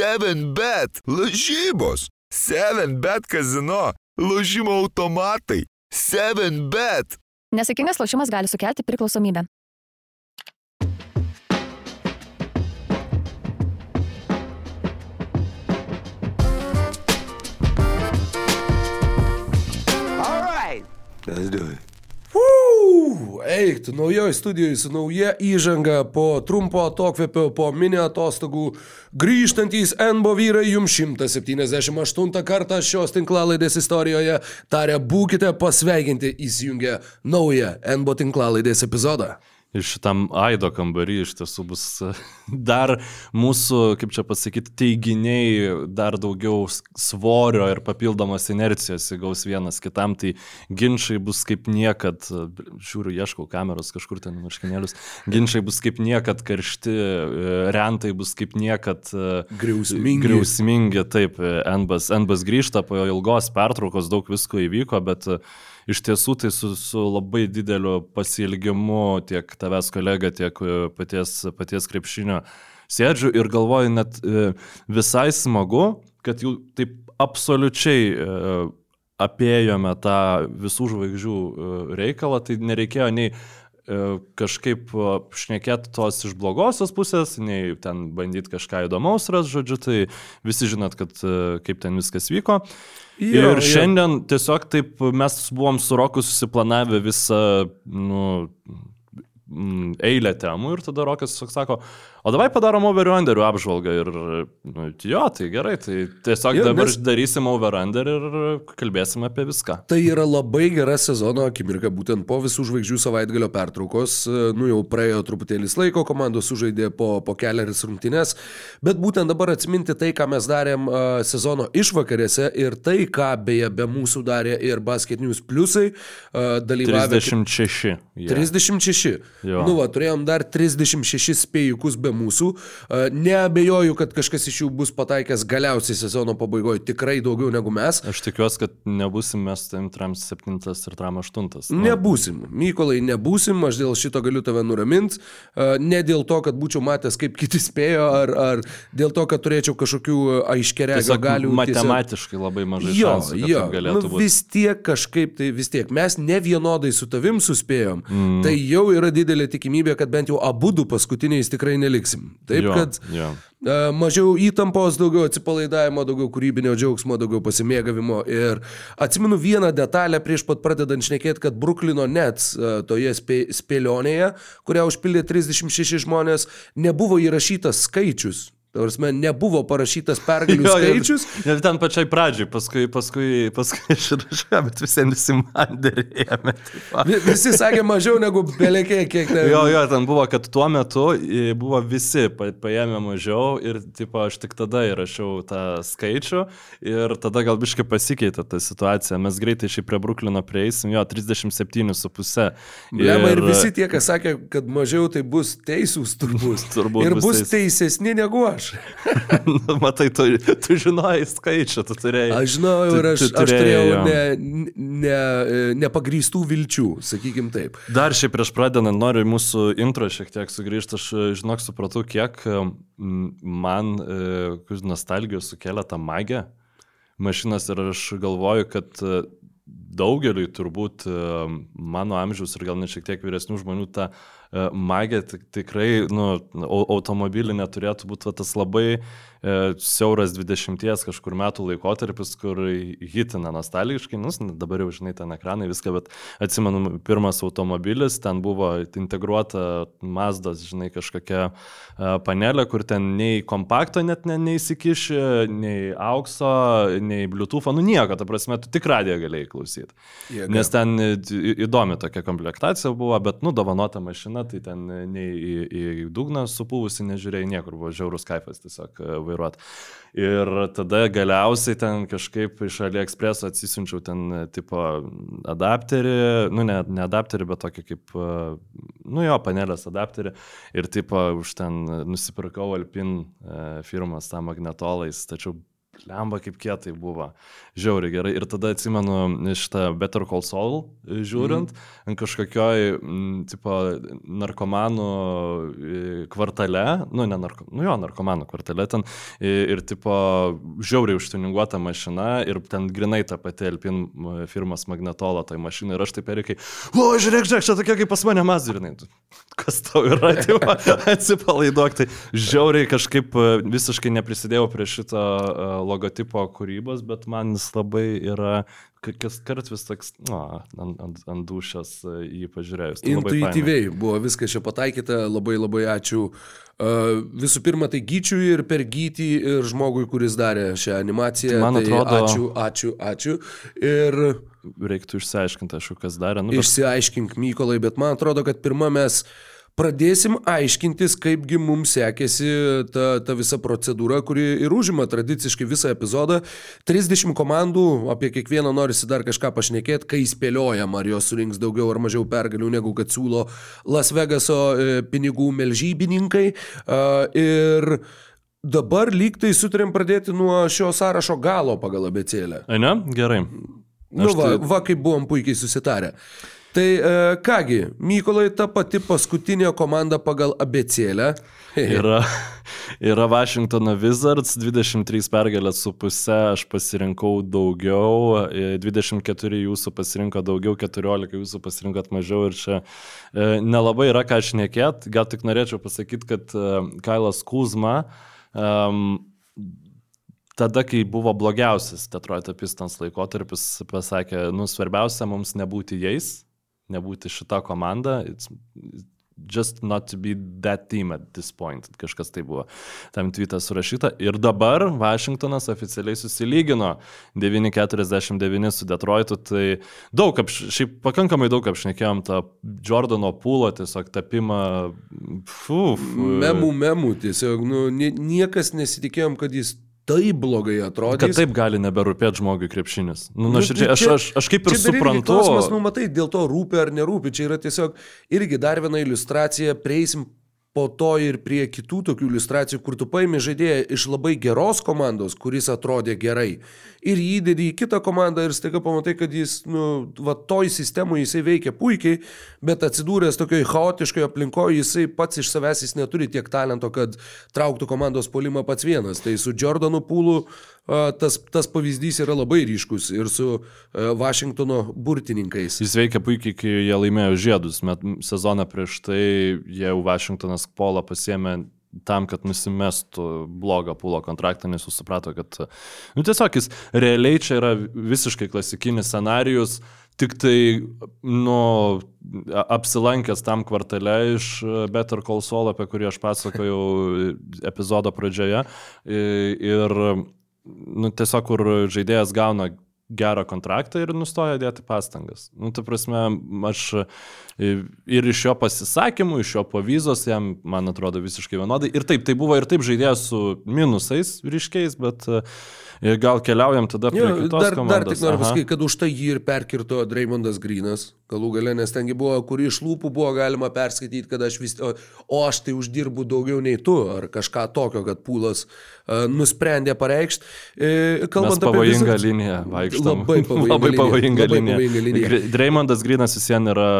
7bet, lažybos, 7bet kazino, lažymo automatai, 7bet. Nesėkmingas lošimas gali sukelti priklausomybę. All right, let's do it. Uu, eik, tu naujoji studijoje su nauja įžanga po trumpo atokvėpio, po mini atostogų. Grįžtantys NBO vyrai jums 178 kartą šios tinklalaidės istorijoje tarė būkite pasveikinti įsijungę naują NBO tinklalaidės epizodą. Ir šitam Aido kambarį iš tiesų bus dar mūsų, kaip čia pasakyti, teiginiai dar daugiau svorio ir papildomos inercijos įgaus vienas kitam, tai ginčiai bus kaip niekad, žiūriu, ieškau kameros kažkur ten marškinėlius, ginčiai bus kaip niekad karšti, e, rentai bus kaip niekad e, Griausmingi. griausmingi taip, e, NBAS, NBAS grįžta po ilgos pertraukos, daug visko įvyko, bet e, iš tiesų tai su, su labai dideliu pasilgimu tiek tavęs kolega, tiek e, paties, paties krepšinio sėdžiu ir galvoju net e, visai smagu, kad jau taip absoliučiai e, apėjome tą visų žvaigždžių reikalą, tai nereikėjo nei kažkaip e, šnekėti tos iš blogosios pusės, nei ten bandyti kažką įdomaus ras, žodžiu, tai visi žinot, kad e, kaip ten viskas vyko. Jo, ir jo. šiandien tiesiog taip mes buvom su Roku susiplanavę visą, nu, eilę temų ir tada Rokas tiesiog sako, o davai padarom over-underų apžvalgą ir, nu, jo, tai gerai, tai tiesiog Jo, dabar nes- darysim over-under ir kalbėsim apie viską. Tai yra labai gera sezono akimirka, būtent po visų žvaigždžių savaitgalio pertraukos. Nu jau praėjo truputėlis laiko, komandos sužaidė po, po keliaris rungtynes, bet būtent dabar atsiminti tai, ką mes darėm sezono išvakarėse ir tai, ką beje be mūsų darė ir Basket News Plusai, dalyvavę. 36. jie. 36. Jo. Nu, va, turėjom dar 36 spėjukus be mūsų. E, Neabejoju, kad kažkas iš jų bus pataikęs galiausiai sezono pabaigoje tikrai daugiau negu mes. Aš tikiuosi, kad nebūsim mes tam tram 7 ir tram 8. Nebūsim. Mykolai, nebūsim, aš dėl šito galiu tave nuraminti. Ne dėl to, kad būčiau matęs, kaip kiti spėjo, ar, ar dėl to, kad turėčiau kažkokių aiškeregio Tiesiog galių. matematiškai labai mažai Jo, šansų, jo, galėtų nu, būti. vis tiek kažkaip tai vis tiek. Mes ne vienodai su tavim suspėjom. Mm. Tai jau yra didelė tikimybė, kad bent jau abu du paskutiniais tikrai neliksim. Taip, Jo, kad jo. e, mažiau įtampos, daugiau atsipalaidavimo, daugiau kūrybinio džiaugsmo, daugiau pasimėgavimo. Ir atsimenu vieną detalę prieš pat pradedant šnekėti, kad Bruklino Nets e, toje spė, spėlionėje, kurią užpildė 36 žmonės, nebuvo įrašytas skaičius. Tarsi nebuvo parašytas pergalių Jo, ir- skaičius. Ir ten pačiai pradžiai, paskui, paskui, paskui aš ir rašau, bet visiems visi man dėrėjome. Vi- Visi sakė mažiau negu belekė, kiek ten. Jo, jo, ten buvo, kad tuo metu buvo visi pa- paėmė mažiau ir, tipo, aš tik tada įrašiau tą skaičių ir tada gal biškai pasikeitė ta situacija. Mes greitai šiaip prie Bruklino prieisim, jo, 37,5. Lemą ir visi tie, kas sakė, kad mažiau tai bus teisūs turbūt. Turbūt ir bus teisesni negu aš. Nu, Matai, tu, tu žinojai skaičių, tu turėjai. Aš ir Tu- aš, tu aš turėjau ne, ne, nepagrįstų vilčių, sakykim taip. Dar šiaip prieš pradedant noriu mūsų intro šiek tiek sugrįžti. Aš, e, žinok, supratau, kiek e, man e, nostalgijos sukelia tą magę mašinas ir aš galvoju, kad e, daugeliui turbūt e, mano amžiaus ir gal net šiek tiek vyresnių žmonių ta e, magija tik- tikrai, nu, au- automobilį neturėtų būti tas labai e, siauras 20 kažkur metų laikotarpis, kur hitina nostalgiškai, nu, dabar jau žinai ten ekranai viską, bet atsimenu, pirmas automobilis, ten buvo integruota Mazdas, žinai, kažkokia e, panelė, kur ten nei kompakto net ne, neįsikiši, nei aukso, nei bluetooth, nu nieko, ta prasme, tu tik radiją galėjai klausyti. Jėga. Nes ten įdomi tokia komplektacija buvo, bet, nu, dovanota mašina, tai ten nei į, į dugną supūvusi nežiūrėjai niekur, buvo žiaurus kaifas tiesiog e, vairuoti. Ir tada galiausiai ten kažkaip iš AliExpress atsisiunčiau ten e, tipo adapterį, nu ne, ne adapterį, bet tokį kaip, e, nu jo, panelės adapterį. Ir tipo už ten nusipirkau Alpin firmas tą magnetolais, tačiau lemba kaip kietai buvo. Žiauriai gerai. Ir tada atsimenu šitą Better Call Saul e, žiūrint, mm. ant kažkokioj, m, tipo, narkomanų e, kvartale, nu, ne narko, nu jo, narkomanų kvartale ten, ir, ir tipo, žiauriai užtuninguota mašina, ir ten grinai ta pati Alpin firmas Magnetola toj mašinai, ir aš taip erikai, o, žiūrėk, žiūrėk, čia tokia kaip pas mane mazirinai. Kas tau yra, tipo, atsipalaiduok, tai žiauriai kažkaip visiškai neprisidėjau prie šito logotipo kūrybos, bet man jis labai yra, kas kart vis toks, na, ant, ant, ant dušės jį pažiūrėjus. Tai Intuityviai buvo viskas čia pataikyta, labai labai ačiū. Uh, visų pirma, tai gyčiui ir per gytį ir žmogui, kuris darė šią animaciją. Tai man tai atrodo. Ačiū, ačiū, ačiū. Ir Reiktų išsiaiškinti, aišku, kas darė. Nu, bet... Išsiaiškink, Mykolai, bet man atrodo, kad pirmą mes pradėsim aiškintis, kaipgi mums sekėsi ta, ta visa procedūra, kuri ir užima tradiciškai visą epizodą. 30 komandų, apie kiekvieną norisi dar kažką pašnekėti, kai spėliojam, ar jos surinks daugiau ar mažiau pergalių, negu kad siūlo Las Vegaso e, pinigų melžybininkai. Ir dabar lyg tai sutarėm pradėti nuo šio sąrašo galo pagal abecėlę. Ne, gerai. Nu, Aš va, tai... va, kaip buvom puikiai susitarę. Tai e, kągi, Mykolai ta pati paskutinė komanda pagal abecėlę. yra, yra Washington Wizards, 23 pergalės su pusė, aš pasirinkau daugiau, 24 e, jūsų pasirinko daugiau, 14 jūsų pasirinkot mažiau ir čia e, nelabai yra ką šnekėt, gal tik norėčiau pasakyti, kad e, Kailas Kuzma um, tada, kai buvo blogiausias Detroit Pistons laikotarpis, pasakė, nu, svarbiausia mums nebūti jais, nebūti šita komanda. It's, just not to be that team at this point. Kažkas tai buvo tam tweetą surašyta. Ir dabar Vašingtonas oficialiai susilygino 9.49 su Detroitu. Tai daug, apš... šiaip pakankamai daug apšnekėjom tą Jordano pūlo tiesiog tapimą. Fuf. Memų, memų, tiesiog nu, niekas nesitikėjom, kad jis taip blogai atrodė. Kad taip gali neberūpėti žmogui krepšinis. Nu, nu, širdžiai, aš, aš, aš kaip ir suprantu. Klausimas, nu, matai, dėl to rūpi ar nerūpi. Čia yra tiesiog irgi dar viena iliustracija, prieisim po to ir prie kitų tokių iliustracijų, kur tu paimi žaidėją iš labai geros komandos, kuris atrodė gerai, ir jį įdedi į kitą komandą ir staiga pamatai, kad jis, nu, va, toj sistemoje jisai veikia puikiai, bet atsidūręs tokioje chaotiškoje aplinkoje, jisai pats iš savęs jis neturi tiek talento, kad trauktų komandos polimą pats vienas. Tai su Jordanu Pūlu tas, tas pavyzdys yra labai ryškus ir su Vašingtono burtininkais. Jis veikia puikiai, kai jie laimėjo žiedus. Met sezoną prieš tai jau Vašingtonas polą pasėmė tam, kad nusimestų blogą pulo kontraktą, nes jis suprato, kad, nu tiesiog jis realiai čia yra visiškai klasikinis scenarius, tik tai, nu, apsilankęs tam kvartale iš Better Call Saul, apie kurį aš pasakojau epizodo pradžioje. Ir nu, tiesiog kur žaidėjas gauna gerą kontraktą ir nustoja dėti pastangas. Nu, ta prasme, aš ir iš jo pasisakymų, iš jo pavyzos jam, man atrodo, visiškai vienodai. Ir taip, tai buvo ir taip žaidėjas su minusais ryškiais, bet uh, Gal keliaujam tada prie jo, kitos dar, komandos. Dar tik noriu pasakyti, kad už tai jį ir perkirto Dreymondas Grinas, galų gale, nes tengi buvo, kur iš lūpų buvo galima perskaityti, kad aš vis, o, o aš tai uždirbu daugiau nei tu, ar kažką tokio, kad pūlas uh, nusprendė pareikšti. E, kalbant Mes apie pavojingą visą, liniją, vaikštam. Labai pavojinga, labai pavojinga labai linija. Pavojinga linija. Dreymondas Grinas vis vien yra,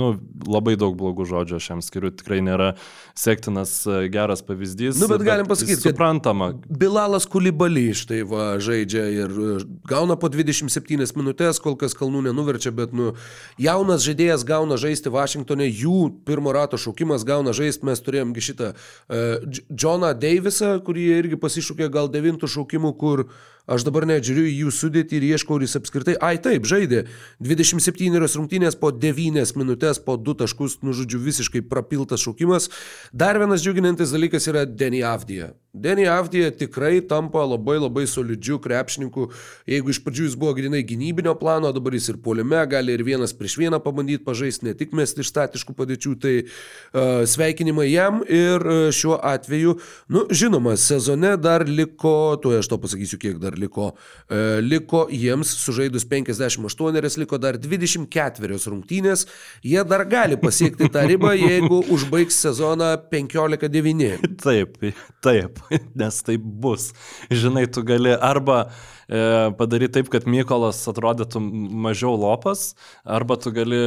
nu, labai daug blogų žodžių aš jam skiriu, tikrai nėra sektinas e, geras pavyzdys. Nu, bet, bet galim pasakyti, kad suprantama. Bilalas Kulibaly štai va žaidžia ir e, gauna po 27 minutės, kol kas kalnų nenuverčia, bet nu, jaunas žaidėjas gauna žaisti Vašingtonė, jų pirmo rato šaukimas gauna žaisti, mes turėjomgi šitą uh, Johną Davisą, kurį irgi pasišūkė gal devintų šaukimų, kur uh, Aš dabar net žiūriu į jų sudėtį ir ieškau, ar jis apskritai, ai taip, žaidė 27 rungtynės po 9 minutės, po 2 taškus, nu žodžiu, visiškai prapiltas šaukimas. Dar vienas džiuginantis dalykas yra Denny Avdija. Denny Avdija tikrai tampa labai labai solidžiu krepšininku. Jeigu iš pradžių jis buvo grinai gynybinio plano, dabar jis ir poliume gali ir vienas prieš vieną pabandyti pažaisti, ne tik mesti iš statiškų padėčių, tai uh, sveikinimai jam ir uh, šiuo atveju, nu, žinoma, sezone dar liko, tuo aš to pasakysiu, kiek dar liko, uh, liko jiems sužaidus 58, liko dar 24 rungtynės, jie dar gali pasiekti tą ribą, jeigu užbaigs sezoną 15-9. Taip, taip, nes taip bus. Žinai, tu gali arba e, padaryti taip, kad Mykolas atrodytų mažiau lopas, arba tu gali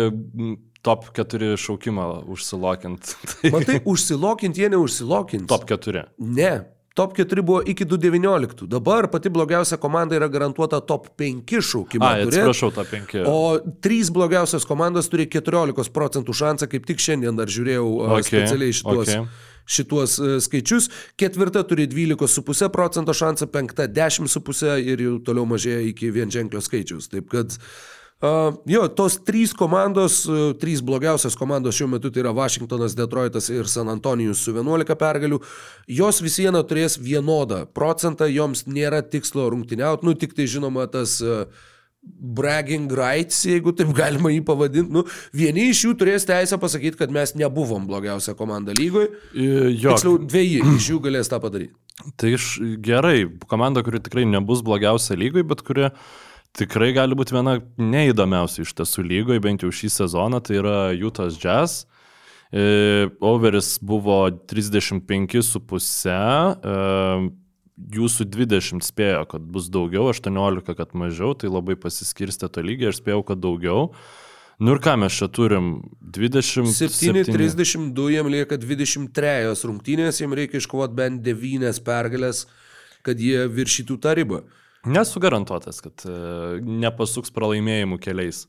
top 4 šaukimą užsilokint. Tai Matai, užsilokint jie neužsilokint. top 4. Ne. Top 4 buvo iki 2019. Dabar pati blogiausia komanda yra garantuota top 5 šaukimą. Ai, atsiprašau, tą 5. O trys blogiausios komandos turi 14 procentų šansą, kaip tik šiandien dar žiūrėjau okay, specialiai šituos, okay. okay. šituos e, skaičius. Ketvirta turi 12,5 procento šansą, penkta 10,5 ir jau toliau mažėja iki vienženklio skaičiaus. Taip kad Uh, jo, tos trys komandos, uh, trys blogiausios komandos šiuo metu tai yra Washingtonas, Detroitas ir San Antonijus su 11 pergalių. Jos vis viena turės vienodą procentą, joms nėra tikslo rungtyniauti, nu tik tai žinoma tas uh, bragging rights, jeigu taip galima jį pavadinti. Nu, vieni iš jų turės teisę pasakyti, kad mes nebuvom blogiausia komanda lygoje. Tiksliau, dviejai iš jų galės tą padaryti. tai iš, gerai, komanda, kuri tikrai nebus blogiausia lygoje, bet kuri tikrai gali būti viena neįdomiausia iš tiesų lygoje, bent jau šį sezoną, tai yra Utah's Jazz. E, Overis buvo 35,5, e, jūsų 20 spėjo, kad bus daugiau, 18, kad mažiau, tai labai pasiskirstė to lygiai, aš spėjau, kad daugiau. Nu ir ką mes čia turim? 20. 7-32, jiem lieka 23 rungtynės, jiem reikia iškovoti bent 9 pergalės, kad jie viršytų tą ribą. Nesu garantuotas, kad e, nepasuks pralaimėjimų keliais.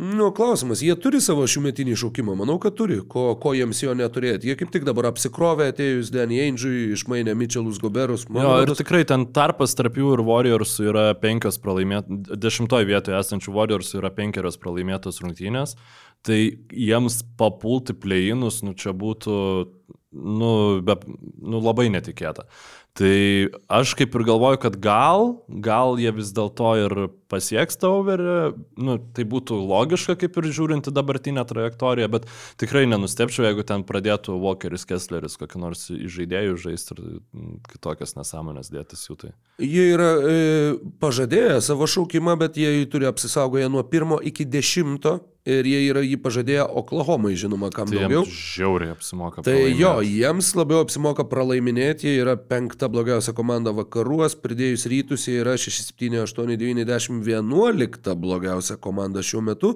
Nu, klausimas, jie turi savo šiųmetinį šaukimą, manau, kad turi, ko, ko jiems jo neturėti. Jie kaip tik dabar apsikrovė atėjus Danny Ainge'ui, išmainė Mitchellus Goberus. Jo, ir rodos- tikrai ten tarpas tarp jų ir Warriorsų yra penkios pralaimėtos, dešimtoje vietoje esančių Warriorsų yra penkerios pralaimėtos rungtynės, tai jiems papulti pleinus, nu čia būtų, nu, be, nu labai netikėta. Tai aš kaip ir galvoju, kad gal, gal jie vis dėlto ir pasieks tą overį, nu, tai būtų logiška kaip ir žiūrinti dabartinę trajektoriją, bet tikrai nenustepčiau, jeigu ten pradėtų Walkeris Kessleris kokį nors žaidėjų žaisti ir kitokias nesąmonės dėtis jų tai. Jie yra e, pažadėję savo šaukimą, bet jie turi apsisaugoję nuo pirmo iki dešimto ir jie yra jį pažadėję Oklahomai, žinoma, kam Tai daugiau. žiauriai apsimoka. Tai jo, jiems labiau apsimoka pralaiminėti, jie yra penkta blogiausia komanda vakaruos, pridėjus rytus jie yra 6, 7, 8, 9, 10, 11 blogiausia komanda šiuo metu.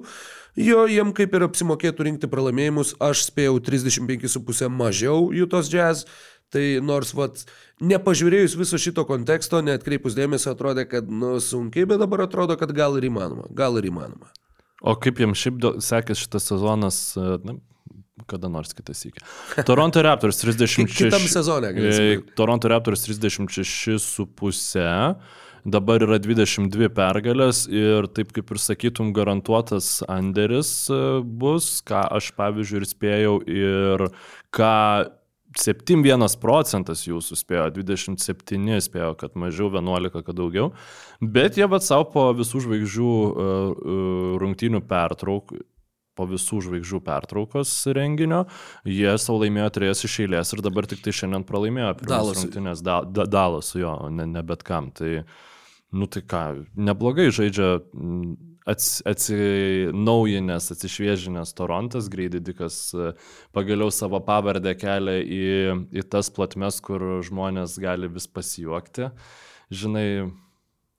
Jo, jiem kaip ir apsimokėtų rinkti pralaimėjimus, aš spėjau 35,5 mažiau Jutos Jazz. Tai nors, vat, nepažiūrėjus viso šito konteksto, netkreipus dėmesio, atrodė, kad, nu, sunkiai, bet dabar atrodo, kad gal ir įmanoma. Gal ir įmanoma. O kaip jiems šiaip dėl- sekės šitas sezonas, e, na, kada nors kitas iki. Toronto Raptors 36. Kitam sezone, galėsim E. Toronto Raptors 36,5. Dabar yra 22 pergalės ir taip kaip ir sakytum, garantuotas Anderis e, bus, ką aš pavyzdžiui ir spėjau ir ką 71 procentas jūsų spėjo, 27 spėjo, kad mažiau, 11, kad daugiau. Bet jie vad savo po visų žvaigždžių uh, uh, rungtynių pertrauk, po visų žvaigždžių pertraukos renginio, jie savo laimėjo trijas iš eilės ir dabar tik tai šiandien pralaimėjo pirmas rungtynės da, da, Dalasui, jo, ne, ne bet kam. Tai, nu tai ką, neblogai žaidžia mm, ats, atsinaujinęs, atsišviežinęs Torontas, Greididikas e, pagaliau savo pavardę kelia į, į tas platmes, kur žmonės gali vis pasijuokti. Žinai,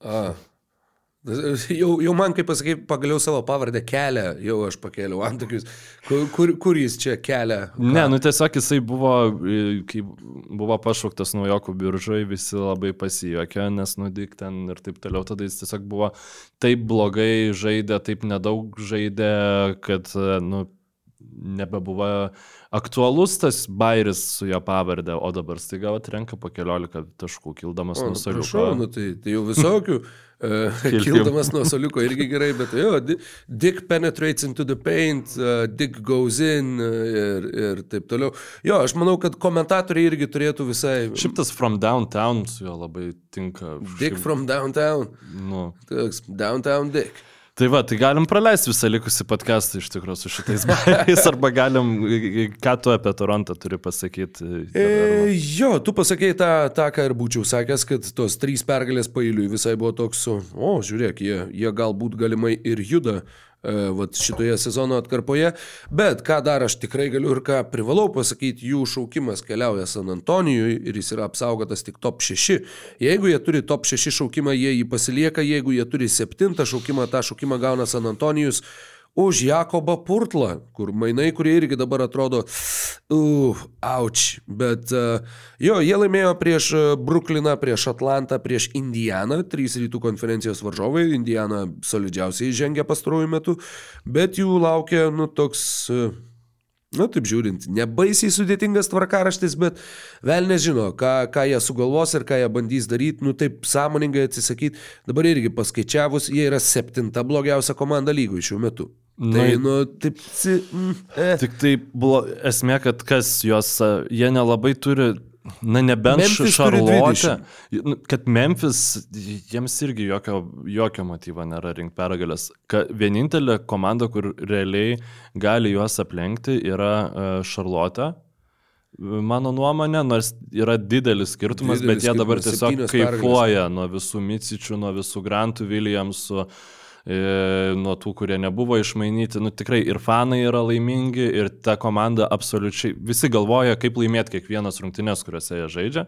A. Jau, jau man, kaip pasakai, pagaliau savo pavardę kelia, jau aš pakėliau antakius. Kur, kur, kur jis čia kelia? Ne, nu tiesiog jisai buvo, e, kai buvo pašauktas naujokų biržai, visi labai pasijuokė, nes nudik ten ir taip toliau, tada jis tiesiog buvo taip blogai žaidė, taip nedaug žaidė, kad, e, nu, nebebuvo aktualus tas bairis su jo pavardė, o dabar staiga atrenka po keliolika taškų, kildamas nuo prašau, saliuko. nu, tai, tai jau visokių. Uh, kildamas nuo soliuko irgi gerai, bet jo, di- Dick penetrates into the paint, uh, Dick goes in uh, ir, ir taip toliau. Jo, aš manau, kad komentatoriai irgi turėtų visai... Šiaip tas from downtown su juo labai tinka. Dick Šiaip, from downtown. Nu, Toks downtown Dick. Tai va, tai galim praleisti visą likusį podcastą iš tikrųjų su šitais bairiais, arba galim, ką tu apie Torontą turi pasakyti. E, jo, tu pasakėjai tą, tą, ką ir būčiau sakęs, kad tos trys pergalės pailiui visai buvo toks, o, žiūrėk, jie, jie galbūt galimai ir juda vat, šitoje sezono atkarpoje. Bet ką dar aš tikrai galiu ir ką privalau pasakyti, jų šaukimas keliauja San Antonijui ir jis yra apsaugotas tik top 6. Jeigu jie turi top 6 šaukimą, jie jį pasilieka, jeigu jie turi 7 šaukimą, tą šaukimą gauna San Antonijus už Jakobą Purtlą, kur mainai, kurie irgi dabar atrodo, uh, auč, bet uh, jo, jie laimėjo prieš e, Brukliną, prieš Atlantą, prieš Indianą, trys rytų konferencijos varžovai, Indiana solidžiausiai žengia pastaruoju metu, bet jų laukia, nu, toks... Uh, Na, nu, taip žiūrint, nebaisiai sudėtingas tvarkaraštis, bet vėl nežino, ką, ką jie sugalvos ir ką jie bandys daryti, nu taip sąmoningai atsisakyti. Dabar irgi paskaičiavus, jie yra septinta blogiausia komanda lygų šiuo metu. Tai, nu, taip, si, mm, eh. Tik tai buvo esmė, kad kas juos, jie nelabai turi, na nebent Šarlotė, nu, kad Memphis, jiems irgi jokio, jokio motyvo nėra rinkti pergalės. Ka, vienintelė komanda, kur realiai gali juos aplenkti, yra Šarlotė. Mano nuomonė, nors yra didelis skirtumas, Didelis bet jie dabar skirtumas, tiesiog kaifuoja nuo visų Micičių, nuo visų Grantų Williamsų, e, nuo tų, kurie nebuvo išmainyti. Nu, tikrai ir fanai yra laimingi, ir ta komanda absoliučiai, visi galvoja, kaip laimėti kiekvienas rungtynės, kuriuose jie žaidžia.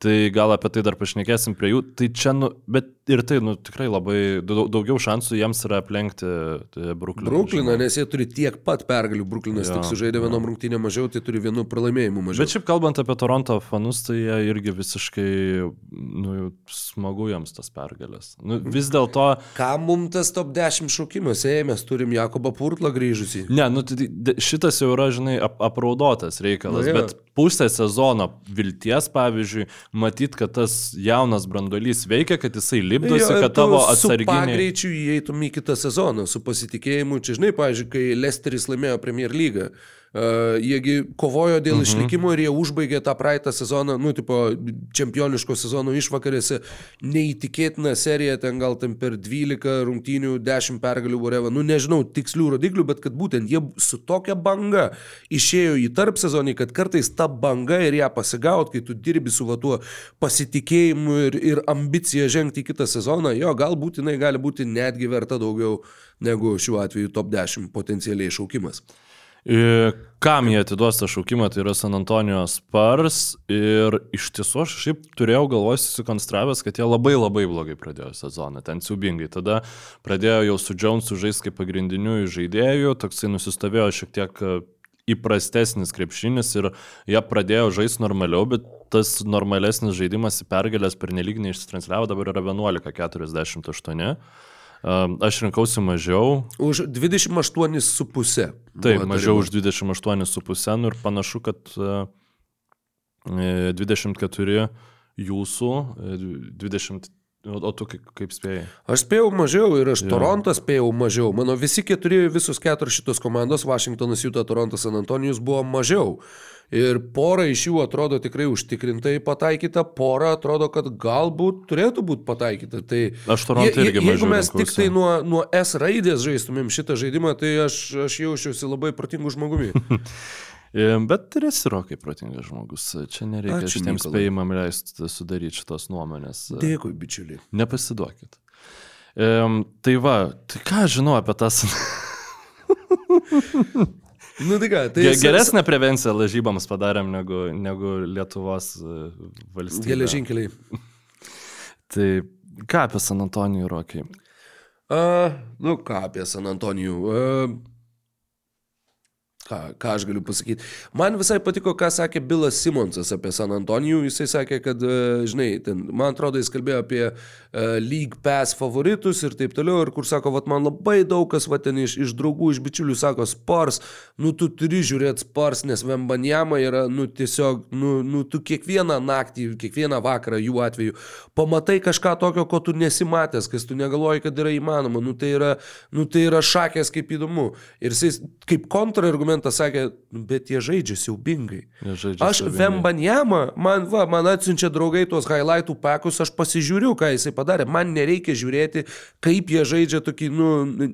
Tai gal apie tai dar pašnekėsim prie jų. Tai čia, nu, bet ir tai, nu, tikrai labai daug, daugiau šansų jiems yra aplenkti tai Brukliną. Brukliną, nes jie turi tiek pat pergalių. Bruklinas Jo, tik sužaidė vienom rungtynėm mažiau, tai turi vienu pralaimėjimu mažiau. Bet šiaip kalbant apie Toronto fanus, tai jie irgi visiškai, nu, smagu jiems tas pergalės. Nu, vis dėlto, Ką mums tas top 10 šaukimas? Ei, mes turim Jakobą Purtlą grįžusį. ne, nu, tai d- šitas jau yra, žinai, ap apraudotas reikalas, Nu, bet pusę sezono vilties, pavyzdžiui, matyt, kad tas jaunas brandolys veikia, kad jisai lipdosi, Jo, kad tavo Su atsarginiai... pagreičiu įeitum į kitą sezoną, su pasitikėjimu. Čia, žinai, pavyzdžiui, kai Lesteris laimėjo Premier lygą, jiegi kovojo dėl mhm. išlikimo ir jie užbaigė tą praeitą sezoną, nu, tipo, čempioniško sezono išvakarėse, neįtikėtina serija, ten gal ten per 12 rungtynių, 10 pergalių, whatever, nu, nežinau tikslių rodiklių, bet kad būtent jie su tokia banga išėjo į tarp sezonį, kad kartais ta banga ir ją pasigaut, kai tu dirbi su va tuo pasitikėjimu ir, ir ambicija žengti į kitą sezoną, jo, galbūt jinai gali būti netgi verta daugiau negu šiuo atveju top 10 potencialiai šaukimas. E, Kam jie atiduos tą šaukimą, tai yra San Antonijos Spars ir iš tiesų aš šiaip turėjau galvoj susikonstravęs, kad jie labai labai blogai pradėjo sezoną, ten siubingai. Tada pradėjo jau su Jonesu žaisti kaip pagrindiniu žaidėju, toksai nusistovėjo šiek tiek e, įprastesnis krepšinis ir jie pradėjo žaisti normaliau, bet tas normalesnis žaidimas į pergalės per nelik neišsitransliavo, dabar yra 11.48. Aš rinkausi mažiau, Už 28,5. Taip, mažiau už 28,5 nu ir panašu, kad e, 24 jūsų, e, 20, o, o tu kaip, kaip spėjai? Aš spėjau mažiau ir aš Jo. Torontą spėjau mažiau. Mano visi keturi, visus keturis šitos komandos, Vašingtonas, Juta, Torontas, San Antonijus buvo mažiau. Ir pora iš jų atrodo tikrai užtikrintai pataikyta, pora atrodo, kad galbūt turėtų būti pataikyta. Tai Aš Torontą Je- irgi je- Jeigu mes tik tai nuo, nuo S raidės žaistumėm šitą žaidimą, tai aš, aš jausčiausi labai protingų žmogumi. E, Bet ir esi rokai protingas žmogus. Čia nereikia Ačiū, šitiems Mykolai. spėjimam leisti sudaryti šitos nuomonės. Dėkui, bičiuliai. Nepasiduokit. E, tai va, tai ką žinau apie tas... Nu tai ką, tai Geresnę prevenciją lažybams padarėm negu, negu Lietuvos e, valstybė. Geležinkeliai. Tai ką apie San Antonijų rokiai? A, nu ką apie San Antonijų. A, ką, ką aš galiu pasakyti. Man visai patiko, ką sakė Bilas Simonsas apie San Antonijų. Jisai sakė, kad, a, žinai, ten, man atrodo, jis kalbėjo apie a, League Pass favoritus ir taip toliau. Ir kur sako, vat man labai daug kas, va ten iš, iš draugų, iš bičiulių sako, Spars, nu tu turi žiūrėti Spars, nes Vembanjama yra, nu tiesiog, nu, nu tu kiekvieną naktį, kiekvieną vakarą jų atveju pamatai kažką tokio, ko tu nesimatęs, kas tu negalvoji, kad yra įmanoma. Nu tai yra, nu, tai yra šakės kaip įdomu. Ir jis kaip kontrargumentą Mantas sakė, "Nu, bet jie žaidžia siaubingai. Jie žaidžia Aš. Vembanjamą, man, va, man atsiunčia draugai tuos highlightų pekus, aš pasižiūriu, ką jisai padarė. Man nereikia žiūrėti, kaip jie žaidžia tokį, nu,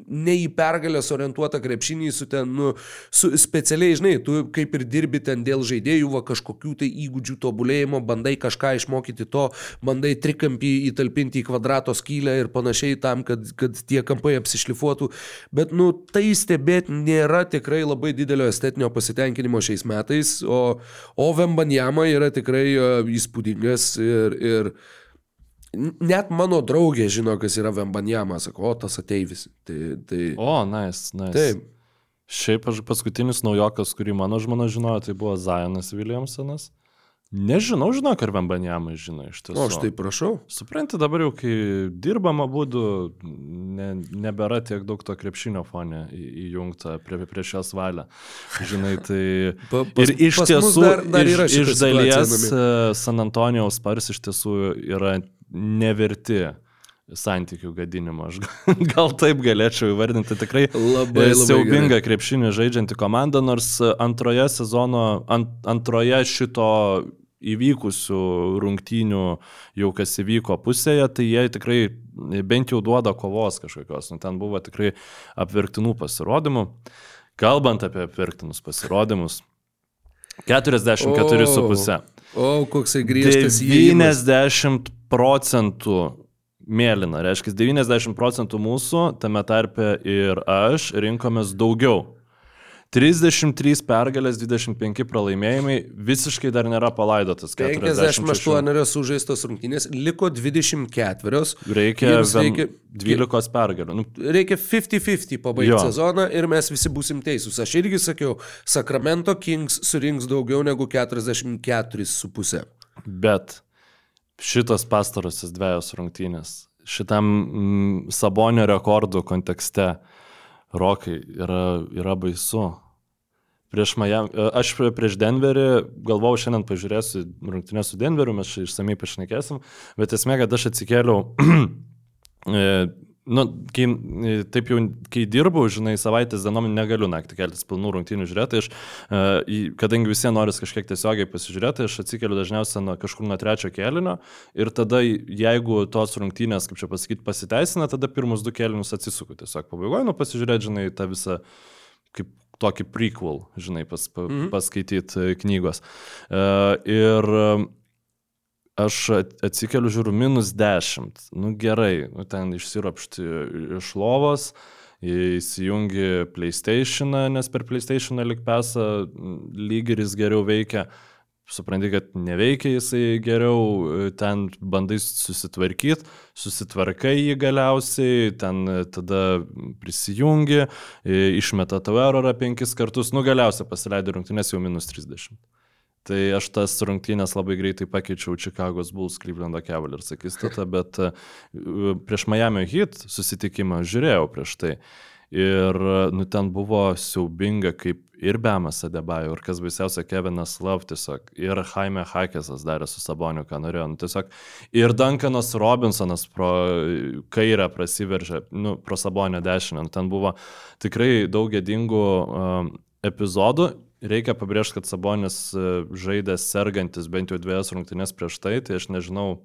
ne į pergalės orientuotą krepšinį, su ten, nu, su specialiai, žinai, tu kaip ir dirbi ten dėl žaidėjų, va, kažkokių tai įgūdžių tobulėjimo, bandai kažką išmokyti to, bandai trikampį įtalpinti į kvadrato skylę ir panašiai tam, kad, kad tie kampai apsišlifuotų. Bet, nu, tai stebėti nėra tikrai labai didelio estetinio pasitenkinimo šiais metais, o, o Vembanjama yra tikrai e, įspūdingas ir, ir net mano draugė žino, kas yra Vembanjama, sako, o tas ateivis. Tai, tai, O, nice, nice. taip. Šiaip aš paskutinis naujokas, kurį mano žmona žinojo, tai buvo Zajonas Williamsonas. Nežinau, žinau, ar Vembanjamai žino iš tiesų. O aš tai prašau. Supranti, dabar jau, kai dirbama būdu, ne, nebėra tiek daug to krepšinio fone įjungta prie, prie šios valią. Žinai, tai... Pa- pas- ir iš tiesų, dar- dar iš, iš dalies e, San Antonijaus Spars iš tiesų yra neverti santykių gadinimo. Aš gal- taip galėčiau įvardinti tikrai Labai, labai siaubingą krepšinį žaidžianti komanda, nors antroje sezono, ant, antroje šito įvykusių rungtynių jau kas įvyko pusėje, tai jie tikrai bent jau duoda kovos kažkokios. Nu, ten buvo tikrai apverktinų pasirodymų. Kalbant apie apverktinus pasirodymus, 44,5. O, koksai griežtas įėjimas. 90 procentų mėlyna, reiškia 90 procentų mūsų, tame tarpe ir aš, rinkomės daugiau. 33 pergalės, 25 pralaimėjimai, visiškai dar nėra palaidotas. 46. 58 sužaistos rungtynės, liko 24. Reikia, vien- reikia- 12 pergalių. Nu, Reikia 50-50 pabaigti sezoną ir mes visi būsim teisūs. Aš irgi sakiau, Sacramento Kings surinks daugiau negu 44,5. Bet šitos pastarosios dviejos rungtynės, šitam mm, Sabonio rekordų kontekste, Rokai, yra, yra baisu. Prieš Miami, aš prieš Denverį galvojau, šiandien pažiūrėsiu rungtynę su Denveriu, mes išsamei pašnekėsim, bet esmė, kad aš atsikėliau, e, nu, kai, e, taip jau, kai dirbau, žinai, savaitės dienom negaliu naktį keltis pilnų rungtynių žiūrėti, tai aš, e, kadangi visi noris kažkiek tiesiogiai pasižiūrėti, tai aš atsikeliu dažniausiai nuo kažkur nuo trečio kėlinio ir tada, jeigu tos rungtynės, kaip čia pasakyti, pasiteisina, tada pirmus du kėlinius atsisuku tiesiog pabaigoju, nu pasižiūrėti, žinai, tą visą kaip tokį prequel, žinai, pas, pa, Mhm. paskaityti knygos. Uh, ir aš at- atsikeliu, žiūriu, minus 10. Nu gerai, nu, ten išsiropšti iš lovos, įsijungi PlayStation, nes per PlayStation lik pesą lygeris geriau veikia. Supranti, kad neveikia jisai geriau, ten bandai susitvarkyti, susitvarkai jį galiausiai, ten tada prisijungi, išmeta tavo erorą penkis kartus, nu galiausiai pasileidai rungtynės jau minus 30. Tai aš tas rungtynės labai greitai pakeičiau Chicago's Bulls Clevelando Cavaliers akistata, bet e, prieš Miami Heat susitikimą žiūrėjau prieš tai. Ir nu, ten buvo siaubinga, kaip ir Bemas Adebajo, ir kas baisiausia, Kevinas Love tiesiog, ir Jaime Hakesas darė su Saboniu, ką norėjo. Nu, tiesiog, ir Duncanas Robinsonas pro kairę prasiveržė, nu, pro Sabonio dešinę. Nu, ten buvo tikrai daug gėdingų um, epizodų. Reikia pabrėžti, kad Sabonis uh, žaidė sergantis bent jau dviejas rungtynės prieš tai, tai aš nežinau,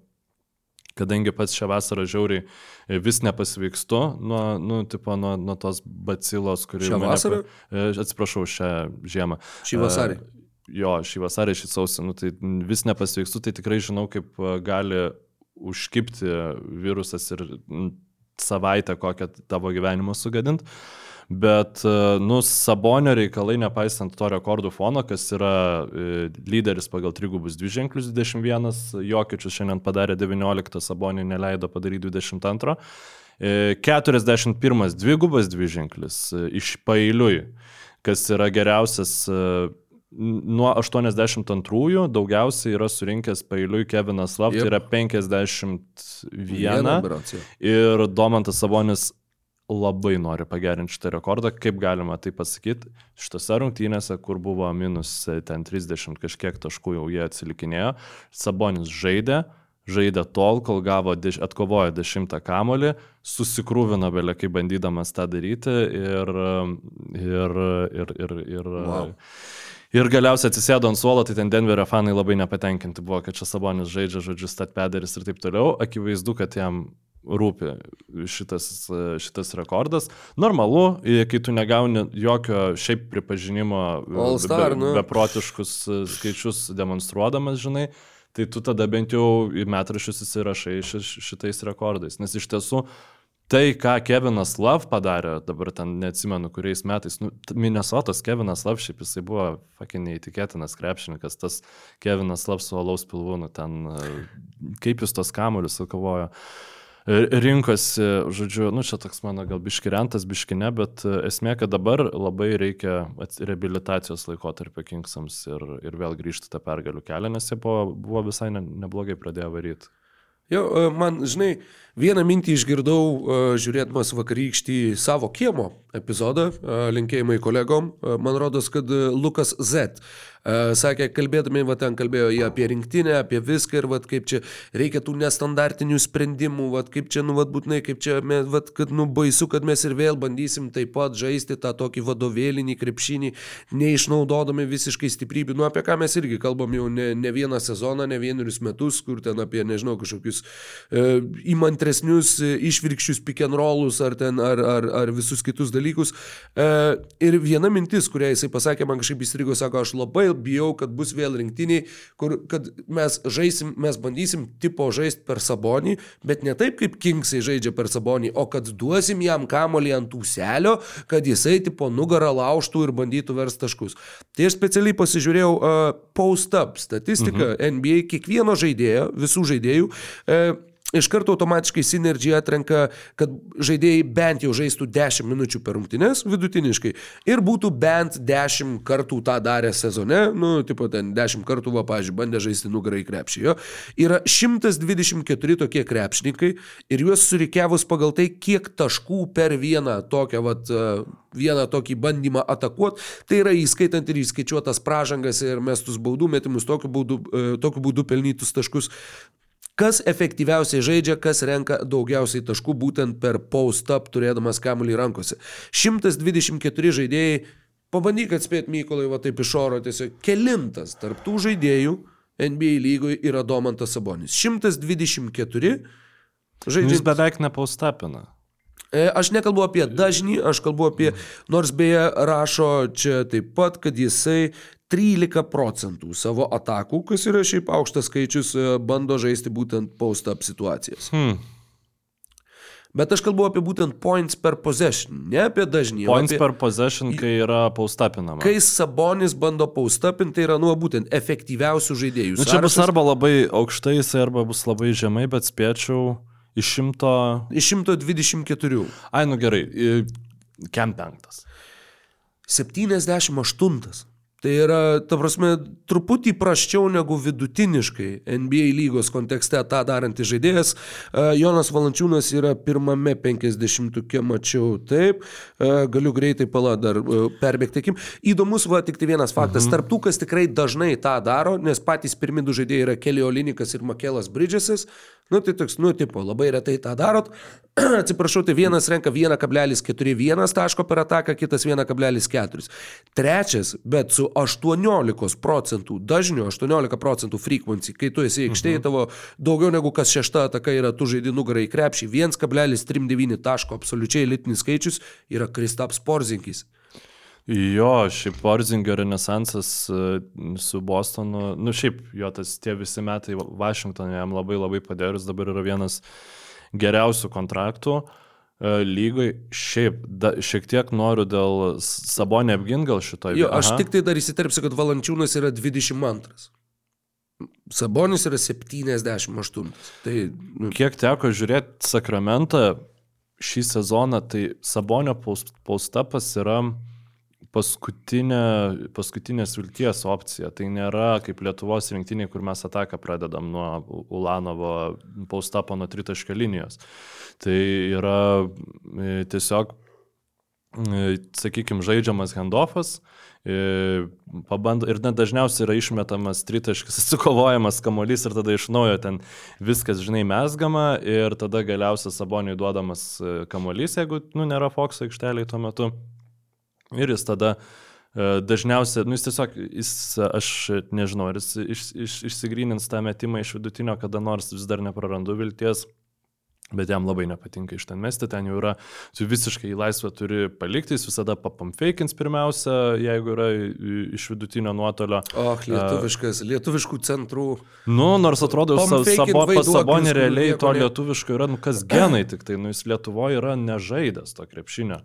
kadangi pats šią vasarą žiauriai e, vis nepasveikstu nuo, nu, tipo, nuo, nuo tos bacilos, kuri... Šią vasarą? pa- e, Atsiprašau, šią žiemą. Šį vasarį. E, Jo, šį vasarį, šį sausį, nu, tai vis nepasveikstu, tai tikrai žinau, kaip e, gali užkipti virusas ir savaitę kokią tavo gyvenimą sugadinti. Bet, e, nu, Sabonio reikalai, nepaisant to rekordų fono, kas yra e, lyderis pagal trigubus dviženklius 21, Jokičius šiandien padarė 19, Sabonio neleido padaryti 22. E, 41 dvigubas dviženklis e, iš pailiui, kas yra geriausias e, nuo 82 daugiausiai yra surinkęs pailiui Kevinas Love, Jep. tai yra 51. berods, jo. Ir Domantas Sabonis labai nori pagerinti šitą rekordą, kaip galima tai pasakyti. Šitose rungtynėse, kur buvo minus e, ten 30 kažkiek taškų jau jie atsilikinėjo, Sabonis žaidė, žaidė tol, kol gavo, deš, atkovojo dešimtą kamolį, susikrūvino belė, kaip bandydamas tą daryti ir, ir, ir, ir, ir, Wow. ir galiausiai atsisėdo ant suolo, tai ten Denverio fanai labai nepatenkinti buvo, kad čia Sabonis žaidžia, žodžiu, statpederis ir taip toliau. Akivaizdu, kad jam rūpi šitas, šitas rekordas. Normalu, kai tu negauni jokio šiaip pripažinimo All-Star, be, nu. beprotiškus skaičius demonstruodamas, žinai, tai tu tada bent jau į metrašius įsirašai ši, šitais rekordais. Nes iš tiesų tai, ką Kevinas Love padarė, dabar ten neatsimenu, kuriais metais, nu, Minnesotas Kevinas Love šiaip jisai buvo, fucking neįtikėtinas krepšininkas, tas Kevinas Love su alaus pilvūnu, ten e, kaip jis tos kamuolius sukovojo. E, Rinkosi, žodžiu, nu čia toks mano gal biškirentas, biškine, bet e, esmė, kad dabar labai reikia reabilitacijos laikotarpio Kingsams ir, ir vėl grįžti tą pergalių kelią, nes jie buvo, buvo visai ne, neblogai pradėję varyti. Jo, e, man, žinai, vieną mintį išgirdau, e, žiūrėdamas vakarykštį savo kiemo epizodą, e, linkėjimai kolegom, E, man rodos, kad e, Lukas Z. Sakė, kalbėdami, va ten kalbėjo jie apie rinktinę, apie viską ir va kaip čia reikia tų nestandartinių sprendimų, va kaip čia, nu, va būtinai, kaip čia, va, kad, nu, baisu, kad mes ir vėl bandysim taip pat žaisti tą tokį vadovėlinį krepšinį, neišnaudodami visiškai stiprybių, nu, apie ką mes irgi kalbam jau ne, ne vieną sezoną, ne vienerius metus, kur ten apie, nežinau, kažkokius e, įmantresnius, e, išvirkščius pick and rollus ar, ten, ar, ar, ar visus kitus dalykus. E, ir viena mintis, kurią jisai pasakė, man kažkaip įstrigo, sako, aš labai bijau, kad bus vėl rinktiniai, kur kad mes žaisim, mes bandysim tipo žaisti per sabonį, bet ne taip, kaip Kingsai žaidžia per sabonį, o kad duosim jam kamolį ant ūselio, kad jisai tipo nugarą laužtų ir bandytų versti taškus. Tai aš specialiai pasižiūrėjau uh, post-up statistiką mhm. NBA kiekvieno žaidėjo, visų žaidėjų. Uh, Iš karto automatiškai Synergy atrenka, kad žaidėjai bent jau žaistų 10 minučių per rungtynes vidutiniškai ir būtų bent 10 kartų tą darę sezone, nu, tipo ten 10 kartų, va, pažiūrėjau, bandė žaisti nugarai krepšį. Jo. Yra 124 tokie krepšininkai ir juos surikiavus pagal tai, kiek taškų per vieną tokią, va, vieną tokį bandymą atakuoti, tai yra įskaitant ir įskaičiuotas pražangas ir mestus baudų metimus, tokiu būdu, e, tokiu būdu pelnytus taškus kas efektyviausiai žaidžia, kas renka daugiausiai taškų būtent per post-up turėdamas kamuolį rankose. 124 žaidėjai, pabandyk atspėti Mykolai, va taip iš oro tiesiog, kelintas tarptų žaidėjų NBA lygoje yra Domantas Sabonis. 124 Jis žaidėjai. beveik nepaustapina. E, Aš nekalbu apie dažnį, aš kalbu apie, nors beje rašo čia taip pat, kad jisai 13 procentų savo atakų, kas yra šiaip aukštas skaičius, e, bando žaisti būtent post-up situacijas. Hmm. Bet aš kalbu apie būtent points per possession, ne apie dažnį. Points apie, per possession, kai yra paustapinama. Kai Sabonis bando post-upinti, tai yra, nu, būtent efektyviausių žaidėjų. Nu, čia bus sąrašas arba labai aukštai, arba bus labai žemai, bet spėčiau iš šimto... Iš 124. Ai, nu gerai, kem penktas. 78. Tai yra, ta prasme, truputį praščiau negu vidutiniškai NBA lygos kontekste tą darantis žaidėjas. E, Jonas Valančiūnas yra pirmame 50-uke, mačiau taip. E, Galiu greitai pala dar e, perbėgti. Įdomus, va, tik tai vienas faktas. Mhm. Tarptų, kas tikrai dažnai tą daro, nes patys pirmi du žaidėjai yra Kelly Olinikas ir Makelas Bridgesas. Nu, tai toks, nu, tipo, labai retai tą darot. Atsiprašau, tai vienas renka 1,41 taško per ataką, kitas 1,4. Trečias, bet su 18 procentų dažniu, 18 procentų frequency, kai tu esi aikštėje, tavo daugiau negu kas šešta ataka yra tu žaidži nugarai krepšį, 1,39 taško absoliučiai litinis skaičius yra Kristaps Porzinkis. Jo, šiaip Porzingio renesansas e, su Bostonu, nu šiaip jo tas tie visi metai Vašingtonė jam labai labai jis dabar yra vienas geriausių kontraktų e, lygoj. Šiaip da, šiek tiek noriu dėl Sabonė apgin gal šitoje Jo, aš tik tai dar įsiterpsiu, kad Valančiūnas yra 22. Sabonis yra 78. Tai, nu, Kiek teko žiūrėti Sakramentą šį sezoną, tai Sabonio post- postapas yra paskutinė, paskutinės vilties opcija. Tai nėra kaip Lietuvos rinktiniai, kur mes ataką pradedam nuo Ulanovo paustapo nuo tritaškio linijos. Tai yra e, tiesiog sakykime, žaidžiamas handoffas, e, pabando, ir net dažniausiai yra išmetamas tritaškis, atsikovojamas kamuolys ir tada iš naujo ten viskas, žinai, mesgama ir tada galiausiai saboniui duodamas e, kamuolys, jeigu, nu, nėra Fox aikšteliai tuo metu. Ir jis tada e, dažniausiai, nu, jis tiesiog, jis, aš nežinau, ar jis iš, iš, išsigrynins tą metimą iš vidutinio, kada nors vis dar neprarandu vilties Bet jam labai nepatinka iš ten mesti, ten jau yra, tu visiškai laisvę turi palikti, jis visada papamfeikins pirmiausia, jeigu yra iš vidutinio nuotolio. O, lietuviškas, uh, lietuviškų centrų. Nu, nors atrodo, pas Sabonį realiai to lietuviško yra, nu kas genai, tik tai, nu jis Lietuvoje yra nežaidęs to krepšinio.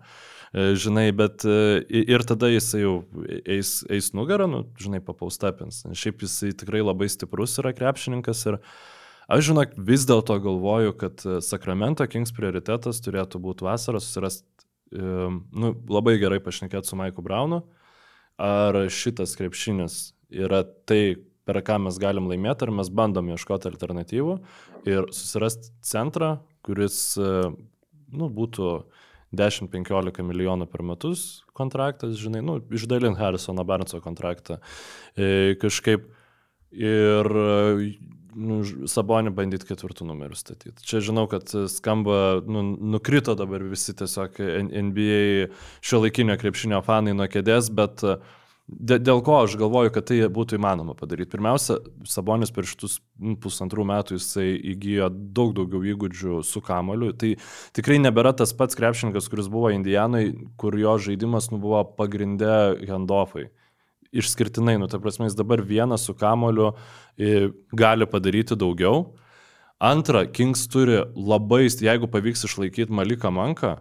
E, žinai, bet e, ir tada jis jau eis, eis nugarą, nu, žinai, papaustapins. Šiaip jis tikrai labai stiprus yra krepšininkas ir uh, Aš žinok, vis dėlto galvoju, kad e, Sakramento Kings prioritetas turėtų būti vasarą susirasti, nu, labai gerai pašnekėti su Maiku Braunu, ar šitas krepšinis yra tai, per ką mes galim laimėti, ar mes bandom ieškoti alternatyvų ir susirasti centrą, kuris e, nu, būtų 10-15 milijonų per metus kontraktas, žinai, nu, išdalint Harrisono Barnso kontraktą e, kažkaip. Ir nu, Sabonį bandyti ketvirtų numerių statyti. Čia žinau, kad skamba, nu, nukrito dabar visi tiesiog NBA šio laikinio krepšinio fanai nuo kėdės, bet dėl ko aš galvoju, kad tai būtų įmanoma padaryti. Pirmiausia, Sabonis per šitus pusantrų metų jisai įgyjo daug daugiau įgūdžių su kamoliu. Tai tikrai nebėra tas pats krepšininkas, kuris buvo Indijanai, kur jo žaidimas nu, buvo pagrindė handoffai išskirtinai, nu, ta prasme, jis dabar vienas su kamoliu gali padaryti daugiau. Antra, Kings turi labai, jeigu pavyks išlaikyti Maliką Manką,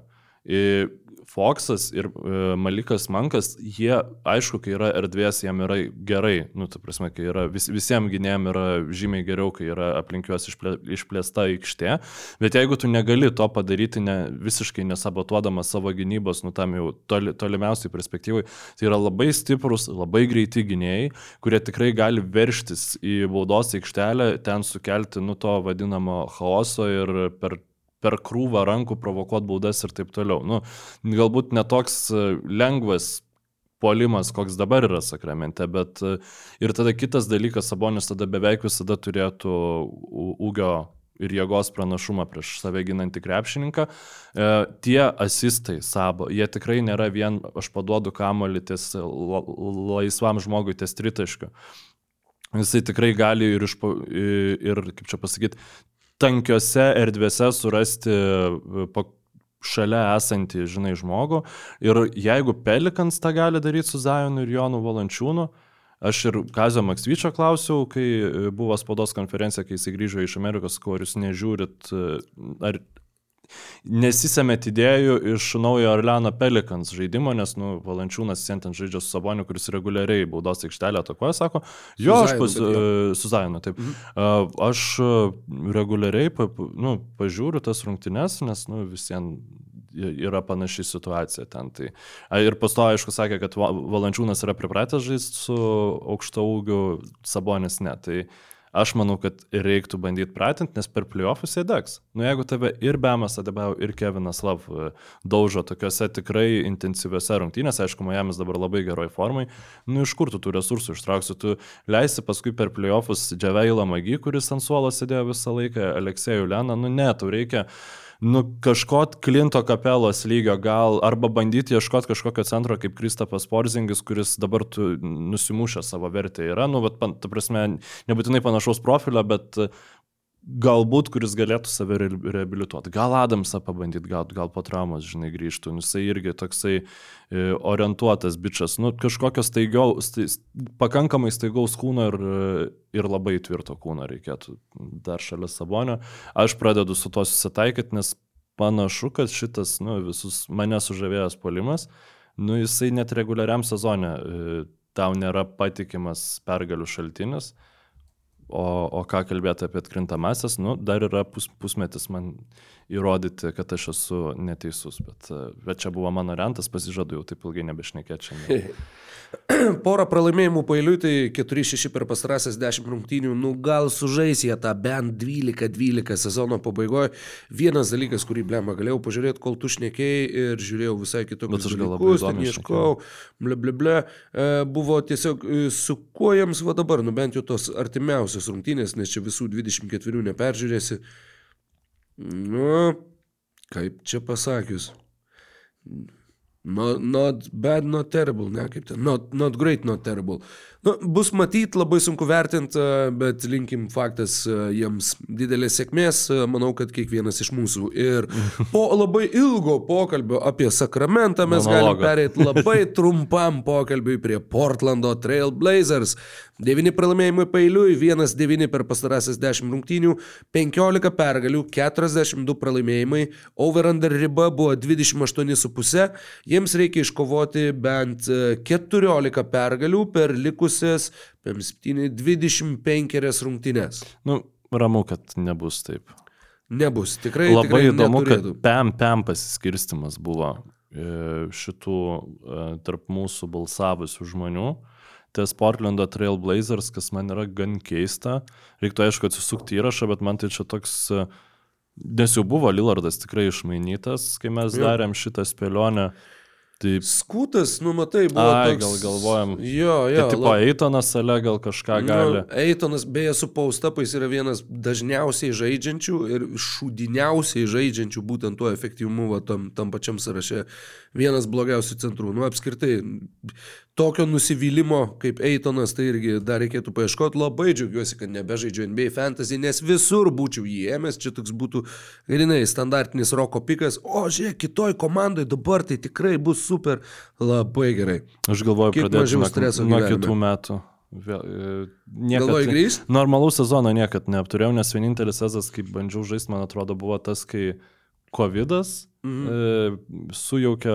Foxas ir e, Malikas Mankas, jie, aišku, kai yra erdvės, jiem yra gerai, nu, ta prasme, kai yra vis, visiems gynėjim yra žymiai geriau, kai yra aplink juos išplė, išplėsta aikštė, bet jeigu tu negali to padaryti ne, visiškai nesabotuodamas savo gynybos, nu, tam jau toli, tolimiausiai perspektyvai, tai yra labai stiprus, labai greiti gynėjai, kurie tikrai gali verštis į baudos aikštelę, ten sukelti, nu, to vadinamo chaoso ir per per krūvą rankų provokuoti baudas ir taip toliau. Nu, galbūt netoks e, lengvas polimas, koks dabar yra sakramente, bet e, ir tada kitas dalykas, Sabonis tada beveik visada turėtų ūgio ir jėgos pranašumą prieš save ginantį krepšininką. E, tie asistai sabo, jie tikrai nėra vien aš paduodu kamolį ties laisvam žmogui ties tritaškiu. Jisai tikrai gali ir, išpo, ir kaip čia pasakyti, tankiose erdvėse surasti e, šalia esantį, žinai, žmogų. Ir jeigu Pelikans tą gali daryti su Zajonu ir Jonu Valančiūnu, aš ir Kazio Maksvyčio klausiau, kai buvo spaudos konferencija, kai jis grįžo iš Amerikos, ko jūs nežiūrit, e, ar nesisėmėt idėjų iš naujo Orleano Pelikans žaidimo, nes, nu, Valančiūnas šiandien žaidžia su Saboniu, kuris reguliariai baudos aikštelę atakuoja, sako, jo, aš pas, su Zainu, taip. Mhm. Aš reguliariai, nu, pažiūriu tas rungtynes, nes, nu, visiems yra panaši situacija ten. Tai, ir pasto, aišku, sakė, kad Valančiūnas yra pripratęs žaisti su aukšto ūgiu, Sabonis ne. Tai, uh, Aš manau, kad reiktų bandyti pratinti, nes per playoffus jie degs. Nu, jeigu tave ir Bemas Adebau, ir Kevinas Lav e, daužo tokiuose tikrai intensyviuose rungtynėse, aišku, Miamis dabar labai geroj formai, nu, iš kur tu tų resursų ištrauksi, tu leisi paskui per playoffus Dževeilą Magį, kuris ant suolo sėdėjo visą laiką, Aleksėjų Leną, nu, ne, tau reikia nu, kažkot Klinto kapelos lygio gal, arba bandyti ieškoti kažkokio centro kaip Kristapas Porzingis, kuris dabar nusimušę savo vertę yra, nu, bet, ta prasme, nebūtinai panašaus profilio, bet galbūt, kuris galėtų save reabilituoti. Gal Adamsą pabandyti, gal, gal po traumos, žinai, grįžtų. Nu, jisai irgi toksai e, orientuotas bičias. Nu, kažkokio staigio, stai, pakankamai staigaus kūno ir, ir labai tvirto kūno reikėtų dar šalia Sabonio. Aš pradedu su to susitaikyti, nes panašu, kad šitas, nu, visus mane sužavėjęs polimas, nu, jisai net reguliariam sezone e, tau nėra patikimas pergalių šaltinis o, o ką kalbėti apie atkrintamasis, nu, dar yra pus, pusmetis man įrodyti, kad aš esu neteisus, bet, bet čia buvo mano rentas, pasižadu jau taip ilgai nebešnekėti šiandien. Porą pralaimėjimų pailiui, tai 4-6 per pastarąsias 10 rungtynių, nu gal sužais jie tą bent 12-12 sezono pabaigoje. Vienas dalykas, kurį blemą galėjau pažiūrėti, kol tu šnekėjai ir žiūrėjau visai kitokius Bet aš gal labai dalykus, ten ieškau, ble, ble, ble, e, buvo tiesiog e, su kuo jiems va dabar, nu bent jau tos artimiausios rungtynės, nes čia visų 24 neperžiūrėsi. Nu, kaip čia pasakius. Not, not bad, not terrible, ne, kaip ten, not, not great, not terrible. Nu, bus matyti, labai sunku vertinti, bet linkim faktas e, jiems didelės sėkmės, e, manau, kad kiekvienas iš mūsų. Ir po labai ilgo pokalbio apie sakramentą mes galim Monologo. pereiti labai trumpam pokalbiui prie Portlando Trail Blazers. 9 pralaimėjimai pailiui, 1-9 per pastarąsias 10 rungtynių, 15 pergalių, 42 pralaimėjimai, over-under riba buvo 28,5, jiems reikia iškovoti bent e, 14 pergalių per likusias 7-25 rungtynės. Nu, ramu, kad nebus taip. Nebus, tikrai. Labai tikrai įdomu, neturėtų. kad PEM, PEM pasiskirstimas buvo e, šitų e, tarp mūsų balsavusių žmonių. Ties Portlando Trail Blazers, kas man yra gan keista. Reiktų aišku atsisukti įrašą, bet man tai čia toks... e, Nes jau buvo Lillardas tikrai išmainytas, kai mes Jo. darėm šitą spėlionę. Tai, Skutas, nu matai, buvo. ai, toks... gal galvojam. Jo, Tai jo. tipo lab- Eitonas ale gal kažką gali. Nu, Eitonas beje su paustapais yra vienas dažniausiai žaidžiančių ir šūdiniausiai žaidžiančių būtent tuo efektyvumu va, tam, tam pačiam sąraše. Vienas blogiausių centrų. Nu, apskritai, tokio nusivylimo kaip Eitonas, tai irgi dar reikėtų paieškoti. Labai džiaugiuosi, kad nebežaidžiu NBA fantasy, nes visur būčiau jį ėmęs. Čia toks būtų, grinai, standartinis roko pikas. O, žiūrėk, kitoj komandai dabar tai tikrai bus super. Labai gerai. Aš galvoju, pradėti mažiau nuo, streso nuo gyvenime? kitų metų. Vėl, e, niekad-? Normalaus sezono niekad neapturėjau, nes vienintelis sezonas, kai bandžiau žaisti, man atrodo, buvo tas, kai COVID mhm. e, sujaukė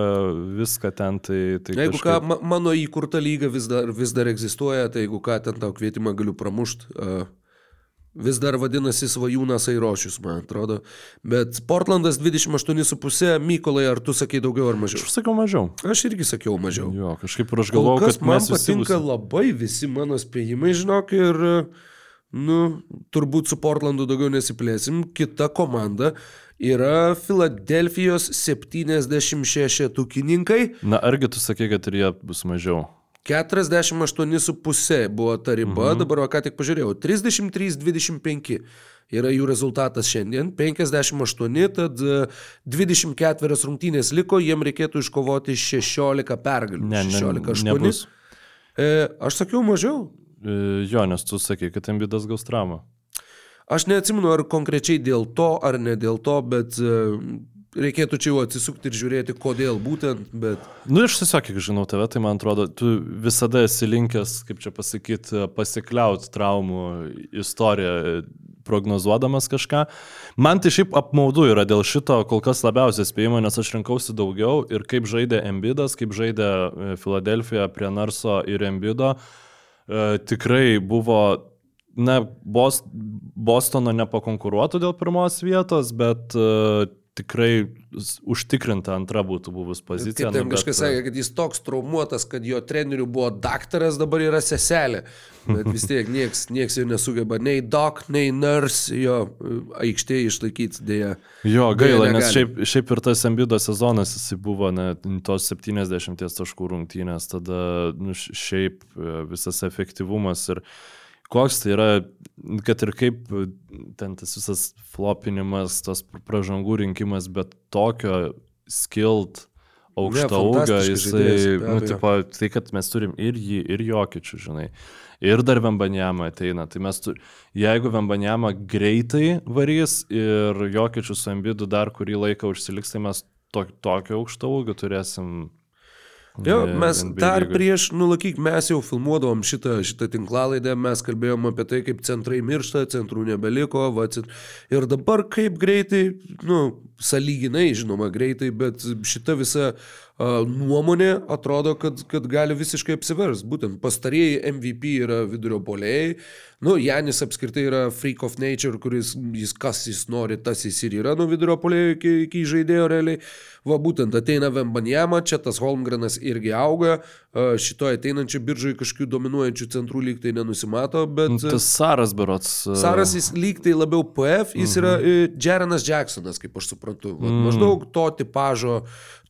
viską ten. Tai, tai Jeigu kažkaip... ką, ma mano įkurta lyga vis dar, vis dar egzistuoja, tai jeigu ką, ten tau kvietimą galiu pramušti. Uh, vis dar vadinasi Svajūnas Airošius, man atrodo. Bet Portlandas 28,5, Mykolai, ar tu sakai daugiau ar mažiau? Aš sakiau mažiau. Aš irgi sakiau mažiau. Jo, kažkaip ir aš kas kad man visi patinka būsim- labai visi mano spėjimai, žinok, ir, nu, turbūt su Portlandu daugiau nesiplėsim. Kita komanda yra Filadelfijos 76 tukininkai. Na, argi tu sakai, kad ir jie bus mažiau? 48,5 buvo ta riba, mhm. dabar va, ką tik pažiūrėjau, 33-25 yra jų rezultatas šiandien, 58, tad e, 24 rungtynės liko, jiem reikėtų iškovoti 16 pergalių. Ne, ne, 16-8. nebus. E, aš sakiau mažiau. E, Jo, nes tu sakai, kad Embidas gaus traumą. Aš neatsimenu, ar konkrečiai dėl to, ar ne dėl to, bet e, reikėtų čia jau atsisukti ir žiūrėti, kodėl būtent, bet... Nu, aš tiesiog, kiek žinau tave, tai man atrodo, tu visada esi linkęs, kaip čia pasakyti, pasikliauti traumų istoriją, prognozuodamas kažką. Man tai šiaip apmaudu yra dėl šito kol kas labiausiai spėjimo, nes aš rinkausi daugiau ir kaip žaidė Embidas, kaip žaidė e, Filadelfija prie Narso ir Embido, e, tikrai buvo na, Bos, Bostono nepakonkuruotų dėl pirmos vietos, bet uh, tikrai užtikrinta antra būtų buvus pozicija. Ten nu, bet, kažkas sakė, kad jis toks traumuotas, kad jo trenerių buvo daktaras, dabar yra seselė. Bet vis tiek nieks, nieks jau nesugeba nei doc, nei nurse jo e, aikštėje išlaikyti dėja. Jo, gaila, nes negali. šiaip, šiaip ir tas Embido sezonas jisai buvo ne, tos 70 taškų rungtynės, tada nu, šiaip e, visas efektyvumas ir koks tai yra, kad ir kaip ten tas visas flopinimas, tas pražangų rinkimas, bet tokio Ne, ūgio, fantastiškas jisai, žaidėjas, nu, tipo, tai kad mes turim ir jį, ir jokičių, žinai. Ir dar Vembanjama ateina. Tai mes, tu, jeigu Vembanjama greitai varys ir jokičių su Ambidu dar kurį laiką užsiliks, tai mes to, tokio aukšto ūgio turėsim. Jo, mes NBA dar lygoj. prieš, nulakyk, mes jau filmuodavom šitą, šitą tinklalaidę, mes kalbėjom apie tai, kaip centrai miršta, centrų nebeliko, va, ir dabar kaip greitai, nu, saliginai, žinoma, greitai, bet šita visa nuomonė atrodo, kad, kad gali visiškai apsivers. Būtent pastarieji MVP yra vidurio polėjai. Nu, Janis apskritai yra freak of nature, kuris jis kas jis nori, tas jis ir yra nuo vidurio polėjo iki, iki žaidėjo realiai. Va būtent ateina Vembanjama, čia tas Holmgrenas irgi auga, šitoje ateinančioje biržoje kažkokių dominuojančių centrų lyg tai nenusimato, bet... Tas Saras berots. Saras jis lyg tai labiau PF, jis yra e, Jerenas Jacksonas, kaip aš suprantu. Vat, Maždaug to tipažo,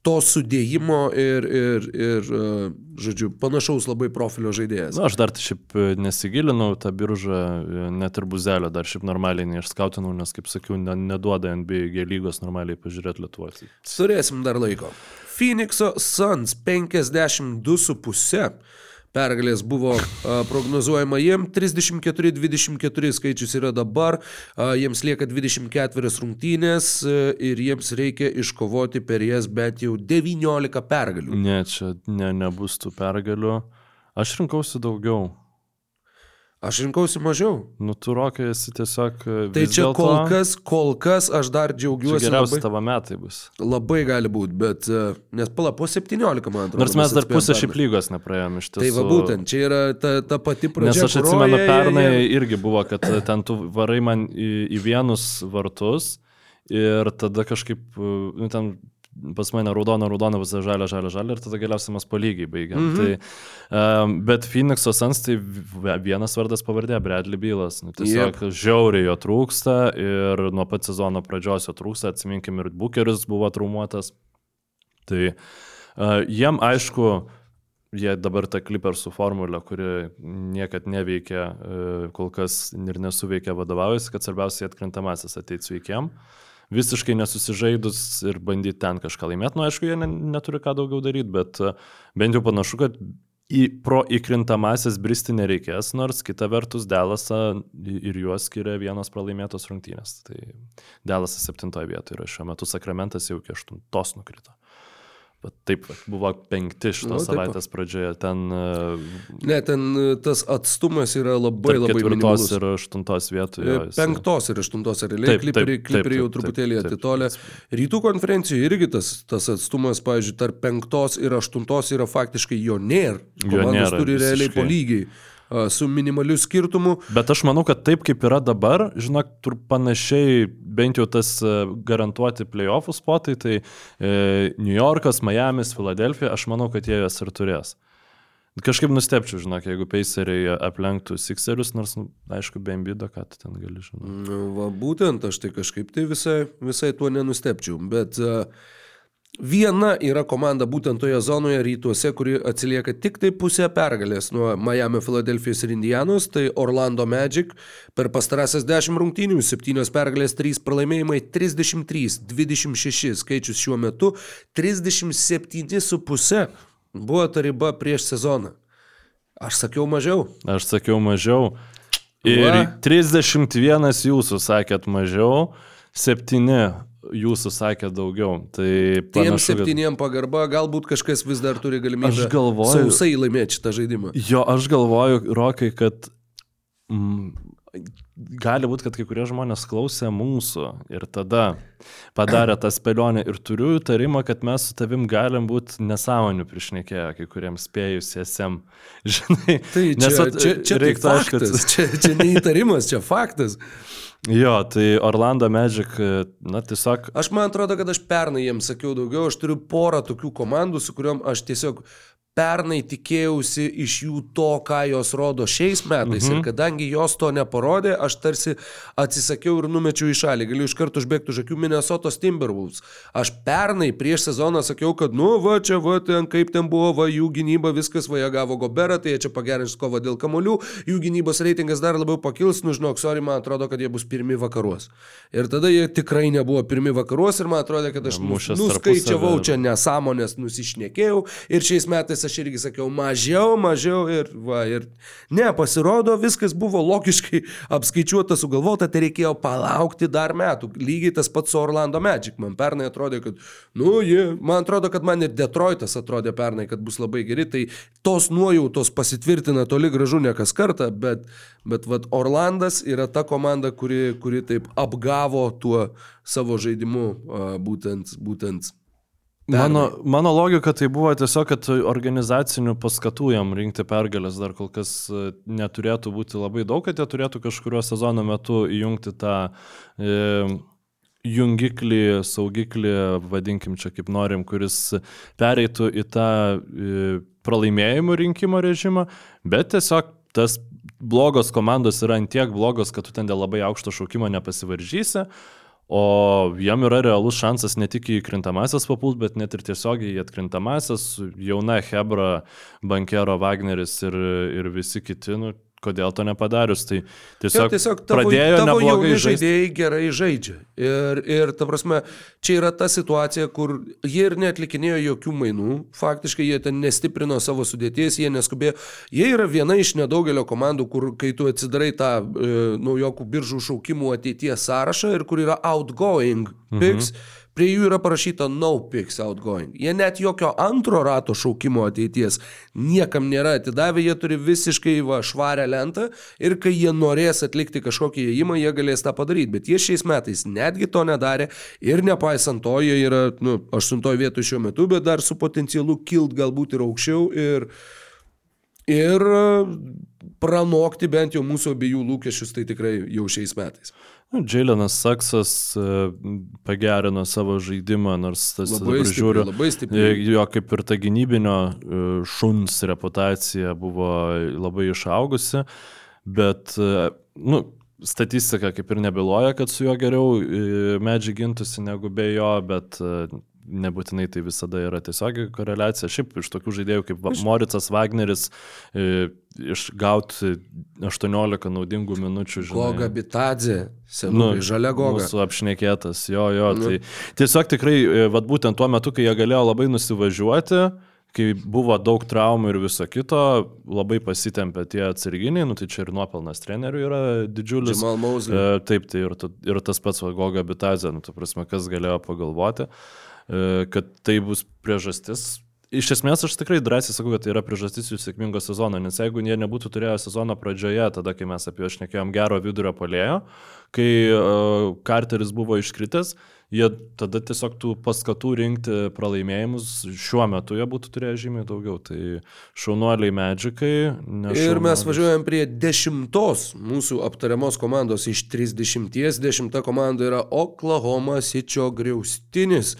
to sudėjimo ir, ir, ir e, žodžiu, panašaus labai profilio žaidėjas. Na, aš dar šiaip e, nesigilinau tą biržą, e, net ir buzelio dar šiaip normaliai neišskautinau, nes, kaip sakiau, ne, neduoda NBA lygos normaliai pažiūrėti Lietuvoje. Turėsim dar laiko. Phoenix'o Suns 52,5 pergalės buvo prognozuojama jiem, 34-24 skaičius yra dabar, jiems lieka 24 rungtynės a, ir jiems reikia iškovoti per jas bent jau 19 pergalių. Ne, čia ne, nebus tų pergalių. Aš rinkausi daugiau. Aš rinkausi mažiau. Nu, tu rokai esi tiesiog. e, Tai čia dėlto- kol kas, kol kas aš dar Čia džiaugiuosi. geriausi Labai, tavo metai bus. labai gali būti, bet a, nes pala po 17 man atrodo. Nors mes dar pusę šiaip lygos nepraėjom iš tiesų. Tai va būtent, čia yra ta, ta pati pradžia. Nes aš atsimenu, jie- jie- pernai jie- irgi buvo, kad e, ten tu varai man į, į vienus vartus ir tada kažkaip, e, nu, ten pas mane raudona, raudona, visą žalę, žalę, žalę ir tada galiausiai mes po lygiai baigiam. Mm. -hmm. tai, um, bet Phoenix'o Sans tai vienas vardas pavardė, Bradley Bylas. Nu, tiesiog yep. žiauriai jo trūksta ir nuo pat sezono pradžios jo trūksta, atsiminkim ir Bukeris buvo traumuotas. Tai uh, jiem aišku, jie dabar tą Clippersų formulę, kuri niekad neveikia, e, kol kas ir nesuveikia vadovaujasi, kad svarbiausia atkrintamasis ateiti sveikiam. Visiškai nesusižaidus ir bandyti ten kažką laimėti. Nu, aišku, jie ne, neturi ką daugiau daryti, bet e, bent jau panašu, kad į pro įkrintamasis bristi nereikės, nors kita vertus Delasą ir juos skiria vienos pralaimėtos rungtynės. Tai Delasas septintoje vietoje yra šiuo metu, Sakramentas jau iki aštuntos nukrito. Bet taip, buvo penkti šitos Nu, nu, taip. savaitės pradžioje. Ten uh, Ne, ten e, tas atstumas yra labai labai ketvirtos minimalus. ir aštuntos. E, jo, jisai- Penktos ir aštuntos realiai, kliperiai, taip, kliperiai jau truputėlį taip, atitolę. Rytų konferencijoje irgi tas, tas atstumas, pavyzdžiui, tarp penktos ir aštuntos yra faktiškai jo nėra. Jo Komandos nėra, turi realiai visiškai. po lygiai su minimaliu skirtumu. Bet aš manau, kad taip kaip yra dabar, žinok, tur panašiai bent jau tas garantuoti playoffų spotai, tai e, New Yorkas, Miamis, Filadelfija, aš manau, kad jie juos ir turės. Kažkaip nustepčiau, žinok, jeigu Paceriai aplenktų Sixerius, nors, nu, aišku, be ambido, ką ten gali žinoti. Nu, Va, būtent aš tai kažkaip tai visai, visai tuo nenustepčiau. Bet a, viena yra komanda būtent toje zonoje rytuose, kuri atsilieka tik tai pusę pergalės nuo Miami, Filadelfijos ir Indianos, tai Orlando Magic per pastarąsias 10 rungtynių, 7 pergalės, 3 pralaimėjimai, 33, 26 skaičius šiuo metu, 37,5 buvo ta riba prieš sezoną. Aš sakiau mažiau. Aš sakiau mažiau. Ir Va. 31 jūsų sakėt mažiau, 7 jūsų sakėt daugiau. Tai Tiem septyniem pagarba, galbūt kažkas vis dar turi galimybę Aš galvoju- sausai laimėti šitą žaidimą. Jo, aš galvoju, Rokai, kad mm, gali būti, kad kai kurie žmonės klausė mūsų ir tada padarė tą spėlionę ir turiu įtarimą, kad mes su tavim galim būti nesąmonių priešnekėję kai kuriems spėjusiesiem. Žinai, Tai čia, nes vat, čia, čia reiktų, tai aišku, čia, čia neįtarimas, čia faktas. Jo, tai Orlando Magic, na tiesiog Aš man atrodo, kad aš pernai jiems sakiau daugiau, aš turiu porą tokių komandų, su kuriuom aš tiesiog pernai tikėjausi iš jų to, ką jos rodo šiais metais. Mhm. Ir kadangi jos to neparodė, aš tarsi atsisakiau ir numečiau į šalį. Galiu iš karto užbėgti už akių Minnesotos Timberwolves. Aš pernai prieš sezoną sakiau, kad nu va čia, va ten kaip ten buvo, va jų gynyba, viskas, va jie gavo goberą, tai jie čia pagerins kovą dėl kamolių, jų gynybos reitingas dar labiau pakils, nu žinok, sorry, man atrodo, kad jie bus pirmi vakaruos. Ir tada jie tikrai nebuvo pirmi vakaruos ir man atrodo, kad aš nuskaičiavau čia nesąmonės, nusišnekėjau ir šiais metais aš irgi sakiau mažiau, mažiau ir va, ir ne, pasirodo, viskas buvo logiškai apskaičiuota, sugalvota, tai reikėjo palaukti dar metų. Lygiai tas pats su Orlando Magic. Man pernai atrodė, kad, nu, jie, man atrodo, kad man ir Detroitas atrodė pernai, kad bus labai geri, tai tos nuojautos pasitvirtina toli gražu ne kas kartą, bet, bet vat, Orlandas yra ta komanda, kuri, kuri taip apgavo tuo savo žaidimu, a, būtent, būtent Mano, mano logika tai buvo tiesiog, kad organizacinių paskatų jam rinkti pergalės dar kol kas e, neturėtų būti labai daug, kad jie turėtų kažkurio sezono metu įjungti tą e, jungiklį, saugiklį, vadinkim čia kaip norim, kuris pereitų į tą e, pralaimėjimų rinkimo režimą, bet tiesiog tas blogos komandos yra ant tiek blogos, kad tu ten dėl labai aukšto šaukimo nepasivaržysi. O jam yra realus šansas ne tik į krintamasias papult, bet net ir tiesiogiai į atkrintamasias. Jauna Hebra, Bankero, Wagneris ir, ir visi kiti, nu, kodėl to nepadarius. Tai tiesiog, Jo, tiesiog tavo, pradėjo tavo neblogai žaisti. žaidėjai gerai žaidžia. Ir, ir ta prasme, čia yra ta situacija, kur jie ir netlikinėjo jokių mainų, faktiškai jie ten nestiprino savo sudėties, jie neskubėjo. Jie yra viena iš nedaugelio komandų, kur kai tu atsidarai tą e, naujokų biržų šaukimų ateities sąrašą ir kur yra outgoing picks. Mhm. Prie jų yra parašyta no picks outgoing. Jie net jokio antro rato šaukimo ateities niekam nėra atidavę, jie turi visiškai va, švarę lentą ir kai jie norės atlikti kažkokį įėjimą, jie galės tą padaryti. Bet jie šiais metais netgi to nedarė ir nepaisant to, jie yra nu, aštuntoje vietoje šiuo metu, bet dar su potencialu kilt galbūt ir aukščiau ir, ir e, pranokti bent jau mūsų abiejų lūkesčius tai tikrai jau šiais metais. Džiailenas Saksas e, pagerino savo žaidimą, nors tas Labai stipriai, žiūriu, labai stipriai. e, jo kaip ir ta gynybinio e, šuns reputacija buvo labai išaugusi, bet, nu, statistika kaip ir nebeloja, kad su juo geriau medžiai gintųsi negu be jo, bet nebūtinai tai visada yra tiesiog koreliacija. Šiaip iš tokių žaidėjų kaip Va- Moricas Wagneris e, išgauti 18 naudingų minučių, žinai. Goga Bitadze, senukai, nu, žalia Goga. Mūsų apšnekėtas, jo, jo. Nu. Tai tiesiog tikrai, e, vad būtent tuo metu, kai jie galėjo labai nusivažiuoti, kai buvo daug traumų ir viso kito, labai pasitempė tie atsarginiai, nu tai čia ir nuopelnas trenerių yra didžiulis. E, taip, tai ir, ir tas pats Goga Bitazė, nu, tu prasme, kas galėjo pagalvoti, e, kad tai bus priežastis. Iš esmės aš tikrai drąsiai sakau, kad tai yra priežastis jų sėkmingo sezono, nes jeigu jie nebūtų turėję sezono pradžioje, tada kai mes apie juos šnekėjom gero vidurio polėjo, kai uh, Carteris buvo iškritęs, jie tada tiesiog tų paskatų rinkti pralaimėjimus šiuo metu jie būtų turėję žymiai daugiau. Tai šaunuoliai medžikai. Ir mes važiuojam prie dešimtos mūsų aptariamos komandos iš 30. Dešimta komanda yra Oklahoma Sičio griaustinis.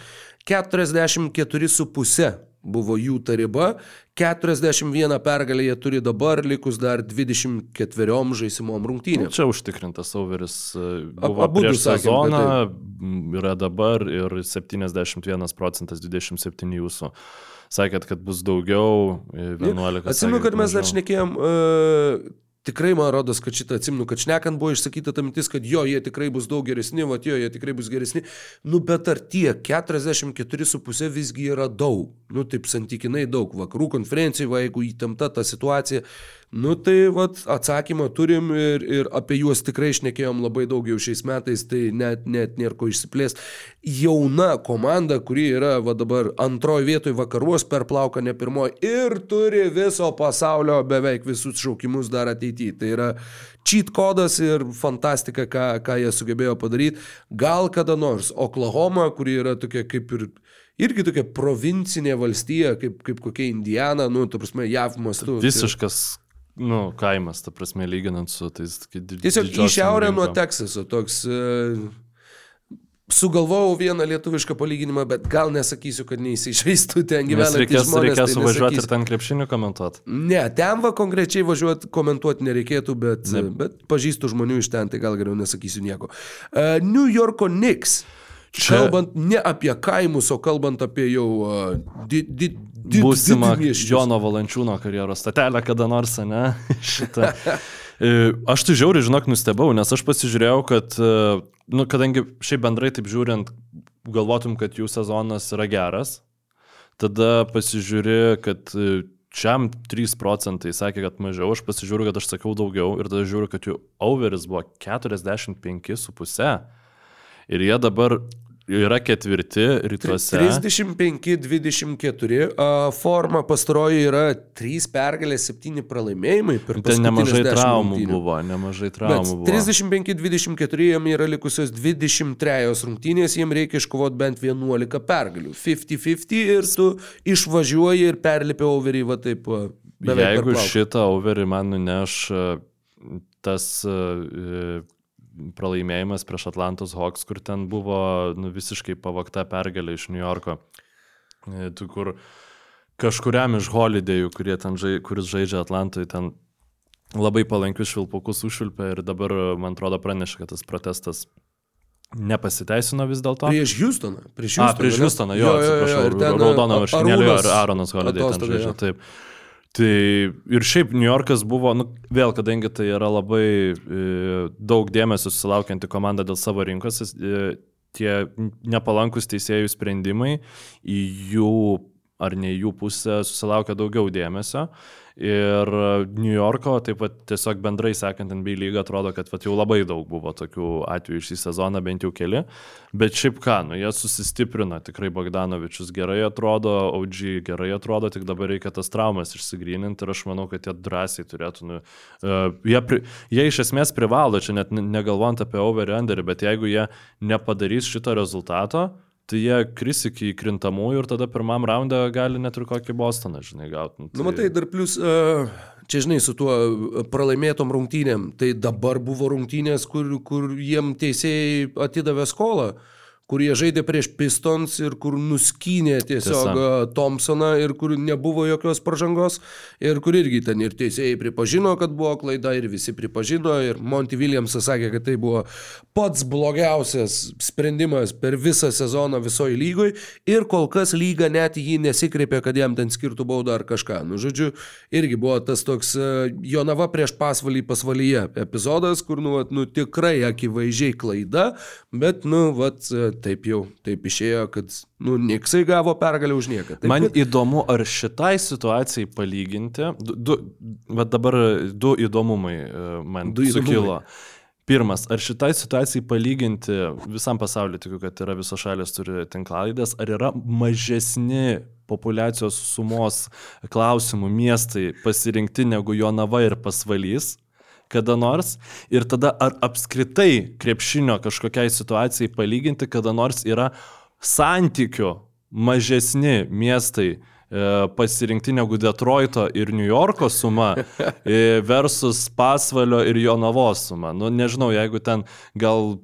44,5 buvo jų ta riba. 41 pergalę jie turi dabar, likus dar 24 žaisimom rungtynėm. Čia užtikrintas Sauveris e, buvo abudu prieš sakėm, sezoną, m, yra dabar ir 71 procentas 27 jūsų. Sakėt, kad bus daugiau, e, 11. Atsimenu, sakėt kad mes dar šnekėjom, uh, tikrai man rodos, kad šitą atsimenu, kad šnekant buvo išsakyta ta mintis, kad jo, jie tikrai bus daug geresni, va, jo, jie tikrai bus geresni. Nu, bet ar tie 44,5 visgi yra daug, nu, taip santykinai daug. Vakarų konferencijai, va, jeigu įtempta ta situacija, nu, tai va, atsakymą turim ir, ir apie juos tikrai šnekėjom labai daug jau šiais metais, tai net, net nėra ko išsiplės. Jauna komanda, kuri yra va dabar antroji vietoje vakaruos per plauką, ne pirmoji, ir turi viso pasaulio beveik visus šaukimus dar ateityje. Tai yra cheat kodas ir fantastika, ką, ką jie sugebėjo padaryti. Gal kada nors Oklahoma, kuri yra tokia kaip ir irgi tokia provincinė valstija, kaip, kaip kokia Indiana, nu, tu prasme, JAV mastu. Visiškas, nu, kaimas, ta prasme, lyginant su tais. kai di- Tiesiog į šiaurę nuo. Teksaso toks. Uh, sugalvojau vieną lietuvišką palyginimą, bet gal nesakysiu, kad neįsižeistų ten gyvenantys reikės, žmonės. reikės tai suvažiuoti ir ten krepšinių komentuoti. Ne, ten va konkrečiai važiuoti, komentuoti nereikėtų, bet, Ne. bet pažįstu žmonių iš ten, tai gal geriau nesakysiu nieko. Uh, New Yorko Knicks. Čia... Kalbant ne apie kaimus, o kalbant apie jau uh, di, di, didmiesčius. Jono Valančiūno karjeros statelę kada nors, ne? Šitą. E, Aš tai žiauriai, žinok, nustebau, nes aš pasižiūrėjau, kad, e, nu, kadangi šiaip bendrai taip žiūrint, galvotum, kad jų sezonas yra geras, tada pasižiūri, kad e, šiam 3 procentai sakė, kad mažiau, aš pasižiūriu, kad aš sakiau daugiau ir tada žiūriu, kad jų overis buvo 45,5. Ir jie dabar yra ketvirti rytuose. 35-24 forma pastaroji yra 3 pergalės, 7 pralaimėjimai Ten nemažai 10 traumų rungtynių. buvo, nemažai traumų buvo. 35-24 jam yra likusios 23 rungtynės, jiem reikia iškovoti bent 11 pergalių. 50-50 ir tu išvažiuoji ir perlipi overį va taip. Jeigu šitą overį man nuneš tas e, pralaimėjimas prieš Atlantos Hawks, kur ten buvo nu, visiškai pavakta pergalė iš New Yorko, E, tu kur kažkuriam iš holidėjų, žai, kuris žaidžia Atlantoje, ten labai palankius švilpukus užšvilpė ir dabar, man atrodo, pranešė, kad tas protestas nepasiteisino vis dėlto. Prieš Houstoną. Prieš Houstoną. prieš? Houstoną, jo, atsiprašau, ir ten, raudono marškinėlio ir Aaronas Holiday ten žaidžia, jo. taip. Tai ir šiaip New Yorkas buvo, nu, vėl, kadangi tai yra labai e, daug dėmesio susilaukianti komanda dėl savo rinkos, e, tie nepalankus teisėjų sprendimai į jų ar ne į jų pusę susilaukia daugiau dėmesio. Ir New Yorko, taip pat tiesiog bendrai sekant NBA lygą, atrodo, kad vat, jau labai daug buvo tokių atvejų šį sezoną, bent jau keli. Bet šiaip ką, nu, jie susistiprino, tikrai Bogdanovičius gerai atrodo, OG gerai atrodo, tik dabar reikia tas traumas išsigryninti ir aš manau, kad jie drąsiai turėtų, nu, uh, jie, pri, jie iš esmės privalo, čia net ne- negalvojant apie over under, bet jeigu jie nepadarys šito rezultato, tai jie kris iki krintamųjų ir tada pirmam raundą gali net ir kokį Bostoną, žinai, gauti. Nu, matai, dar plus, uh, čia žinai, su tuo e, pralaimėtom rungtynėm, tai dabar buvo rungtynės, kur, kur jiem teisėjai atidavė skolą, kur jie žaidė prieš Pistons ir kur nuskynė tiesiog Tiesa. Tiesa. Thompsoną ir kur nebuvo jokios pažangos ir kur irgi ten ir teisėjai pripažino, kad buvo klaida ir visi pripažino ir Monty Williamsas sakė, kad tai buvo pats blogiausias sprendimas per visą sezoną visoje lygoje ir kol kas lyga net jį nesikreipė, kad jam ten skirtų baudą ar kažką. Nu, žodžiu, irgi buvo tas toks e, Jonava prieš pasvalį pasvalyje epizodas, kur, nu, nu tikrai akivaizdžiai klaida, bet, nu, vat, e, taip jau, taip išėjo, kad, nu, Niksai gavo pergalę už nieką. Taip, Man kad- įdomu, ar šitai situacijai palyginti, du, bet dabar du įdomumai e, man Du įdomumai. sukilo. Pirmas, ar šitai situacijai palyginti, visam pasauliu tikiu, kad yra visos šalės turi tinklalaidės, ar yra mažesni populacijos sumos klausimų miestai pasirinkti negu Jonava ir Pasvalys? Kada nors ir tada ar apskritai krepšinio kažkokiai situacijai palyginti, kada nors yra santykių mažesni miestai e, pasirinkti negu Detroito ir New Yorko suma e, versus Pasvalio ir Jonavos suma. Nu, nežinau, jeigu ten gal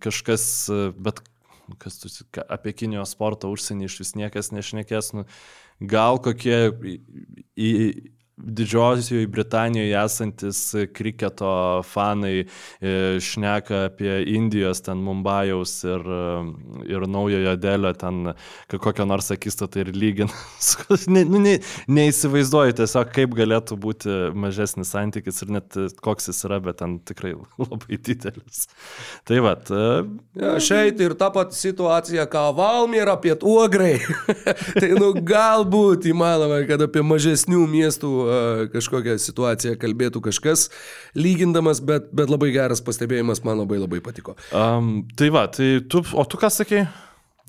kažkas, e, bet kas tu, apie Kinijos sportą užsienį iš vis niekas nešnekės, nu, gal kokie į, į, Didžiosioje Britanijoje esantis kriketo fanai e, šneka apie Indijos, ten Mumbajaus ir, e, ir naujojo Delio, ten kokią nors akistatą ir lygina. ne, nu, ne, neįsivaizduoju tiesiog, kaip galėtų būti mažesnis santykis ir net e, koks jis yra, bet ten tikrai labai didelis. Tai va, Ja, Šiaip ir ta pati situacija, ką Valmiera pietų ograi. tai nu galbūt įmanoma, kad apie mažesnių miestų kažkokią situaciją kalbėtų kažkas lygindamas, bet, bet labai geras pastebėjimas man labai labai patiko. um, tai va, tai tu, o tu ką sakai?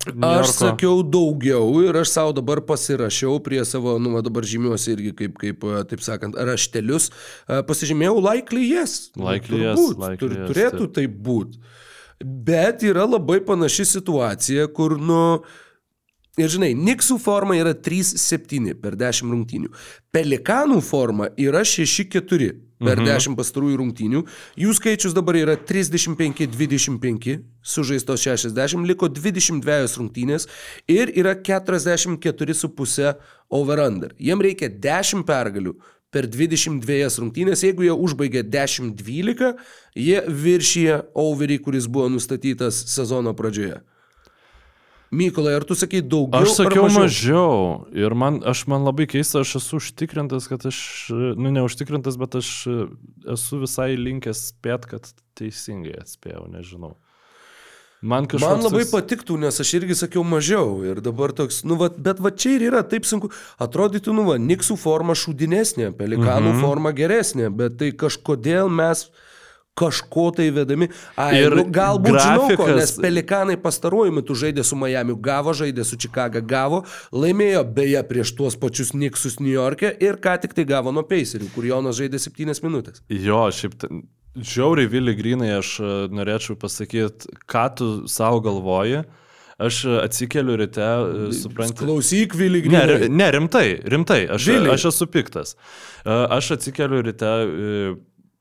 Aš sakiau daugiau ir aš savo dabar pasirašiau prie savo, nu, dabar žymiuosi irgi kaip, kaip, taip sakant, raštelius. Pasižymėjau likely yes. Likely yes, turbūt, likely tur- yes, Turėtų tai būti. Bet yra labai panaši situacija, kur, nu, Ir žinai, Niksų forma yra 3-7 per 10 rungtynių. Pelikanų forma yra 6-4 per mhm. 10 pastarųjų rungtynių. Jų skaičius dabar yra 35-25, sužaistos 60, liko 22 rungtynės ir yra 44,5 over-under. Jiem reikia 10 pergalių per 22 rungtynės. Jeigu jie užbaigia 10-12, jie viršyje overį, kuris buvo nustatytas sezono pradžioje. Mykolai, ar tu sakai daugiau? Aš sakiau mažiau? mažiau ir man, aš man labai keista, aš esu užtikrintas, kad aš, nu neužtikrintas, bet aš esu visai linkęs spėt, kad teisingai atspėjau, nežinau. Man. Man labai patiktų, nes aš irgi sakiau mažiau ir dabar toks, nu, va, bet va čia ir yra taip sunku. Atrodytų, nu, va, Niksų forma šūdinesnė, Pelikanų mhm. forma geresnė, bet tai kažkodėl mes kažko tai vedami. Ai, Ir nu, galbūt žinau, ko, grafikas- nes Pelikanai pastaruoju metu žaidė su Miami, gavo, žaidė su Chicago, gavo, laimėjo beje prieš tuos pačius Niksus New York'e ir ką tik tai gavo nuo Pacerių, kur Jonas žaidė 7 minutės. Jo, šiaip žiauriai Vili Grinai aš e, norėčiau pasakyti, ką tu savo galvoji. Aš e, atsikeliu ryte, e, suprantu. Klausyk, Vili Ne, Grinai. ri- ne, rimtai, rimtai, aš, Vili. aš esu piktas. Aš atsikeliu ryte,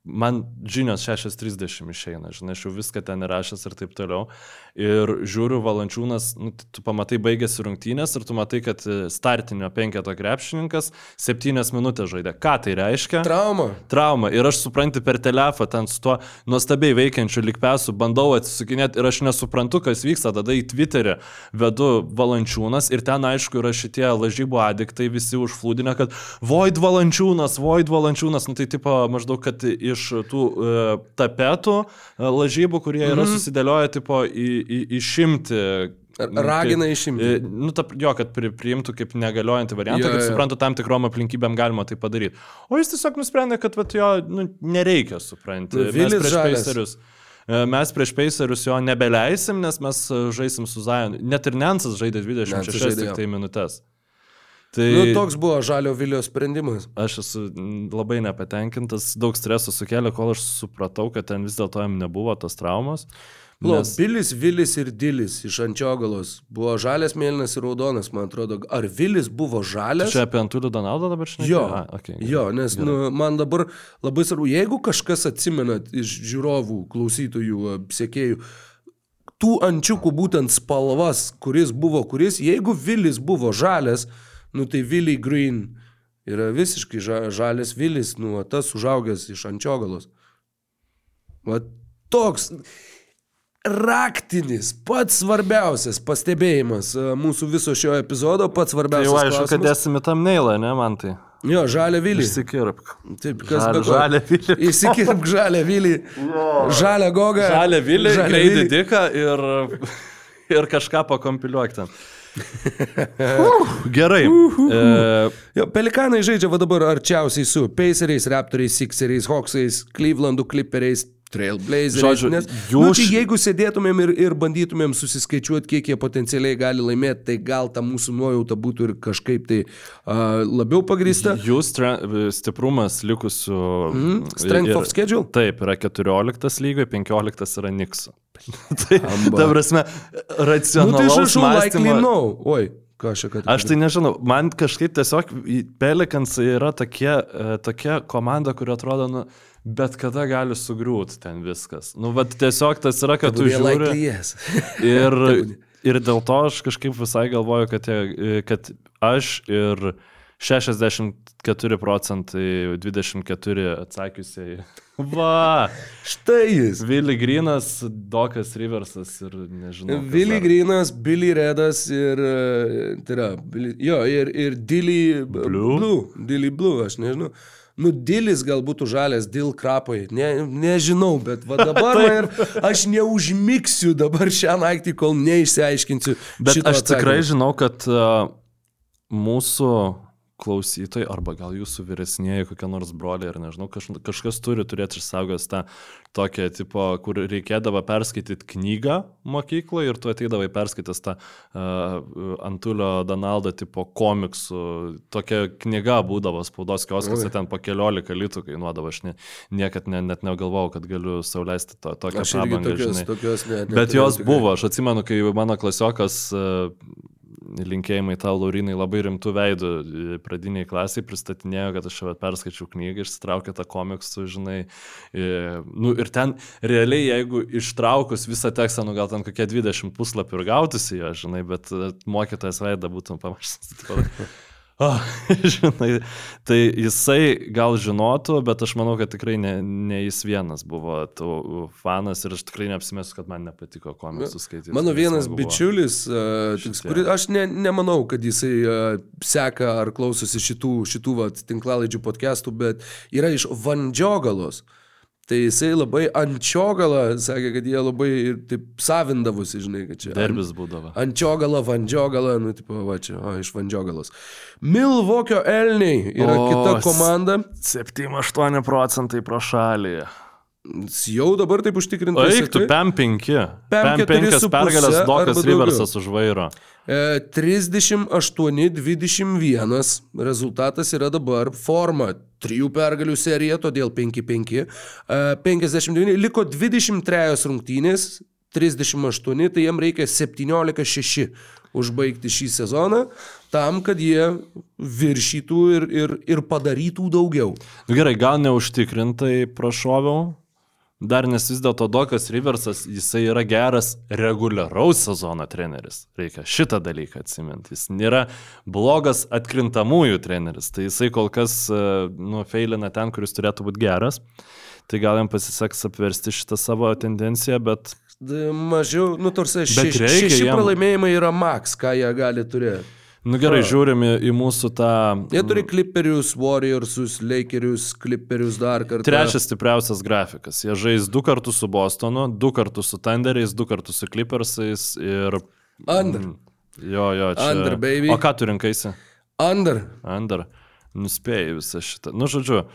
man žinios 6.30 išeina, žinai, aš jau viską ten įrašęs ir taip toliau. Ir žiūriu, valančiūnas, nu, tu pamatai baigėsi rungtynės ir tu matai, kad e, startinio penketo krepšininkas 7 minutės žaidė. Ką tai reiškia? Trauma. trauma. Ir aš suprantu per telefą ten su tuo nuostabiai veikiančiu likpesu, bandau atsisukinėti ir aš nesuprantu, kas vyksta. Tada į Twitterį vedu valančiūnas ir ten aišku yra šitie lažybų adiktai visi užflūdinę, kad Void valančiūnas, Void valančiūnas, nu tai tipo maždaug, kad iš tų e, tapetų e, lažybų, kurie yra susidėlioję tipo į, į, išimti. nu, Ragina išimti. e, Nu, ta, jo, kad pri, priimtų kaip negaliojantį variantą, Jo, kad suprantu, tam tikrom aplinkybėm galima tai padaryti. O jis tiesiog nusprendė, kad vat, jo nu, nereikia, supranti. Nu, Mes Vilis prieš žalias. Pacerius. e, Mes prieš Pacerius jo nebeleisim, nes mes e, žaisim su Zion. Net ir Nensas žaidė 26 Nensas žaidė, tik tai minutės. Tai Nu, toks buvo Žalio Vilio sprendimas. aš esu labai nepatenkintas, daug streso sukėlė, kol aš supratau, kad ten vis dėlto jam nebuvo tos traumos. Nes- Bilis, Vilis ir Dilis iš Ančiogalos buvo žalias, mėlynas ir raudonas, man atrodo. Ar Vilis buvo žalias? Čia apie Antulį Donaldą dabar šnekėjau? Jo, A, okay, gerai. jo, nes nu, man dabar labai svarbu, jeigu kažkas atsimenat iš žiūrovų, klausytojų, a, sekėjų, tų ančiukų būtent spalvas, kuris buvo kuris, jeigu Vilis buvo žalias, nu tai Vili Green yra visiškai ža žalias Vilis, nu, tas užaugęs iš Ančiogalos. Va toks raktinis, pats svarbiausias pastebėjimas a, mūsų viso šio epizodo, pats Tai svarbiausias. jau aišku, kad klausimas. esame tam neilą, ne man tai. Jo, žalia Vilį. Išsikirpk. Taip, kas Žal- be ko. žalią Vilį. Įsikirp žalę Vilį. Žalę gogą. Žalę Vilį, greidį diką ir, ir kažką pakompiliuok ten. Uh, gerai. E, Jo, Pelikanai žaidžia va dabar arčiausiai su Paceriais, Raptoriais, Sixeriais, Hawksais, Clevelandų Clipperiais. Trailblazeriais. Žodžiu, nes, jūs- nu, čia jeigu sėdėtumėm ir, ir bandytumėm susiskaičiuoti, kiek jie potencialiai gali laimėti, tai gal ta mūsų nuojauta būtų ir kažkaip tai uh, labiau pagrįsta. Jūs tre- stiprumas likusių. Mhm. Strength of schedule? Taip, yra 14 lygoje, 15 yra Nikso. tai, ta prasme, Nu, tai aš rašau likely mąstymo. no. Oi, ką aš ką tik Aš tai nežinau, man kažkaip tiesiog Pelicans yra tokia, e, tokia komanda, kuri atrodo, nu, bet kada gali sugriūti ten viskas. Nu, bet tiesiog tas yra, kad tu žiūri. likely yes. Ir, ir dėl to aš kažkaip visai galvoju, kad, jie, kad aš ir 64 procentai 24 atsakiusiai. Va! Štai jis. Vili Grinas, Dokas Riversas ir nežinau. Vili. Grinas, Billy Redas ir, e, tai yra, jo, ir, ir Dilly Blue? Blue. Dilly Blue, aš nežinau. Nu, Dilis gal būtų žalės, Dil krapai, ne, nežinau, bet va dabar man ir aš neužmiksiu dabar šią naktį, kol neišsiaiškinsiu. Bet aš tikrai atsakymo. žinau, kad uh, mūsų klausytojai, arba gal jūsų vyresnėji, kokie nors broliai, ar nežinau, kaž, kažkas turi turėti išsaugęs tą tokią, tipo, kur reikėdavo perskaityti knygą mokykloje ir tu ateidavai perskaitęs tą uh, Antulio Donaldo tipo komiksų. Tokia knyga būdavo spaudos kioskuose, Oi. ten po keliolika litų kainuodavo, aš ne, niekad ne, net negalvojau, kad galiu sauliaisti to, tokią prabangą. tokios, žinai. tokios ne, Bet neturėjau jos tikrai. buvo, aš atsimenu, kai mano klasiokas, e, linkėjimai tau, Laurinai, labai rimtų veidų e, pradiniai klasiai pristatinėjo, kad aš perskaičiau knygą, išsitraukė tą komiksų, žinai. E, Nu, ir ten realiai, jeigu ištraukus visą tekstą, nu gal ten kokie 20 puslapių ir gautųsi jo, žinai, bet e, mokytojas veidą būtum pamašęs. Oh, žinai, tai jisai gal žinotų, bet aš manau, kad tikrai ne, ne jis vienas buvo tų fanas ir aš tikrai neapsimesiu, kad man nepatiko komiksų skaityti. Mano Tikrai vienas bičiulis, uh, kuris aš ne, nemanau, kad jisai uh, seka ar klausosi šitų, šitų vat, tinklalaidžių podcastų, bet yra iš Vandžiogalos. Tai jisai labai ančiogalą sakė, kad jie labai ir taip savindavosi, žinai, kad čia. Derbis būdavo. Ančiogala, Vandžiogala, nu, tipo, va čia, o, iš Vandžiogalos. Milvokio Elniai yra O, kita komanda. 7-8 procentai pro šalį. Jau dabar taip užtikrintas. Eik, tu PEM 5. PEM PEM 5 4,5 pergalės Dokas. Riversas už vairo. E, 38-21 rezultatas yra dabar forma. Trijų pergalių serija, todėl 5-5. E, 59, liko 23 rungtynės, 38, tai jam reikia 17-6 užbaigti šį sezoną, tam, kad jie viršytų ir, ir, ir padarytų daugiau. Nu gerai, gal neužtikrintai prašoviau. Dar nes vis dėlto Dokas Riversas, jisai yra geras reguliaraus sezono treneris. Reikia šitą dalyką atsiminti. Jis nėra blogas atkrintamųjų treneris. Tai jisai kol kas e, nufeilina ten, kuris turėtų būti geras. Tai gal jam pasiseks apversti šitą savo tendenciją, bet Mažiau, nu, tarsi, šeši, šeši jam- pralaimėjimai yra maks, ką jie gali turėti. Nu gerai, žiūrim į, į mūsų tą... Jie turi Clipperius, Warriorsus, Lakerius, Clipperius dar kartą. Trečias stipriausias grafikas. Jie žais du kartus su Bostonu, du kartus su Thunderiais, du kartus su Clippersais ir... Under. Mm, Jo, jo, čia. Under, baby. O ką tu rinkaisi? Under. Under. Nuspėjai visą šitą. Nu, žodžiu,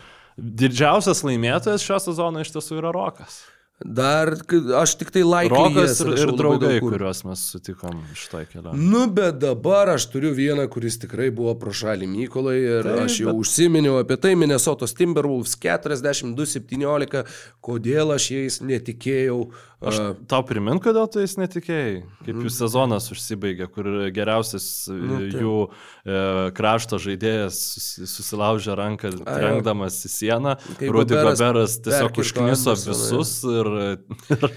didžiausias laimėtojas šio sezono iš tiesų yra Rokas. Dar, aš tik tai laikau. Rokas ir, ir draugai, kuriuos mes sutikom iš to kelio. Nu, bet dabar aš turiu vieną, kuris tikrai buvo pro šalį Mykolai ir Taip, aš jau bet- užsiminiau apie tai Minnesotos Timberwolves 42-17, kodėl aš jais netikėjau. Aš tau primint, kodėl tu jais netikėjai, kaip jų sezonas užsibaigė, kur geriausias nu, taip. jų e, krašto žaidėjas susi- susilaužė ranką, trenkdamas į sieną. Rudy Goberas tiesiog užkniso visus ir, ir,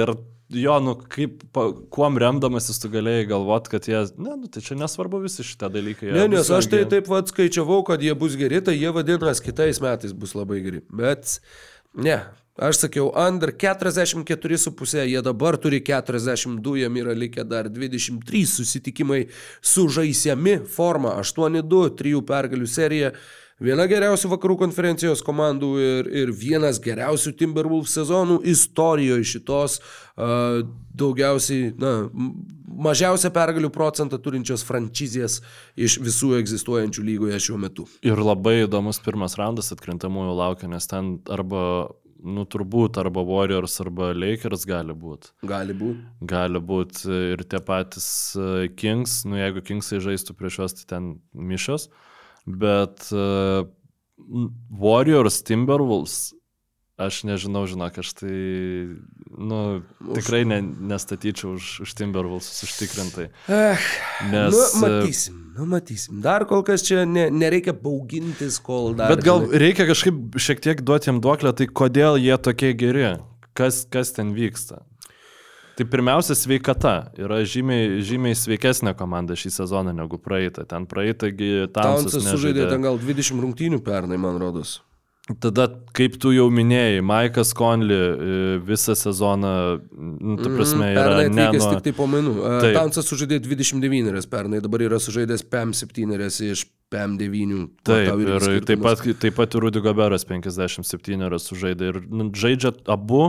ir jo, nu kaip, kuom remdamasis tu galėjai galvot, kad jie, ne, nu tai čia nesvarbu visi šitie dalykai. Ne, nes aš tai taip vad skaičiavau, kad jie bus geri, tai jie vadinasi kitais metais bus labai geri. Bet ne, aš sakiau, under 44,5, jie dabar turi 42, jiem yra likę dar 23 susitikimai sužaisiami forma 8-2, 3 pergalių serija. Viena geriausių vakarų konferencijos komandų ir, ir vienas geriausių Timberwolves sezonų istorijoje šitos uh, daugiausiai, na, mažiausią pergalių procentą turinčios frančizės iš visų egzistuojančių lygoje šiuo metu. Ir labai įdomus pirmas raundas atkrintamųjų laukia, nes ten arba, nu turbūt, arba Warriors, arba Lakers gali būti. Gali būti. Gali būti ir tie patys e, Kings, nu jeigu Kingsai žaistų prieš juos, tai ten mišos. Bet uh, Warriors, Timberwolves, aš nežinau, žinok, aš tai, nu, tikrai ne, nestatyčiau už, už Timberwolves užtikrintai. Eh, Nes, nu, e, matysim, nu, matysim. Dar kol kas čia ne, nereikia baugintis, kol dar. Bet gal reikia kažkaip šiek tiek duoti jam duoklę, tai kodėl jie tokie geri, kas, kas ten vyksta. Tai pirmiausia, sveikata. Yra žymiai, žymiai sveikesnė komanda šį sezoną negu praeitą. Ten praeitągi Taunsas sužaidė ten gal 20 rungtynių pernai, man rodos. Tada, kaip tu jau minėjai, Maikas Conley e, visą sezoną, nu, tu prasme, yra Mhm, Pernai atvykęs nuo... tik tai po mainų. Taip. Taunsas sužaidė 29 pernai, dabar yra sužaidęs PM 7 iš PM 9. Taip, ir taip pat, taip pat ir Rudy Goberas 57 yra sužaidė ir nu, žaidžia abu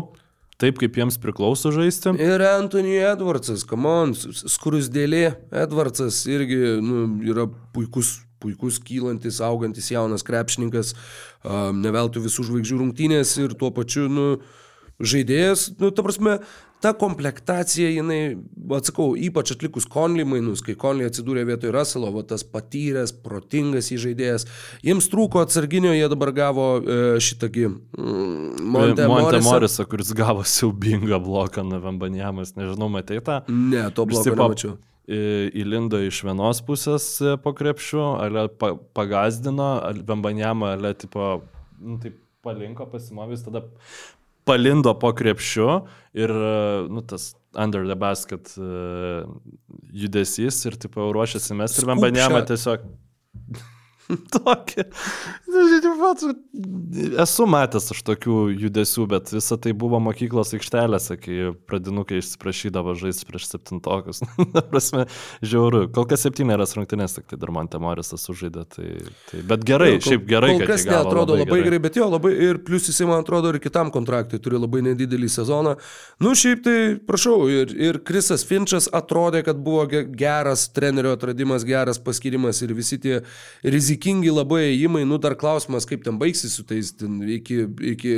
taip, kaip jiems priklauso žaisti. Ir Anthony Edwardsas, kamon, skrusdėlė. Edwardsas irgi nu, yra puikus, puikus kylantis, augantis jaunas krepšininkas, uh, neveltui visų žvaigždžių rungtynės ir tuo pačiu, nu, žaidėjas, nu, ta prasme, ta komplektacija, jinai, atsakau, ypač atlikus Conley mainus, kai Conley atsidūrė vietoj Russello, va, tas patyręs, protingas įžaidėjas, jiems trūko atsarginio, jie dabar gavo e, šitągi mm, Monte, Monte. Morisą, kuris gavo siaubingą bloką nuo Vambanjamas, nežinau, matai tą. Ne, to tipo nemačiau. Įlindo iš vienos pusės e, po krepšiu, ale pa, pagazdino, Vambanjamą, ale tipo, nu, taip palinko pasimovys, tada palindo po krepšiu ir, e, nu, tas under the basket e, judesys ir, tipo, ruošiasi mes ir shot. tiesiog Tokia. Nu, žodžiu, pats, Esu matęs aš tokių judesių, bet visa tai buvo mokyklos aikštelėse, kai pradinukai išsiprašydavo žaisti prieš septintokus. Prasme, žiauru. Kol kas septynėras rungtynės, tik tai dar Monte Morisas sužaidė. Tai, tai, bet gerai, Jo, kol- šiaip gerai, Kol kas neatrodo labai, labai gerai, bet jo, labai ir plus jisai, man atrodo, ir kitam kontraktui turi labai nedidelį sezoną. Nu, šiaip tai, prašau, ir, ir Krisas Finčas atrodė, kad buvo ge- geras trenerio atradimas, geras paskirimas ir visi tie rizikingi labai ėjimai, nu, dar klausimas, kaip ten baigsis su tais ten iki, iki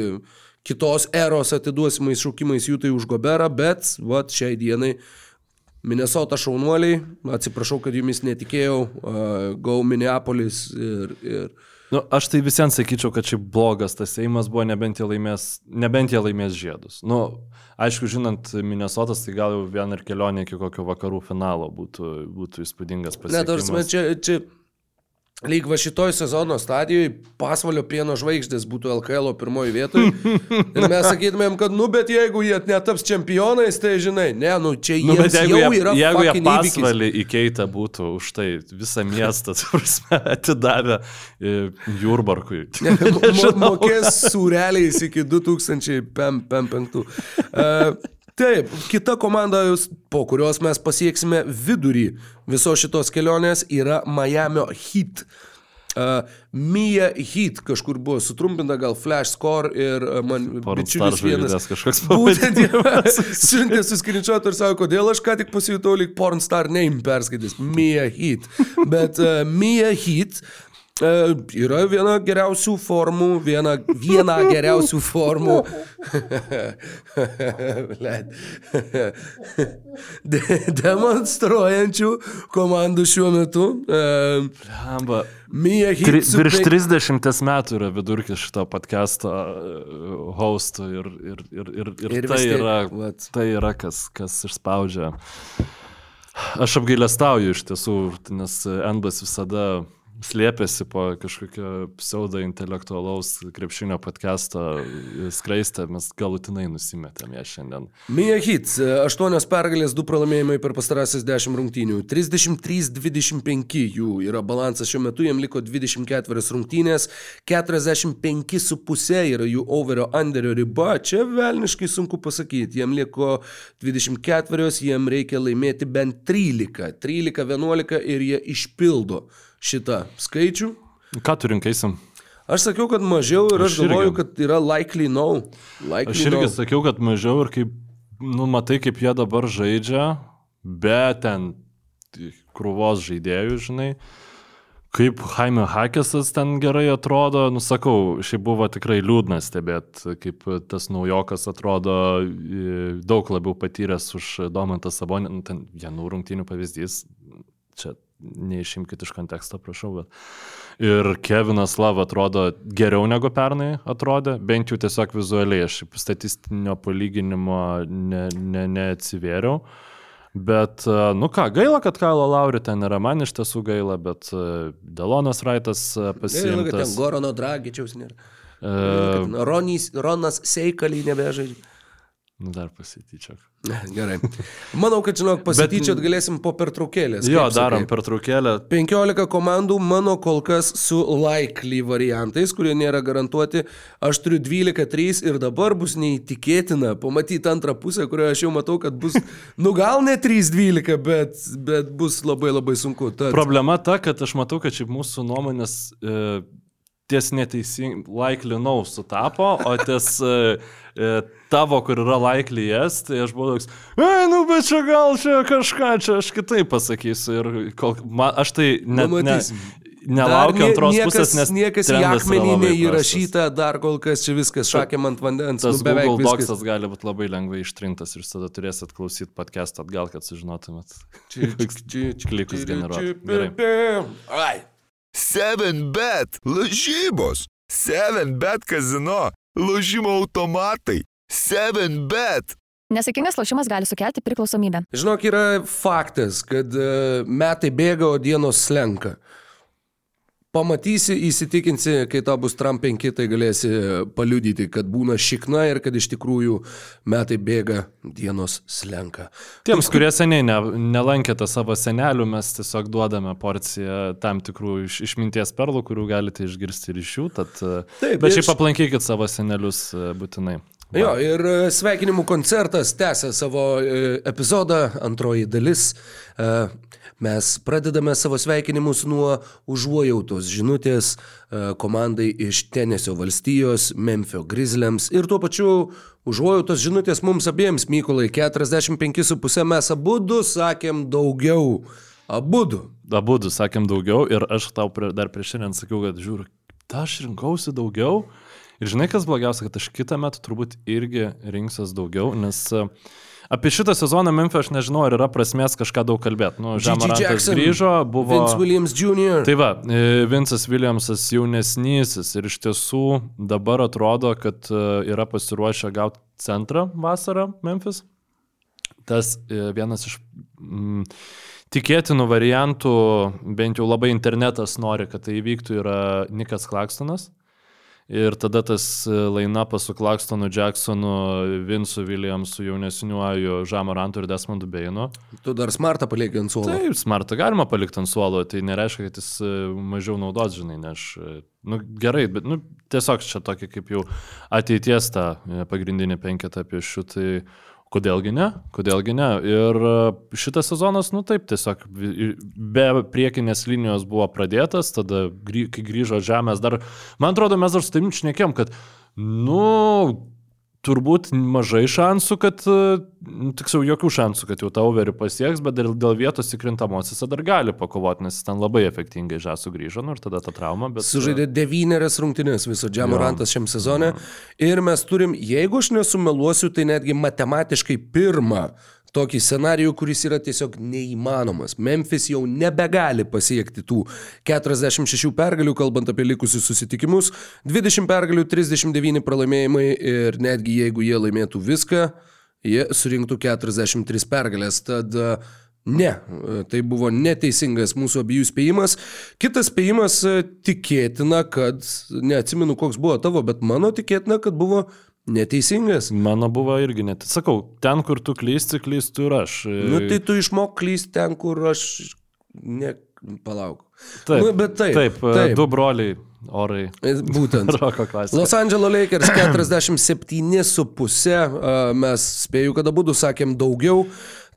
kitos eros atiduosimais šaukimais jų tai už Goberą, bet vat, šiai dienai Minnesota šaunuoliai, atsiprašau, kad jumis netikėjau, uh, Go Minneapolis ir, ir Nu, aš tai visiems sakyčiau, kad šiaip blogas tas Seimas buvo, nebent jie laimės, nebent jie laimės žiedus. Nu, aišku, žinant Minnesotas, tai gal jau vien ir kelionė iki kokio vakarų finalo būtų, būtų įspūdingas Ne, tarsi, pasiekimas. čia, čia lyg va šitoj sezono stadijoje pasvalio pieno žvaigždės būtų LKL pirmoji vietoje. ir mes sakytumėm, kad, nu, bet jeigu jie netaps čempionais, tai žinai, ne, nu, čia Nu, jiems jeigu jau jie, yra jeigu jie fucking įvykis. pasvalį įkeitę būtų už tai visą miestą, prasme, atidavę e, Jurbarkui. Mo- Mokės sureliais iki 2005. Uh, taip, kita komanda, po kurios mes pasieksime vidurį visos šitos kelionės, yra Miami Heat. Uh, Mia Heat kažkur buvo sutrumpinta, gal Flash Score ir uh, man Pornstar bičiulis vienas. kažkoks Būtent siuntė su skrinčiuotu ir sako, kodėl aš ką tik pasijutau lyg pornstar name perskaitys. Mia Heat. Bet uh, Mia Heat uh, yra viena geriausių formų, viena, viena geriausių formų. De- demonstruojančių komandų šiuo metu. Uh, Amba. Mia Heat. Tri, su virš pen- 30 metų yra vidurkis šito podcast'o hostų ir, ir, ir, ir, ir, Ir tai, yra, vat. tai yra kas, kas išspaudžia. Aš apgailestauju iš tiesų, nes Enbas visada slėpėsi po kažkokio pseudo intelektualaus krepšinio podcast'o skraistę, mes galutinai nusimetėm ją šiandien. Mia Hits, 8 pergalės, 2 pralaimėjimai per pastarasis 10 rungtynių. 33-25 jų yra balansas šiuo metu, jiem liko 24 rungtynės, 45,5 yra jų overio underio riba. Čia velniškai sunku pasakyti, jiem liko 24, jiem reikia laimėti bent 13. 13-11 ir jie išpildo šitą skaičių. Ką tu rinkaisim? Aš sakiau, kad mažiau ir aš, Aš irgi. galvoju, kad yra likely no. Likely Aš irgi no. sakiau, kad mažiau ir kaip, nu, matai, kaip jie dabar žaidžia, bet ten krūvos žaidėjų, žinai. Kaip Jaime Hakesas ten gerai atrodo, nusakau, šiaip buvo tikrai liūdna stebėti, kaip tas naujokas atrodo daug labiau patyręs už Domantą Sabonį, nu, ten vienų rungtynių pavyzdys, čia neišimkite iš konteksto, prašau, bet. Ir Kevinas Lav atrodo geriau negu pernai atrodė, bent jau tiesiog vizualiai, aš statistinio palyginimo ne, ne, neatsivėriau. Bet, e, nu ką, gaila, kad Kailo Lauri ten yra, man iš tiesų gaila, bet e, Delonas Raitas e, Gaila, kad ten. Gorono Dragičiaus nėra. Kad Ronys, Ronas Seikalį nebežaidžia. Nu, dar pasityčiok. Gerai. Manau, kad, žinok, pasityčiot galėsim po pertraukėlės. Jo, darom sakai. per traukėlę. 15 komandų mano kol kas su likely variantais, kurie nėra garantuoti. Aš turiu 12-3 ir dabar bus neįtikėtina pamatyti antrą pusę, kurioje aš jau matau, kad bus, nu gal ne 3-12, bet, bet bus labai labai sunku. Tad, Problema ta, kad aš matau, kad šiaip mūsų nuomonės e, ties neteisingai, likely no sutapo, o ties e, e, tavo, kur yra likely yes, tai aš buvau toks, ai, nu bet čia gal čia kažką, čia aš kitaip pasakysiu. Ir kol, man, aš tai net ne, nelaukiu nie- antros niekas, pusės, nes niekas į akmenį neįrašyta, dar kol kas čia viskas šakėm ant vandens. Tas nu, beveik Google viskas. Docsas gali būti labai lengvai ištrintas ir tada turėsit klausyti podcast atgal, kad sužinotumėt. Klikus generuoti. Gerai. Ai. 7bet lažybos. 7bet kazino. Lošimo automatai. 7bet. Nesėkmingas lošimas gali sukelti priklausomybę. Žinok, yra faktas, kad e, metai bėga, o dienos slenka. Pamatysi, įsitikinsi, kai tau bus Trump 5, tai galėsi paliudyti, kad būna šikna ir kad iš tikrųjų metai bėga, dienos slenka. Tiems, kurie seniai ne, nelankėte savo senelių, mes tiesiog duodame porciją tam tikrų iš, išminties perlų, kurių galite išgirsti ir iš jų. Tad, Taip, bet šiaip aplankykit savo senelius e, būtinai. Jo, ir e, sveikinimų koncertas tęsia savo e, epizodą, antroji dalis. E, Mes pradedame savo sveikinimus nuo užuojautos žinutės komandai iš Tenesio valstijos, Memphio Grizzliams ir tuo pačiu užuojautos žinutės mums abiems, Mykolai, 45,5 mes abu du sakėm daugiau. Abu du. Abu du sakėm daugiau ir aš tau dar prieš šiandien sakiau, kad žiūriu, aš rinkausi daugiau Ir žinai, kas blogiausia, kad aš kitą metą turbūt irgi rinksiuos daugiau, nes e, apie šitą sezoną Memphis aš nežinau, ar yra prasmės kažką daug kalbėti. Nu, Žemarantas grįžo, buvo... Vince Williams Jr. Tai va, e, Vincas Williamsas jaunesnysis ir iš tiesų dabar atrodo, kad e, yra pasiruošę gauti centrą vasarą Memphis. Tas vienas iš mm, tikėtinų variantų, bent jau labai internetas nori, kad tai įvyktų, yra Nikas Klakstonas. Ir tada tas e, lainapas su Klakstonu, Jacksonu, Vincu Williamsu, jaunesniuoju, Žamorantu ir Desmondu Beinu. Tu dar smartą palieki ant suolo. Taip, smartą galima palikti ant suolo, tai nereiškia, kad jis e, mažiau naudos, žinai, nes, e, nu, gerai, bet, nu, tiesiog čia tokia kaip jau ateities tą pagrindinį penketą apie šių, tai kodėlgi ne, kodėlgi ne. Ir e, šitas sezonas, nu taip, tiesiog be priekinės linijos buvo pradėtas, tada, kai grįžo žemės, dar, man atrodo, mes dar su tavim šnekėm, kad, nu, turbūt mažai šansų, kad, e, nu, tiksliau, jokių šansų, kad jau tą overį pasieks, bet dėl, dėl vietos įkrintamosiose dar gali pakovoti, nes ten labai efektingai žas sugrįžo, nu ir tada ta trauma, bet... Sužaidė devynerias rungtynės viso Džamorantas šiam sezone. Ir mes turim, jeigu aš nesumeluosiu, tai netgi matematiškai pirmą tokį scenarijų, kuris yra tiesiog neįmanomas. Memphis jau nebegali pasiekti tų 46 pergalių, kalbant apie likusius susitikimus. 20 pergalių, 39 pralaimėjimai ir netgi jeigu jie laimėtų viską, jie surinktų 43 pergalės. Tad e, Ne, tai buvo neteisingas mūsų abiejų spėjimas. Kitas spėjimas e, tikėtina, kad, neatsimenu, koks buvo tavo, bet mano tikėtina, kad buvo neteisingas. Mano buvo irgi net. Sakau, ten, kur tu klysti, klystu ir aš. Nu tai tu išmok klysti ten, kur aš ne... Palauk. taip, nu, bet taip, Taip, taip. taip. du broliai, orai. Būtent. Roko klasika. Los Angeles Lakers 47,5, mes spėjau, kad abu sakėm daugiau.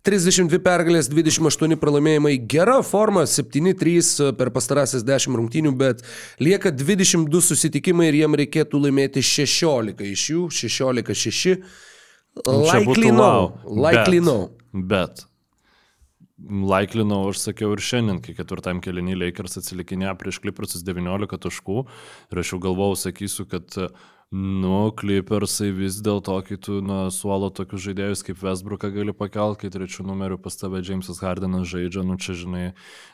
32 pergalės, 28 pralaimėjimai, gera forma, 7-3 per pastarąsias 10 rungtynių, bet lieka 22 susitikimai ir jiem reikėtų laimėti 16 iš jų, 16-6. Čia Likely no. Likely no. Bet. Laiklinau, aš sakiau ir šiandien, kai ketvirtam kelinį Lakers atsilikinė prieš Clippersus 19 taškų ir aš jau galvojau, sakysiu, kad nu, Clippersai vis dėlto, kai tu nuo suolo tokius žaidėjus kaip Westbrooką gali pakelti, kai trečių numerių pas tave Jamesas Hardenas žaidžia, nu čia žinai,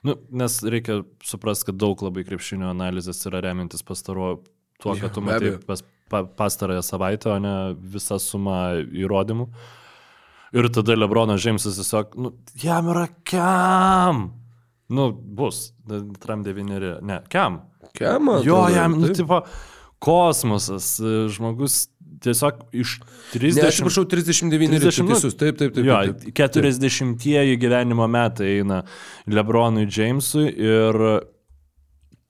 nu, nes reikia suprasti, kad daug labai krepšinio analizės yra remintis pastaruoju tuo, kad tu matai pas, pa, pastarąją savaitę, o ne visą sumą įrodymų. Ir tada Lebronas Džeimsas tiesiog, nu, jam yra kam? Nu, bus, tram devyneri, ne, kam? Kema, Jo, jam, nu, taip. tipo, kosmosas, e, žmogus tiesiog iš 30... Ne, atsiprašau, 39 30,30, nu, teisus, taip, taip, taip. Jo, taip, taip. 40-ieji gyvenimo metai eina Lebronui Jamesui ir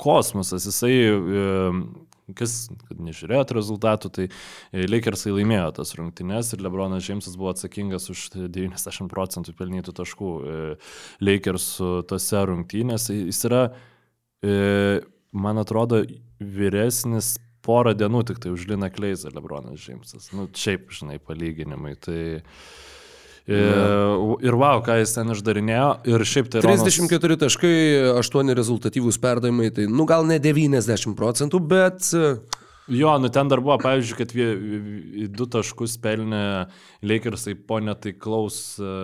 kosmosas, jisai, e, kas, kad nežiūrėjot rezultatų, tai e, Lakersai laimėjo tas rungtynes ir Lebronas Jamesas buvo atsakingas už 90 procentų pelnytų taškų e, Lakersų tose rungtynėse. Jis yra, man atrodo, vyresnis porą dienų tik tai už Liną Kleizą Lebronas Jamesas. Nu, šiaip, žinai, palyginimai. Tai... E, ir wow, ką jis ten išdarinėjo. Ir šiaip tai... Ronas- 34 taškai, 8 rezultatyvūs perdavimai, tai nu gal ne 90 procentų, bet Jo, nu ten dar buvo, pavyzdžiui, kad vie, du taškus pelnė Lakersai po netaiklaus e,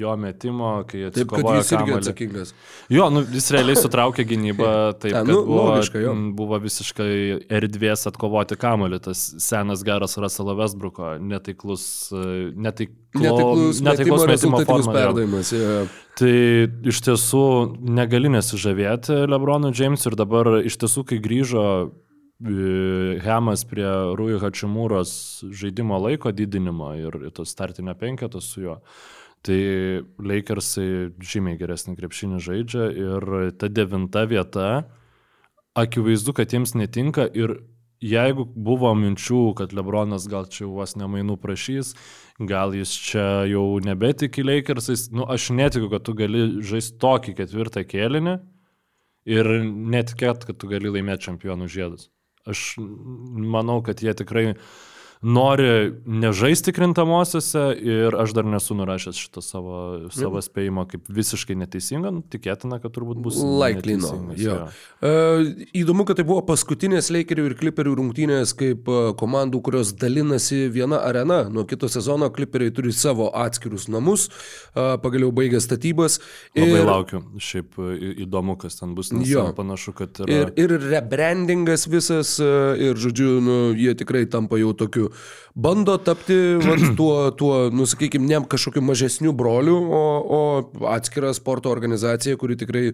jo metimo, kai taip, kad atsikovojo jis irgi kamuolį. atsakingas. Jo, nu, jis realiai sutraukė gynybą, taip, A, kad nu, buvo, logiška, jo. buvo visiškai erdvės atkovoti kamuolį, tas senas geras Russell Westbrooko netaiklus, e, netaiklo, Netaiklus metimo rezultatyvus forma, perdavimas. jo. Tai iš tiesų negali nesižavėti Lebronu Jamesui ir dabar iš tiesų, kai grįžo Hemas prie Rui Hačimūros žaidimo laiko didinimo ir to startinio penketo su juo, tai Lakersai žymiai geresnį krepšinį žaidžia ir ta devinta vieta, akivaizdu, kad jiems netinka ir jeigu buvo minčių, kad Lebronas gal čia vos nemainų prašys, gal jis čia jau nebetiki Lakersais, nu aš netikiu, kad tu gali žaisti tokį ketvirtą kėlinį ir netikėt, kad tu gali laimėti čempionų žiedus. Aš manau, kad jie tikrai nori nežaisti krintamosiose ir aš dar nesu nurašęs šitą savo, savo spėjimą kaip visiškai neteisingą, nu, tikėtina, kad turbūt bus. Likely no. Jo. Uh, įdomu, kad tai buvo paskutinės Lakerių ir Clipperių rungtynės kaip uh, komandų, kurios dalinasi viena arena. Nuo kito sezono Clipperiai turi savo atskirus namus, uh, pagaliau baigė statybas. Labai laukiu. Šiaip įdomu, kas ten bus, nes Jo. panašu, kad yra... Ir, ir rebrandingas visas, e, ir žodžiu, nu, jie tikrai tampa jau tokiu, bando tapti vat, tuo, tuo, nu, sakykime, ne kažkokiu mažesniu broliu, o, o atskira sporto organizacija, kuri tikrai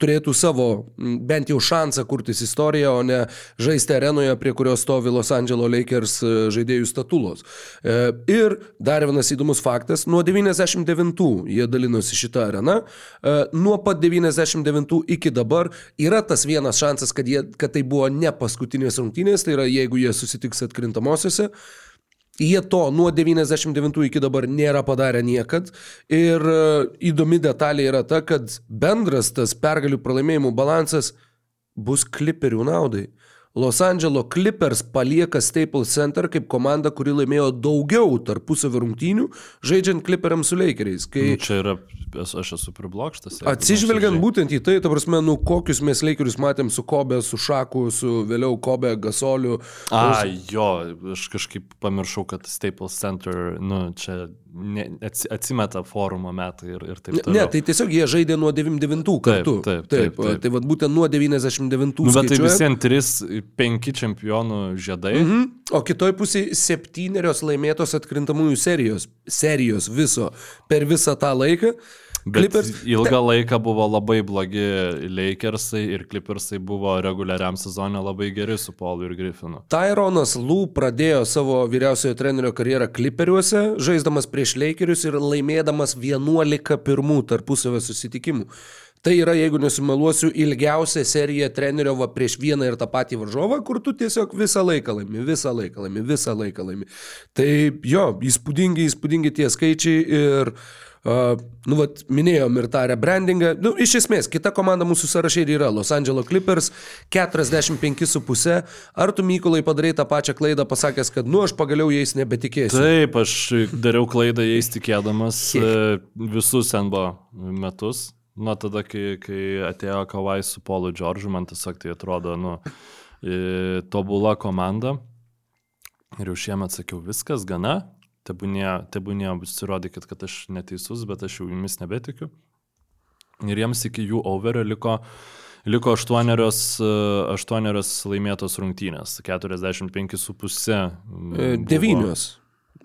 turėtų savo, bent jau šansą kurtis istoriją, o ne žaisti arenoje, prie kurios stovi Los Angeles Lakers e, žaidėjų statulos. E, Ir dar vienas įdomus faktas, nuo 99 jie dalinosi šitą areną, e, nuo pat 99 iki dabar yra tas vienas šansas, kad, jie, kad tai buvo ne paskutinės rungtynės, tai yra jeigu jie susitiks atkrintamosiose. Jie to nuo 99 iki dabar nėra padarę niekad. Ir e, įdomi detalė yra ta, kad bendras tas pergalių pralaimėjimų balansas bus kliperių naudai. Los Angeles Clippers palieka Staples Center kaip komanda, kuri laimėjo daugiau tarpusavio rungtynių, žaidžiant Clipperiams su Lakeriais. Kai Nu, Čia yra, aš, esu priblokštas. Atsižvelgiant būtent į tai, ta prasme, nu kokius mes Lakerius matėm su Kobe, su Šaku, su vėliau Kobe, Gasoliu. A, jo, aš kažkaip pamiršau, kad Staples Center, nu, čia ne, atsi- atsimeta forumo metai ir, ir taip toliau. ne, tai tiesiog jie žaidė nuo 99 kartu. taip, taip, taip. Tai vad būtent nuo 99 Nu, bet tai visiems tris, penki čempionų žiedai. Mhm. Mhm. O kitoj pusėje septynerios laimėtos atkrintamųjų serijos. Serijos viso per visą tą laiką. Clippers- ilgą laiką buvo labai blogi Lakersai ir Clippersai buvo reguliariam sezonė labai geri su Paulu ir Griffinu. Tyronas Lou pradėjo savo vyriausiojo trenerio karjerą Clipperiuose, žaisdamas prieš Lakerius ir laimėdamas 11 pirmų tarpusavio susitikimų. Tai yra, jeigu nesumeluosiu, ilgiausia serija trenerio va prieš vieną ir tą patį varžovą, kur tu tiesiog visą laiką laimi, visą laiką laimi, visą laiką laimi. Tai jo, įspūdingi, įspūdingi tie skaičiai ir Uh, nu, vat, minėjom ir tą rebrandingą. Nu, iš esmės, kita komanda mūsų sąraše ir yra Los Angeles Clippers 45,5. Ar tu, Mykolai, padarai tą pačią klaidą, pasakęs, kad, nu, aš pagaliau jais nebetikėsiu? Taip, aš dariau klaidą jais tikėdamas e, visus NBO metus. Nuo tada, kai, kai atėjo Kavai su Paulu Džordžu, man tiesiog tai atrodo, nu, e, tobula komanda. Ir jau šiemet sakiau, viskas gana, tebūnė, tebūnė, įrodykit, kad aš neteisus, bet aš jau jumis nebetikiu. Ir jiems iki jų overio liko, liko aštuonerios, e, aštuonerios laimėtos rungtynės, 45,5. E,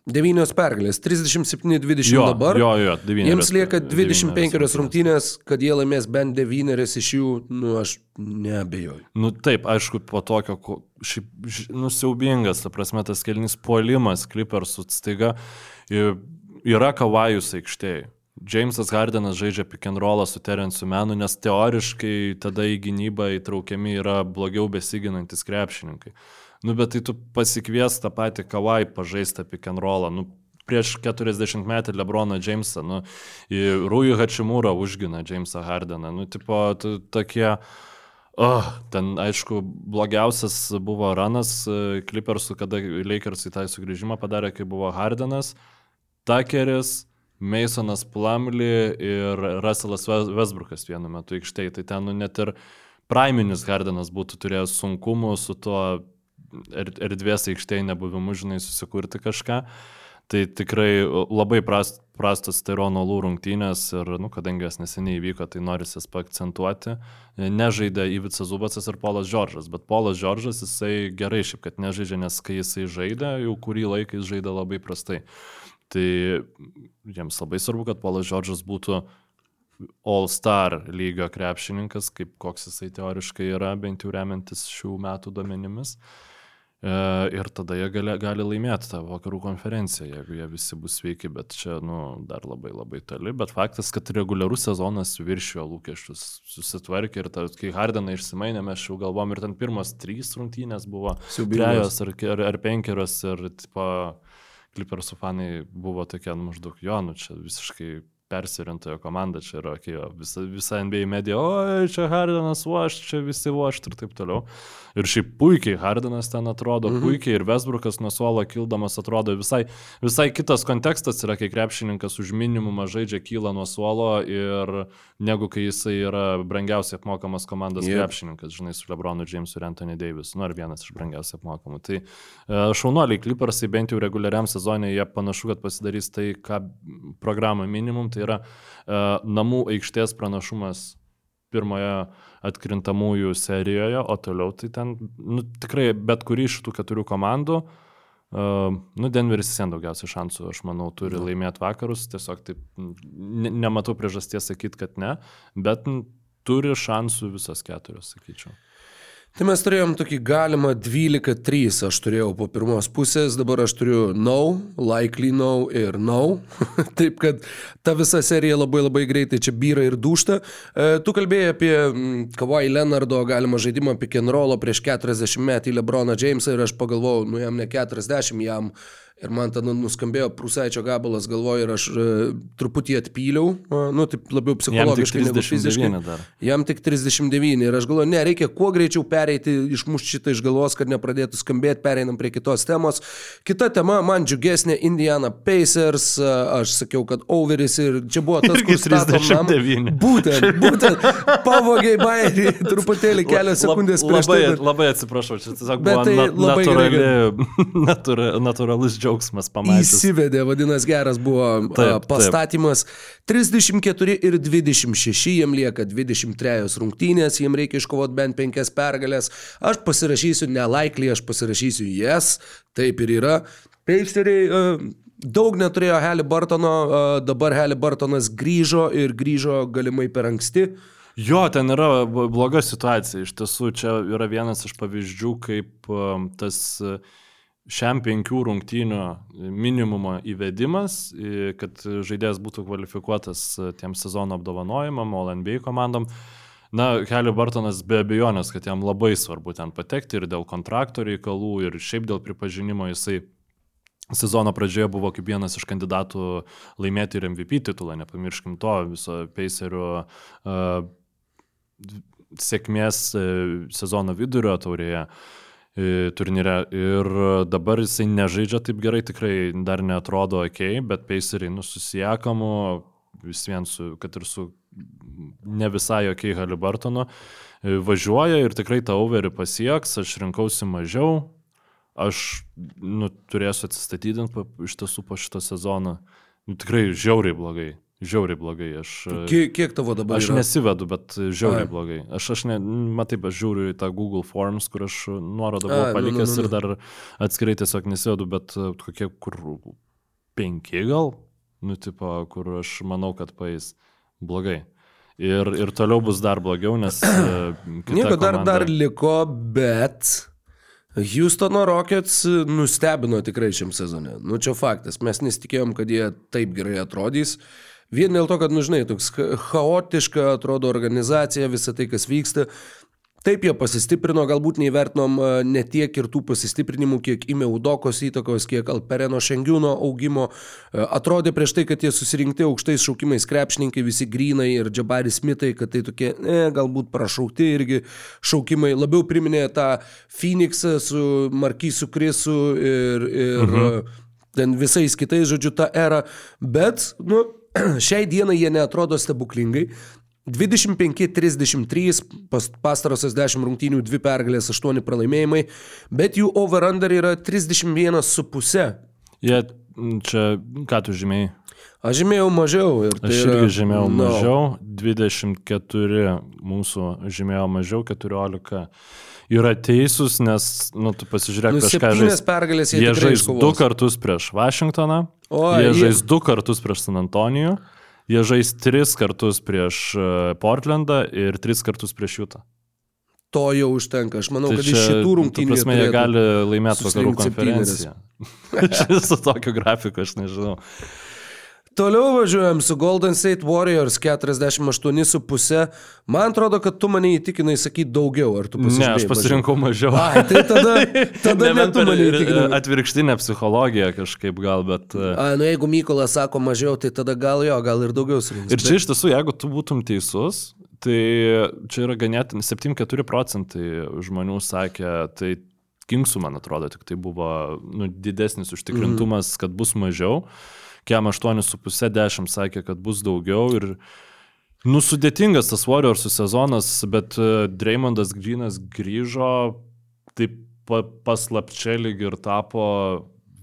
Devynios. Devynios pergalės, 37-20 Jo, dabar. jo, jo, devynerios- Jiems lieka 25 devynerios rungtynės, kad jie laimės bent devynerias iš jų, nu, aš neabejoju. Nu taip, aišku, po tokio, šiaip, nusiaubingas, ta prasme, tas kelnis puolimas, klipersų staiga i- yra kavajus aikštėje. Jamesas Hardenas žaidžia pick and rollą su Terensu Menu, nes teoriškai tada į gynybą įtraukiami yra blogiau besiginantis krepšininkai. Nu, bet tai tu pasikvies tą patį kavai pažaistą pick and rollą. Nu, prieš 40 metį Lebroną Jamesą, nu, Rūjų Hačimūrą užgina Jamesą Hardeną. Nu, tipo, tokie... Oh, ten, aišku, blogiausias buvo ranas Clippersų, kada Lakersai tą sugrįžimą padarė, kai buvo Hardenas, Tuckeris, Masonas Plumlee ir Russellas Wes- Westbrookas vienu metu aikštėje. Tai ten nu, net ir Priminis Hardenas būtų turėjęs sunkumų su tuo erdvės aikštėje nebuvimu, žinai, susikurti kažką. Tai tikrai labai prast, prastas Tyrono Lū rungtynės ir, nu, kadangi jas neseniai įvyko, tai norisi jas paakcentuoti. Nežaidė Ivica Zubacas ir Polas Džordžas, bet Polas Džordžas jisai gerai šiaip, kad nežaidžia, nes kai jisai žaidė, jau kurį laiką jis žaidė labai prastai. Tai jiems labai svarbu, kad Polas Džordžas būtų All-Star lygio krepšininkas, kaip koks jisai teoriškai yra, bent jau remiantis šių metų duomenimis. E, Ir tada jie gali, gali laimėti tą vakarų konferenciją, jeigu jie visi bus sveiki, bet čia nu, dar labai labai toli. Bet faktas, kad reguliarus sezonas viršijo lūkesčius, susitvarkė ir ta, kai Hardeną išsimainė, mes jau galvom ir ten pirmas trys rungtynės buvo trejos ar, ar, ar penkerios ir tipo, Clippersų fanai buvo tokie nu, maždaug, jo, nu čia visiškai persirintojo komanda, čia yra okay, visa, visa NBA medija, oi, čia Hardenas Wash, čia visi Wash ir taip toliau. Ir šiaip puikiai Hardenas ten atrodo, mhm. puikiai ir Vesbrukas nuo suolo kildamas atrodo visai, visai kitas kontekstas yra, kai krepšininkas už minimumą žaidžia kyla nuo suolo ir negu kai jisai yra brangiausiai apmokamas komandos yep. krepšininkas, žinai, su Lebronu Jamesu ir Anthony Davis, nu ar vienas iš brangiausiai apmokamų. Tai uh, šaunuoliai, Clippersai bent jau reguliariam sezonui, jie panašu, kad pasidarys tai, ką programą minimum, tai yra uh, namų aikštės pranašumas pirmoje atkrintamųjų serijoje, o toliau tai ten nu, tikrai bet kuri iš tų keturių komandų, uh, nu, Denveris vis vien daugiausiai šansų, aš manau, turi laimėti vakarus, tiesiog taip ne, nematau priežasties sakyti, kad ne, bet turi šansų visas keturios, sakyčiau. Tai mes turėjom tokį galimą 12-3, aš turėjau po pirmos pusės, dabar aš turiu no, likely no ir no. Taip kad ta visa serija labai labai greitai čia byra ir dušta. E, tu kalbėjai apie mm, Kawhi Leonardo galimą žaidimą pick and rollo prieš 40 metį Lebroną Jamesą ir aš pagalvojau, nu jam ne 40, jam Ir man tada nuskambėjo prūsaičio gabalas galvoje ir aš e, truputį atpyliau, nu taip labiau psichologiškai negu fiziškai. Dar. Jam tik 39 ir aš galvoju, ne, reikia kuo greičiau pereiti, išmušti šitą iš galvos, kad nepradėtų skambėti, pereinam prie kitos temos. Kita tema, man džiugesnė Indiana Pacers, aš sakiau, kad overis ir čia buvo tas, kur 39. Būtent, būtent, pavogiai bairį, truputėlį kelias sekundės prieš labai, tai. Labai atsiprašau, čia tiesiog buvo tai na, natūrali, natūra, natūralus džiaugsmas pamatyti. Įsivedė, vadinasi, geras buvo taip, pastatymas. Taip. 34 ir 26, jiem lieka 23 rungtynės, jiem reikia iškovoti bent 5 pergalės. Aš pasirašysiu nelaikliai, aš pasirašysiu jes, taip ir yra. Paceriai uh, daug neturėjo Haliburtono, uh, dabar Haliburtonas grįžo ir grįžo galimai per anksti. Jo, ten yra bloga situacija. Iš tiesų, čia yra vienas iš pavyzdžių, kaip tas uh, šiam penkių rungtynių minimumo įvedimas, kad žaidėjas būtų kvalifikuotas tiem sezono apdovanojimam, All NBA komandom. Na, Kelly Bartonas be abejonės, kad jam labai svarbu ten patekti ir dėl kontrakto reikalų, ir šiaip dėl pripažinimo jisai sezono pradžioje buvo kaip vienas iš kandidatų laimėti ir MVP titulą, nepamirškim to viso Pacerių uh, sėkmės uh, sezono vidurio taurėje. Uh, turnyre ir dabar jisai nežaidžia taip gerai, tikrai dar netrodo ok, bet Paceriai nususijakamu, vis vien su, kad ir su ne visai ok Halibartonu, važiuoja ir tikrai tą overį pasieks, aš rinkausi mažiau, aš nu, turėsiu atsistatydinti iš tiesų po šito sezono. Nu, tikrai žiauriai blogai. Žiauriai blogai. Aš, kiek, kiek tavo dabar? Aš yra? nesivedu, bet žiauriai Ai. blogai. Aš, aš ne, matai, aš žiūriu į tą Google Forms, kur aš nuorodą buvau nu, palikęs nu, nu, nu. ir dar atskirai tiesiog nesivedu, bet e, kokie kur penki gal, nu, tipo, kur aš manau, kad paės blogai. Ir, ir toliau bus dar blogiau, nes... E, Nieko dar, komanda... dar liko, bet... Houstono Rockets nustebino tikrai šiam sezone. Nu čia faktas, mes nesitikėjom, kad jie taip gerai atrodys. Uh, Vien dėl to, kad, nu žinai, toks chaotiška atrodo organizacija, visa tai, kas vyksta. Taip jie pasistiprino, galbūt neįvertinom e, ne tiek ir tų pasistiprinimų, kiek įmė Udokos įtakos, kiek Alpereno Šengiūno augimo. E, atrodė prieš tai, kad jie susirinkti aukštais šaukimais krepšininkai, visi grinai ir Džabaris Mitai, kad tai tokie, ne, galbūt prašaukti irgi šaukimai. Labiau priminė tą Phoenixą su Markysu Krisu ir, ir mhm. ten visais kitais, žodžiu, tą erą. Bet, nu, Šiai dienai jie netrodo stebuklingai. 25-33 pas, pastarosios 10 rungtynių, 2 pergalės, 8 pralaimėjimai, bet jų over-under yra 31,5. Jie čia, ką tu žymėjai? Aš žymėjau mažiau. Tai Aš irgi žymėjau no. mažiau, 24 mūsų žymėjo mažiau, 14 yra teisūs, nes, nu, tu pasižiūrėk, nu, kažką žais. pergalės jie, jie žais du kartus prieš Vašingtoną, o, jie, jie žais du kartus prieš San Antonijų, jie žais tris kartus prieš e, Portlandą ir tris kartus prieš Jutą. To jau užtenka. Aš manau, tai kad iš šitų rungtynių... Prasme, jie gali laimėti vakarų konferenciją. Su tokiu grafiku, aš nežinau. Toliau važiuojam su Golden State Warriors 48,5. Man atrodo, kad tu mane įtikinai sakyti daugiau, ar tu Ne, pasižiūrėjai. aš pasirinkau mažiau. Ai, tai tada, tada ne Nebent tu mane įtikinai. atvirkštinę psichologiją kažkaip gal, bet... e, A, nu jeigu Mykolas sako mažiau, tai tada gal jo, gal ir daugiau surinks. Ir čia iš tiesų, jeigu tu būtum teisus, tai čia yra ganėtinai 7-4 procentai žmonių sakė, tai Kingsų, man atrodo, tik tai buvo nu, didesnis užtikrintumas, kad bus mažiau. Kem 8,5-10 sakė, kad bus daugiau. Ir Nu, sudėtingas tas Warriorsų sezonas, bet e, Dreymondas Grinas grįžo taip pa, paslapčia lyg ir tapo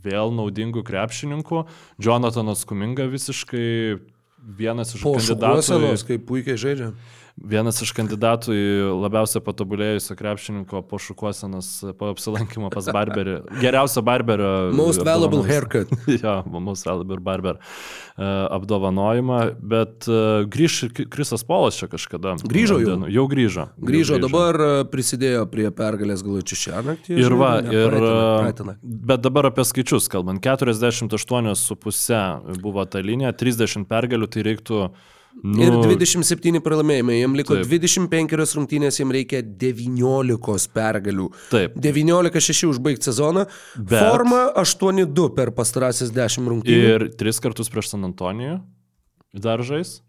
vėl naudingų krepšininkų. Jonathanas Kuminga visiškai vienas iš po kandidatų. šukuosenos, kaip puikiai žaidžia. Vienas iš kandidatų į labiausiai patobulėjusio krepšininko po šukuosenos, po apsilankimo pas Barberį. Geriausio Barberio. Most valuable haircut. jo, Most valuable Barber uh, apdovanojimą, bet uh, grįž Krisas Polas čia kažkada. Grįžo jau? Jau grįžo. Jau Grįžo dabar, e, prisidėjo prie pergalės galučių šią naktį. Ir va, ne, ir, praeitą naktį. bet dabar apie skaičius kalbant, 48,5 buvo ta linija, 30 pergalių, tai reiktų... Nu, Ir 27 pralaimėjimai, jiem liko Taip. 25 rungtynės, jiem reikia 19 pergalių. Taip. 19-6 užbaigti sezoną, Bet- forma 8-2 per pastarąsias 10 rungtynių. Ir tris kartus prieš San Antonijų dar žais.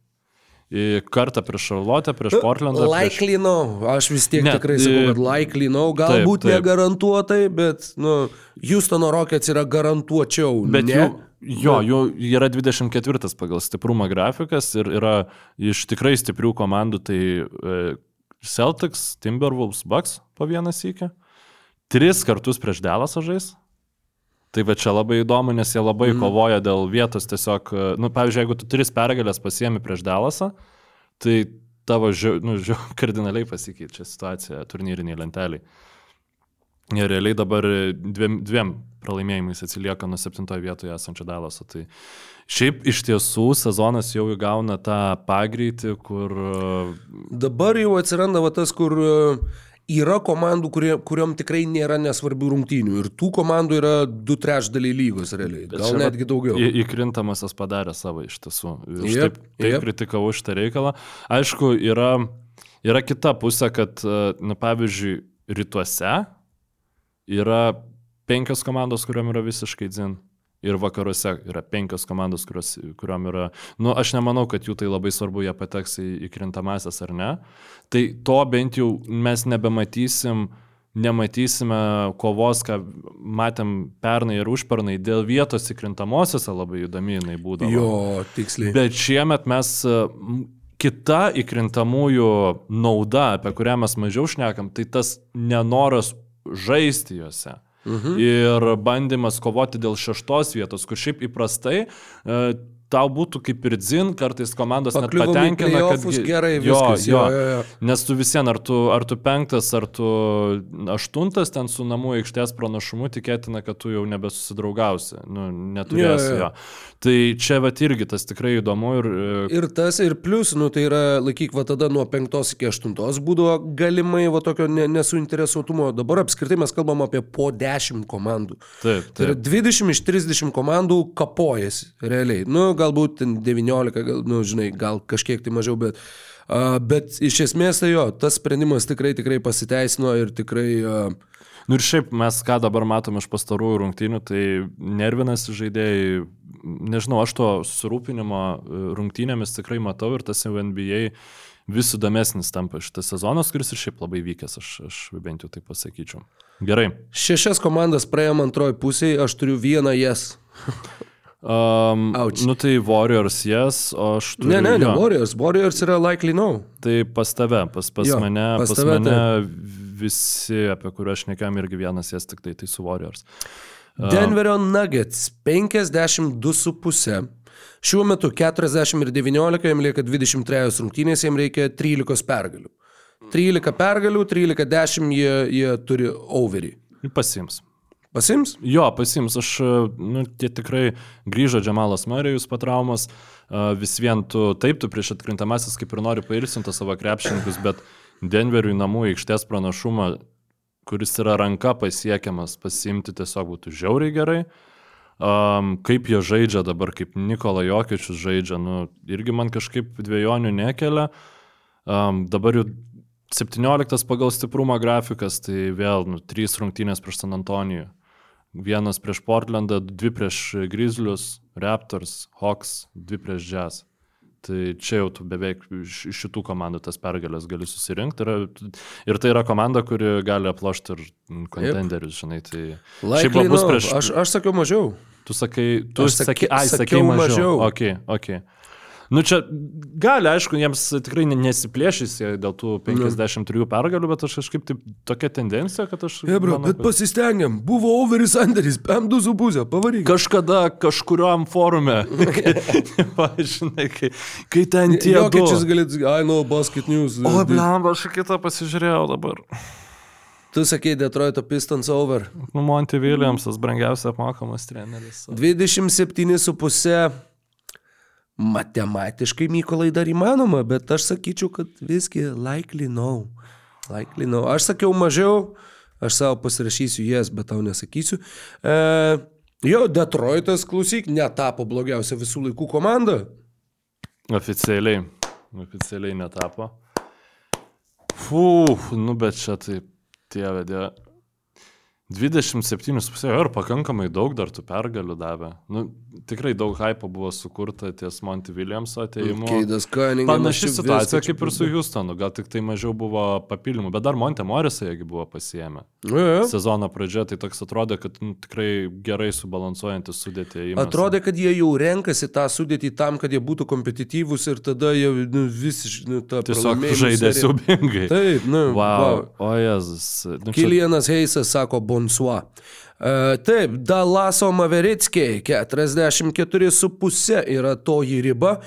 Kartą prieš Charlotte, prieš Portlandą. prieš... Likely no, aš vis tiek Ne, tikrai tai- sakau, kad likely no, galbūt Taip, taip. negarantuotai, bet, nu, Houstono Rockets yra garantuočiau. Bet ne? jų, jo, jų yra 24 pagal stiprumą grafikas ir yra iš tikrai stiprių komandų, tai e, Celtics, Timberwolves, Bucks po vieną sykį. Tris kartus prieš Delasą žais. Tai va čia labai įdomu, nes jie labai mm. kovoja dėl vietos tiesiog, e, nu, pavyzdžiui, jeigu tu tris pergalės pasiemi prieš Delasą, tai tavo, žiau, nu, žiau, kardinaliai pasikeičia situacija turnyriniai lenteliai. Ir realiai dabar dviem, dviem pralaimėjimais atsilieka nuo septintojo vietoje esančio Dalaso. Tai šiaip iš tiesų sezonas jau įgauna tą pagreitį, kur... e, Dabar jau atsiranda va tas, kur e, yra komandų, kurie, kuriuom tikrai nėra nesvarbių rungtynių. Ir tų komandų yra du trečdaliai lygos realiai. Bet Gal netgi daugiau. į- Įkrintamasis padarė savo iš tiesų. Aš Jep, taip, taip jep. kritikavau šitą reikalą. Aišku, yra, yra kita pusė, kad, e, na, pavyzdžiui, rytuose yra penkios komandos, kuriuom yra visiškai dzin. Ir vakaruose yra penkios komandos, kurios, kuriuom yra... Nu, aš nemanau, kad jų tai labai svarbu, jie pateks į, į krintamasias ar ne. Tai to bent jau mes nebematysim, nematysime kovos, ką matėm pernai ir užpernai, dėl vietos įkrintamosiose labai įdomi jinai būdavo. Jo, tiksliai. Bet šiemet mes kita įkrintamųjų nauda, apie kurią mes mažiau šnekam, tai tas nenoras žaisti juose. Mhm. Ir bandymas kovoti dėl šeštos vietos, kur šiaip įprastai e, tau būtų kaip ir dzin, kartais komandos net Pakliuvom į patenkina, kad... gerai, viskas, jo, jo, jo, jo. Nes tu visien, ar tu, ar tu penktas, ar tu aštuntas ten su namų aikštės pranašumu, tikėtina, kad tu jau nebesusidraugausi, nu, neturėsi Jo, jo, jo. Tai čia va irgi tas tikrai įdomu ir... e, Ir tas, ir plus, nu tai yra, laikyk, va tada nuo penktos iki aštuntos būdavo galimai va tokio ne, nesuinteresuotumo. Dabar apskritai mes kalbam apie po dešimt komandų. Taip, Tai yra taip. 20 iš 30 komandų kapojasi, realiai. Nu, galbūt ten 19, gal, nu, žinai, gal kažkiek tai mažiau, bet, uh, bet iš esmės tai jo, tas sprendimas tikrai, tikrai pasiteisino ir tikrai... Uh, Nu ir šiaip mes ką dabar matom iš pastarųjų rungtynių, tai nervinasi žaidėjai, nežinau, aš to susirūpinimo e, rungtynėmis tikrai matau ir tas jau NBA vis įdomesnis tampa šitas sezonas, kuris ir šiaip labai vykęs, aš, aš bent jau taip pasakyčiau. Gerai. šešias komandas praėjom antroji pusėje, aš turiu vieną jas. Um, Ouch. nu tai Warriors yes, o aš turiu... Ne, ne, ne, jo. Warriors. Warriors yra likely no. Tai pas tave, pas, pas Jo, mane, pas pas, tave mane visi, apie kuriuos aš nekam irgi vienas jas tik tai, tai su Warriors. Denverio Nuggets 52,5. Šiuo metu 40 ir 19, jam lieka 23 rungtynės, jam reikia 13 pergalių. 13 pergalių, 13-10 jie, jie turi overį. Pasims. Pasims? Jo, pasims, aš, nu, tie tikrai grįžo Džemalas Marijus po traumas, a, vis vien tu, taip, tu prieš atkrintamasis kaip ir nori pailsinti savo krepšininkus, bet Denveriui namų aikštės pranašumą, kuris yra ranka pasiekiamas, pasimti tiesiog būtų žiauriai gerai. Um, kaip jie žaidžia dabar, kaip Nikola Jokiečius žaidžia, nu, irgi man kažkaip dviejonių nekelia. Um, dabar jau 17 pagal stiprumą grafikas, tai vėl nu, 3 rungtynės prieš San Antonijų. Vienas prieš Portlandą, dvi prieš Grizzlius, Raptors, Hawks, dvi prieš Jazz. Tai čia jau tu beveik iš šitų komandų tas pergalės gali susirinkti. Ir, ir tai yra komanda, kuri gali aplošti ir kontenderius, žinai. Tai šiaip Likely bus no. prieš... Aš, aš sakiau mažiau. Tu sakai, tu sakai, ai, sakai sakiau mažiau. mažiau. Ok, ok. Nu čia gali, aišku, jiems tikrai ne- nesiplėšys dėl tų 53 pergalių, bet aš kažkaip taip tokia tendencija, kad aš... Hebra, bet kad- pasistengiam. Buvo overis Anderis, M2,5, pavaryk. Kažkada kažkuriuom forume, va, žinai, kai, kai ten tie... Jokiečius du- galėt, ai, no, basket news. O, blemba, aš kitą pasižiūrėjau dabar. Tu sakei Detroito Pistons over. Nu, Monty Williamsas, brangiausias apmokamas treneris. 27,5 matematiškai Mykolai dar įmanoma, bet aš sakyčiau, kad visgi likely no. Likely no. Aš sakiau mažiau, aš savo pasirašysiu jas, bet tau nesakysiu. E, jo, Detroitas, klausyk, netapo blogiausia visų laikų komanda. Oficialiai. Oficialiai netapo. Fū, nu bet čia taip, tėvė, dė. 27,5 ir pakankamai daug dar tų pergalių davė. Nu, tikrai daug hypo buvo sukurta ties Monty Williamso ateimu. Keidas Cunningham. Panaši situacija kaip ir su Houstonu, gal tik tai mažiau buvo papildymų, bet dar Monte Morisą jėgi buvo pasiemę. Ja, Sezono pradžioje tai toks atrodė, kad nu, tikrai gerai subalansuojantis sudėtį. Atrodė, kad jie jau renkasi tą sudėtį tam, kad jie būtų kompetityvūs ir tada jie nu, visiškai nu, tą tiesiog žaidė siubingai. Taip, nu, Wow. O Jezus. Nu, Kilianas Heisas sako bonsoir. Uh, taip, Dalaso Maveritskiai 44,5 yra toji riba.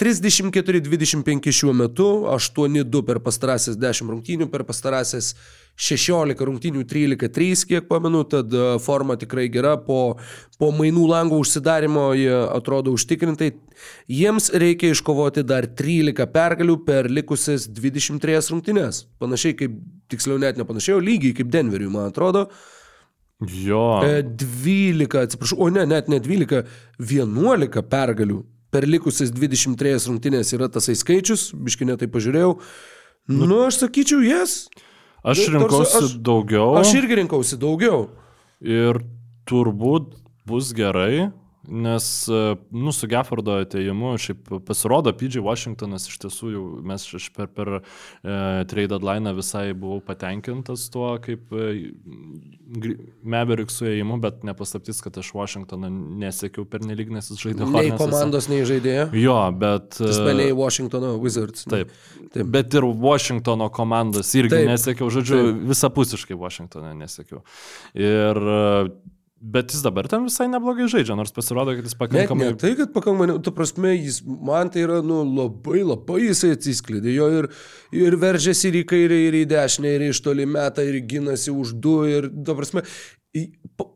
34-25 šiuo metu, 8-2 per pastarąsias 10 rungtynių, per pastarąsias 16 rungtynių 13-3, kiek pamenu, tad e, forma tikrai gera, po, po mainų langų užsidarimo jie atrodo užtikrintai. Jiems reikia iškovoti dar 13 pergalių per likusias 23 rungtynės. Panašiai kaip, tiksliau net nepanašiai, lygiai kaip Denveriui, man atrodo. Jo. E, 12, atsiprašau, o ne, net ne 12, 11 pergalių per likusias 23 rungtynės yra tasai skaičius, biškinė tai pažiūrėjau. Nu, nu aš sakyčiau, jes. Aš nu, rinkausi tarsi aš- daugiau. Aš irgi rinkausi daugiau. Ir turbūt bus gerai, nes, e, nu, su Geffordo ateimu, šiaip pasirodo, PG Washingtonas iš tiesų jau mes per, per e, trade deadline visai buvau patenkintas tuo, kaip e, gri- Mavericksų ėjimu, bet nepaslaptis, kad aš Washingtoną nesiekiau per nelik, nes jis žaidė Nei Hornets'uose. komandos, nei žaidėjo. Jo, bet... e, Jis meniai Washingtono Wizards. Taip. Taip. Bet ir Washingtono komandas irgi Taip. Nesiekiau, žodžiu, Taip. visapusiškai Washingtoną nesiekiau. Ir, e, bet jis dabar ten visai neblogai žaidžia, nors pasirodo, kad jis Net pakankamai... ne tai, kad pakankamai, tu prasme, jis, man tai yra, nu, labai, labai jisai atsiskleidė, jo ir, ir veržėsi ir į kairę, ir į dešinę, ir iš toli metą, ir ginasi už du, ir, tu prasme, pa,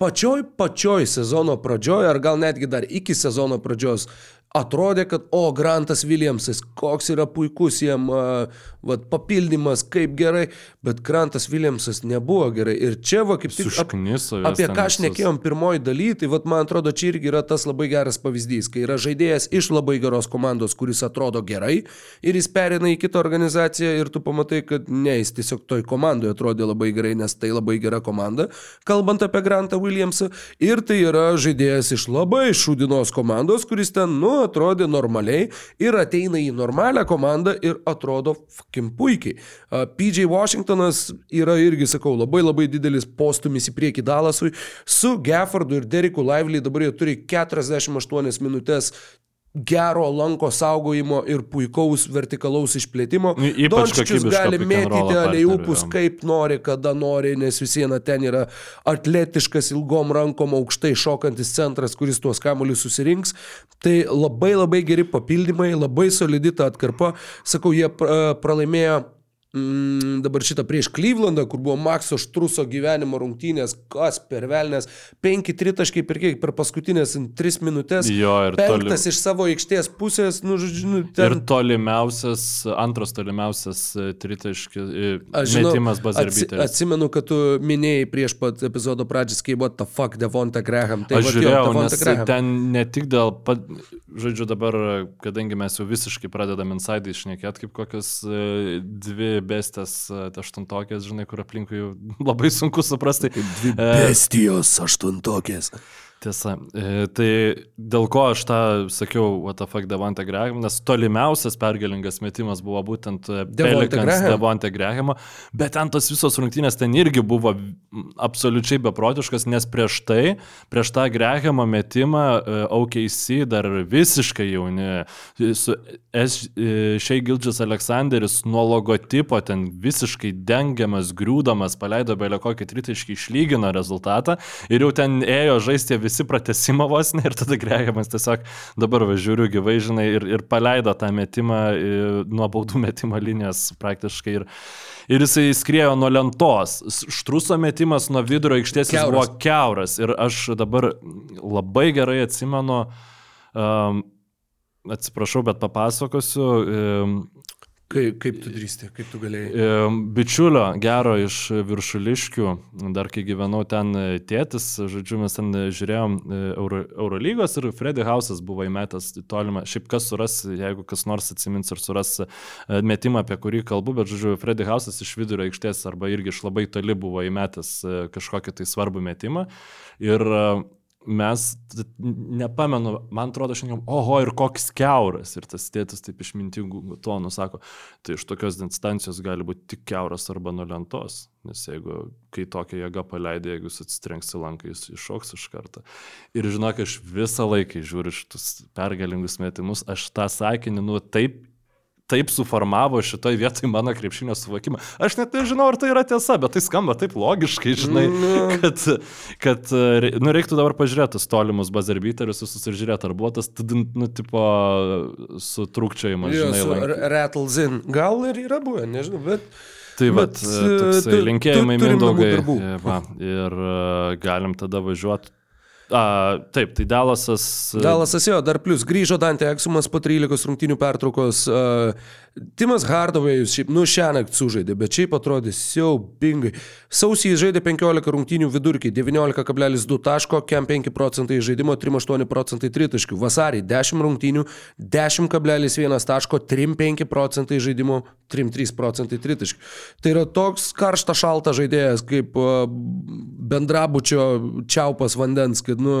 pačioj, pačioj sezono pradžioj, ar gal netgi dar iki sezono pradžios, atrodė, kad, o, Grantas Williamsas, koks yra puikus jam vat, papildymas, kaip gerai, bet Grantas Williamsas nebuvo gerai. Ir čia, va, kaip tik... ap-. Apie ką aš nekėjom pirmoji daly, tai vat, man atrodo, čia irgi yra tas labai geras pavyzdys, kai yra žaidėjas iš labai geros komandos, kuris atrodo gerai ir jis perina į kitą organizaciją ir tu pamatai, kad ne, jis tiesiog toj komandoje atrodė labai gerai, nes tai labai gera komanda, kalbant apie Grantą Williamsą. Ir tai yra žaidėjas iš labai šūdinos komandos, kuris ten, nu, atrodė normaliai ir ateina į normalią komandą ir atrodo fucking puikiai. PJ Washingtonas yra irgi, sakau, labai labai didelis postumis į priekį Dalasui. Su Geffordu ir Deriku Lively dabar jie turi 48 minutės gero lanko saugojimo ir puikaus vertikalaus išplėtimo. Nu, Dončičius gali mėtyti aliejupus kaip nori, kada nori, nes vis viena ten yra atletiškas ilgom rankom aukštai šokantis centras, kuris tuos kamuolius susirinks. Tai labai labai geri papildymai, labai solidi ta atkarpa. Sakau, jie pra- pralaimėjo mm, dabar šitą prieš Klyvlandą, kur buvo Makso Štruso gyvenimo rungtynės, kas per velnės, penki tritaškai per kiek, per paskutinės 3 minutės. Jo, ir penktas toli- iš savo aikštės pusės, nu, žodžiu, nu, Ir ten. tolimiausias, antras tolimiausias e, tritaškis, metimas atsi, bazarbiteris. atsimenu, kad tu minėjai prieš pat epizodo pradžią, kai what the fuck Devonta Graham. Tai Aš jo, žiūrėjau, Devonta nes Graham. ten ne tik dėl, pat, žodžiu, dabar, kadangi mes jau visiškai pradedam insidai išnekėti, kaip kokios e, dvi bestės e, aštuntokės, žinai, kur aplinkui labai sunku suprasti. Dvi E, bestijos aštuntokės. Tiesa, e, tai dėl ko aš tą sakiau, fuck Devonte Graham, nes tolimiausias pergalingas metimas buvo būtent e, Graham. Devonte Grahamo, bet ten tos visos rungtynės ten irgi buvo absoliučiai beprotiškas, nes prieš tai, prieš tą Grahamo metimą e, OKC dar visiškai jauni, e, su Šiai Gildžas Aleksandris nuo logotipo ten visiškai dengiamas, griūdamas, paleido belio kokį tritaškį, išlygino rezultatą ir jau ten ėjo žaisti visi pratesimą vos ne ir tada Gregamas tiesiog dabar važiuoju gyvai, žinai, ir, ir paleido tą metimą e, nuo baudų metimo linijos praktiškai. Ir, ir jisai skriejo nuo lentos. Štruso metimas nuo vidurio aikštės buvo keuras. Ir aš dabar labai gerai atsimenu, um, atsiprašau, bet papasakosiu. Um, Kaip, kaip tu drįsti, kaip tu galėjai? Bičiulio gero iš viršuliškių, dar kai gyvenau ten e, tėtis, žodžiu, mes ten e, žiūrėjom e, Euro, Eurolygos ir Freddy House'as buvo įmetęs į tolimą. Šiaip kas suras, jeigu kas nors atsimins ir suras metimą, apie kurį kalbu, bet žodžiu, Freddy House'as iš vidurio aikštės arba irgi iš labai toli buvo įmetęs kažkokį tai svarbų metimą. Ir mes, nepamenu, man atrodo, šiandien, oho, ir koks keuras. Ir tas tėtis taip išmintingų tonų sako, tai iš tokios distancijos gali būti tik keuras arba nuo lentos. Nes jeigu, kai tokia jėga paleidė, jeigu jis atsitrenks į lanką, jis iššoks iš karto. Ir žinok, aš visą laiką žiūriu šitus pergalingus metimus, aš tą sakinį, nu taip taip suformavo šitoj vietoj mano krepšinio suvokimą. Aš net nežinau, ar tai yra tiesa, bet tai skamba taip logiškai, žinai, kad, kad re- nu, reiktų dabar pažiūrėti tos tolimus bazarbiterius visus ir žiūrėti, ar buvo tas, nu, tipo, sutrūkčiojimas, Jo, žinai, lankai. R- Rattles in. Gal ir yra buvę, nežinau, bet... Tai va, bet, e, toksai tu- linkėjimai tu- mindaugai. e, Va, ir e, galim tada važiuoti. A, taip, tai Dalasas. e, Dalasas jo, dar plus grįžo Dante Eksumas po 13 rungtynių pertraukos. Uh, Timas Hardovėjus šiaip, nu šią naktį sužaidė, bet šiaip atrodė siaubingai. Sausį jis žaidė 15 rungtynių vidurkį, 19,2 taško, kem 5 procentai žaidimo, 3,8 procentai tritaškių. Vasarį 10 rungtynių, 10,1 taško, 3,5 procentai žaidimo, 3,3 procentai tritaškių. Tai yra toks karšta šalta žaidėjas kaip bendrabučio čiaupas vandens, kad, nu,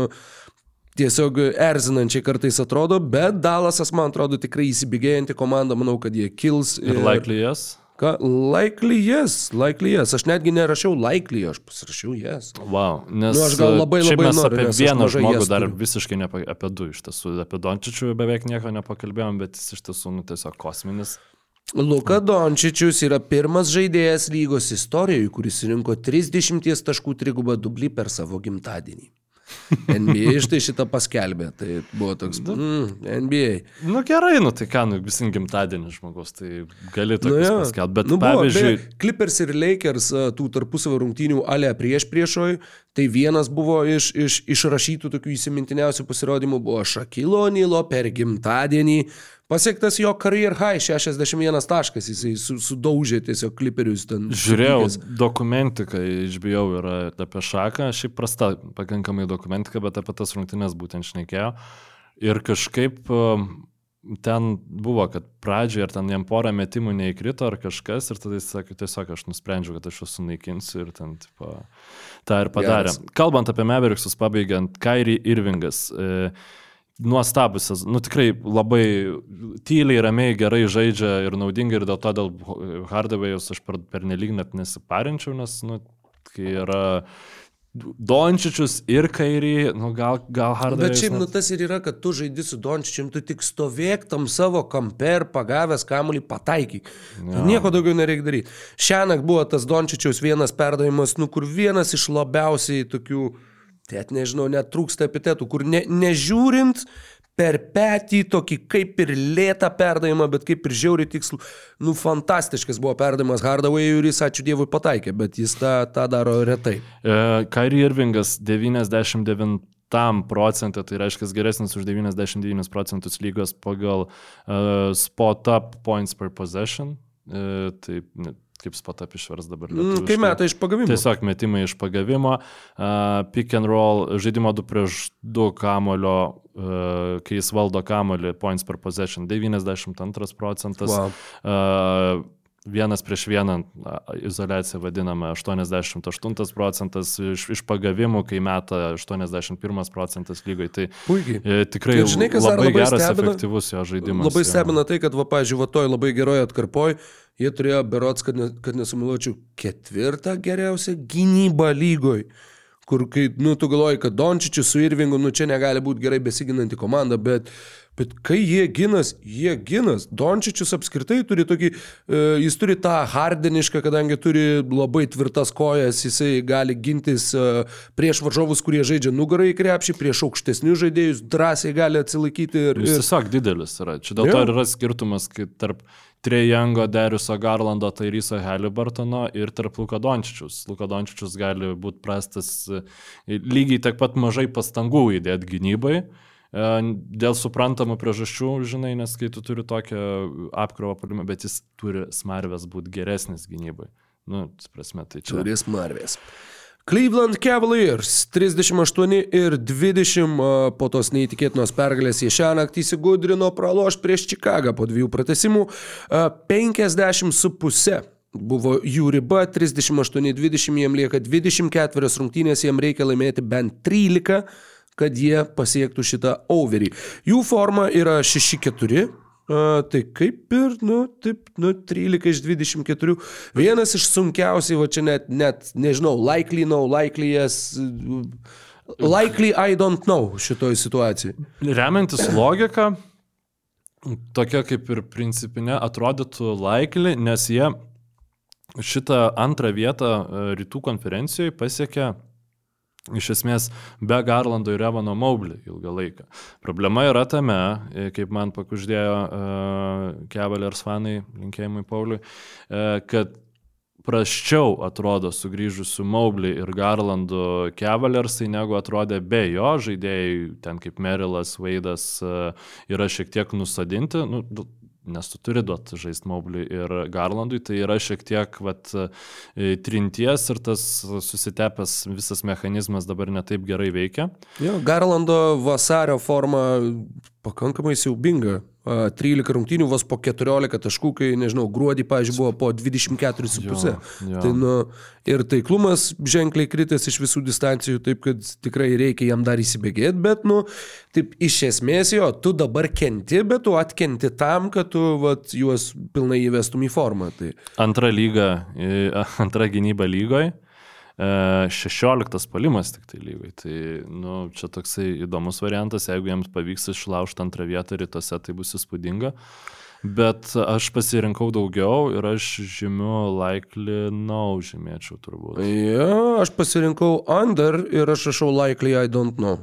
tiesiog erzinančiai kartais atrodo, bet Dalasas, man atrodo, tikrai įsibėgėjanti komanda, manau, kad jie kils. Ir likely jas. Ką? Likely yes, likely yes. Aš netgi nerašiau likely, aš pasirašiau yes. Wow, nes Nu, aš gal labai, labai mes noriu, apie vieną žmogų jas dar turiu. visiškai nepa, apie du iš tiesų, apie Dončičių beveik nieko nepakalbėjom, bet jis iš tiesų nu, tiesiog kosminis. Luka Dončičius yra pirmas žaidėjas lygos istorijoje, kuris rinko 30 taškų trigubą dublį per savo gimtadienį. NBA štai šitą paskelbė, tai buvo toks mm, NBA. Nu gerai, nu tai ką, nu visi gimtadienį žmogus, tai gali Nu, tokius nu, paskelbti, bet nu, nu, buvo, pavyzdžiui, beje, Clippers ir Lakers tų tarpusavio rungtynių ale prieš priešoj, tai vienas buvo iš, iš išrašytų tokių įsimintiniausių pasirodymų, buvo Šakilo Nilo per gimtadienį. Pasiektas jo career high 61 taškas, jisai su, sudaužė tiesiog kliperius ten. Žiūrėjau supykęs. dokumentiką, išbijau yra apie šaką, šiaip prasta pakankamai dokumentika, bet apie tas rungtynės būtent šnekėjo. Ir kažkaip um, ten buvo, kad pradžioje ar ten jam porą metimų neįkrito ar kažkas ir tada jis sakė, tiesiog aš nusprendžiau, kad aš juos sunaikinsiu ir ten tipo, tą ir padarė. Geras. Kalbant apie Maverickus, pabaigiant, Kairi Irvingas. E, Nuostabusias, nu tikrai labai tyliai, ramiai, gerai žaidžia ir naudingai ir dėl to dėl Hardavėjus aš per, per nelyg net nesiparinčiau, nes, nu, kai yra Dončičius ir Kairį, nu gal, gal Hardavėjus. Bet šiaip, nu tas ir yra, kad tu žaidži su Dončičium, tu tik stovėk tam savo kampe ir pagavęs kamuolį pataikyk. Ja. Nieko daugiau nereikia daryti. Šiąnakt buvo tas Dončičiaus vienas perdavimas, nu kur vienas iš labiausiai tokių, net nežinau, net trūksta epitetų, kur ne, nežiūrint per petį, tokį kaip ir lėtą perdavimą, bet kaip ir žiauriai tikslų. Nu, fantastiškas buvo perdavimas Hardaway ir jis, ačiū Dievui, pataikė, bet jis tą, tą daro retai. E, Kairi Irvingas 99 procentą, tai reiškia geresnis už 99 procentus lygos pagal uh, spot up points per possession. Uh, tai kaip spot up išvers dabar. Mm, kaip metai iš pagavimo. Tiesiog metimai iš pagavimo, uh, pick and roll, žaidimo 2 prieš 2 kamulio, uh, kai jis valdo kamulį, points per possession 92 procentas. Wow. Uh, vienas prieš vieną izolaciją vadinama 88 procentas, iš, iš pagavimų, kai meta 81 procentas lygai. Tai Puikiai. E, tikrai Ir žinai, labai, labai geras, stebina, efektyvus jo žaidimas. Labai stebina tai, kad, va, pažiūrėjau, va toj labai geroje atkarpoj, jie turėjo berots, kad, ne, kad nesumiluočiau, ketvirtą geriausią gynybą lygoj. Kur, kai, nu, tu galvoji, kad Dončičius su Irvingu, nu, čia negali būti gerai besiginanti komanda, bet Bet kai jie ginas, jie ginas. Dončičius apskritai turi tokį, e, jis turi tą hardenišką, kadangi turi labai tvirtas kojas, jisai gali gintis e, prieš varžovus, kurie žaidžia nugarai krepšį, prieš aukštesnius žaidėjus, drąsiai gali atsilaikyti. Ir, Jis ir... tiesiog didelis yra. Čia dėl to ir yra skirtumas kai tarp Trejango, Deriuso Garlando, Tairyso Halibartono ir tarp Luka Dončičius. Luka Dončičius gali būti prastas e, lygiai tiek pat mažai pastangų įdėti gynybai. e, Dėl suprantamų priežasčių, žinai, nes kai tu turi tokią apkrovą palimą, bet jis turi smarvės būti geresnis gynybai. Nu, prasme, tai čia. Turės marvės. Cleveland Cavaliers 38 ir 20 a, po tos neįtikėtinos pergalės jie šią naktį įsigudrino praloš prieš Čikagą po dviejų pratesimų a, 50 su pusė. Buvo jų riba 38-20, jiem lieka 24 rungtynės, jiem reikia laimėti bent 13, kad jie pasiektų šitą overį. Jų forma yra 6-4, A, tai kaip ir, nu, taip, nu, 13 iš 24. Vienas iš sunkiausiai, va čia net, net nežinau, likely no, likely yes, likely I don't know šitoj situacijai. Remiantis logiką, tokia kaip ir principinė atrodytų laikli, nes jie šitą antrą vietą e, rytų konferencijoje pasiekė iš esmės be Garlando ir Evano Maublį ilgą laiką. Problema yra tame, e, kaip man pakuždėjo uh, Cavaliers fanai, linkėjimai Pauliui, uh, kad prasčiau atrodo sugrįžus su Maublį ir Garlandu Cavalersai, negu atrodė be jo žaidėjai, ten kaip Merilas, Vaidas, yra šiek tiek nusadinti. Nu, nes tu turi duoti žaisti Maubliui ir Garlandui, tai yra šiek tiek vat, e, trinties ir tas susitepęs visas mechanizmas dabar netaip gerai veikia. Jo, Garlando vasario forma pakankamai siaubinga. A, 13 rungtynių vos po 14 taškų, kai, nežinau, gruodį, pažiūrėjau, buvo po 24,5. Jo, jo. Tai, nu, ir taiklumas ženkliai kritęs iš visų distancijų, taip kad tikrai reikia jam dar įsibėgėti, bet, nu, taip iš esmės jo, tu dabar kenti, bet tu atkenti tam, kad tu vat, juos pilnai įvestum į formą. Tai. Antra lyga, antra gynyba lygoje. 16 palimas tik tai lygai. Tai nu, čia toksai įdomus variantas, jeigu jiems pavyks išlaužti antrą vietą rytuose, tai bus įspūdinga. Bet aš pasirinkau daugiau ir aš žymiu likely no žymėčiau turbūt. Ja, aš pasirinkau under ir aš rašau likely I don't know.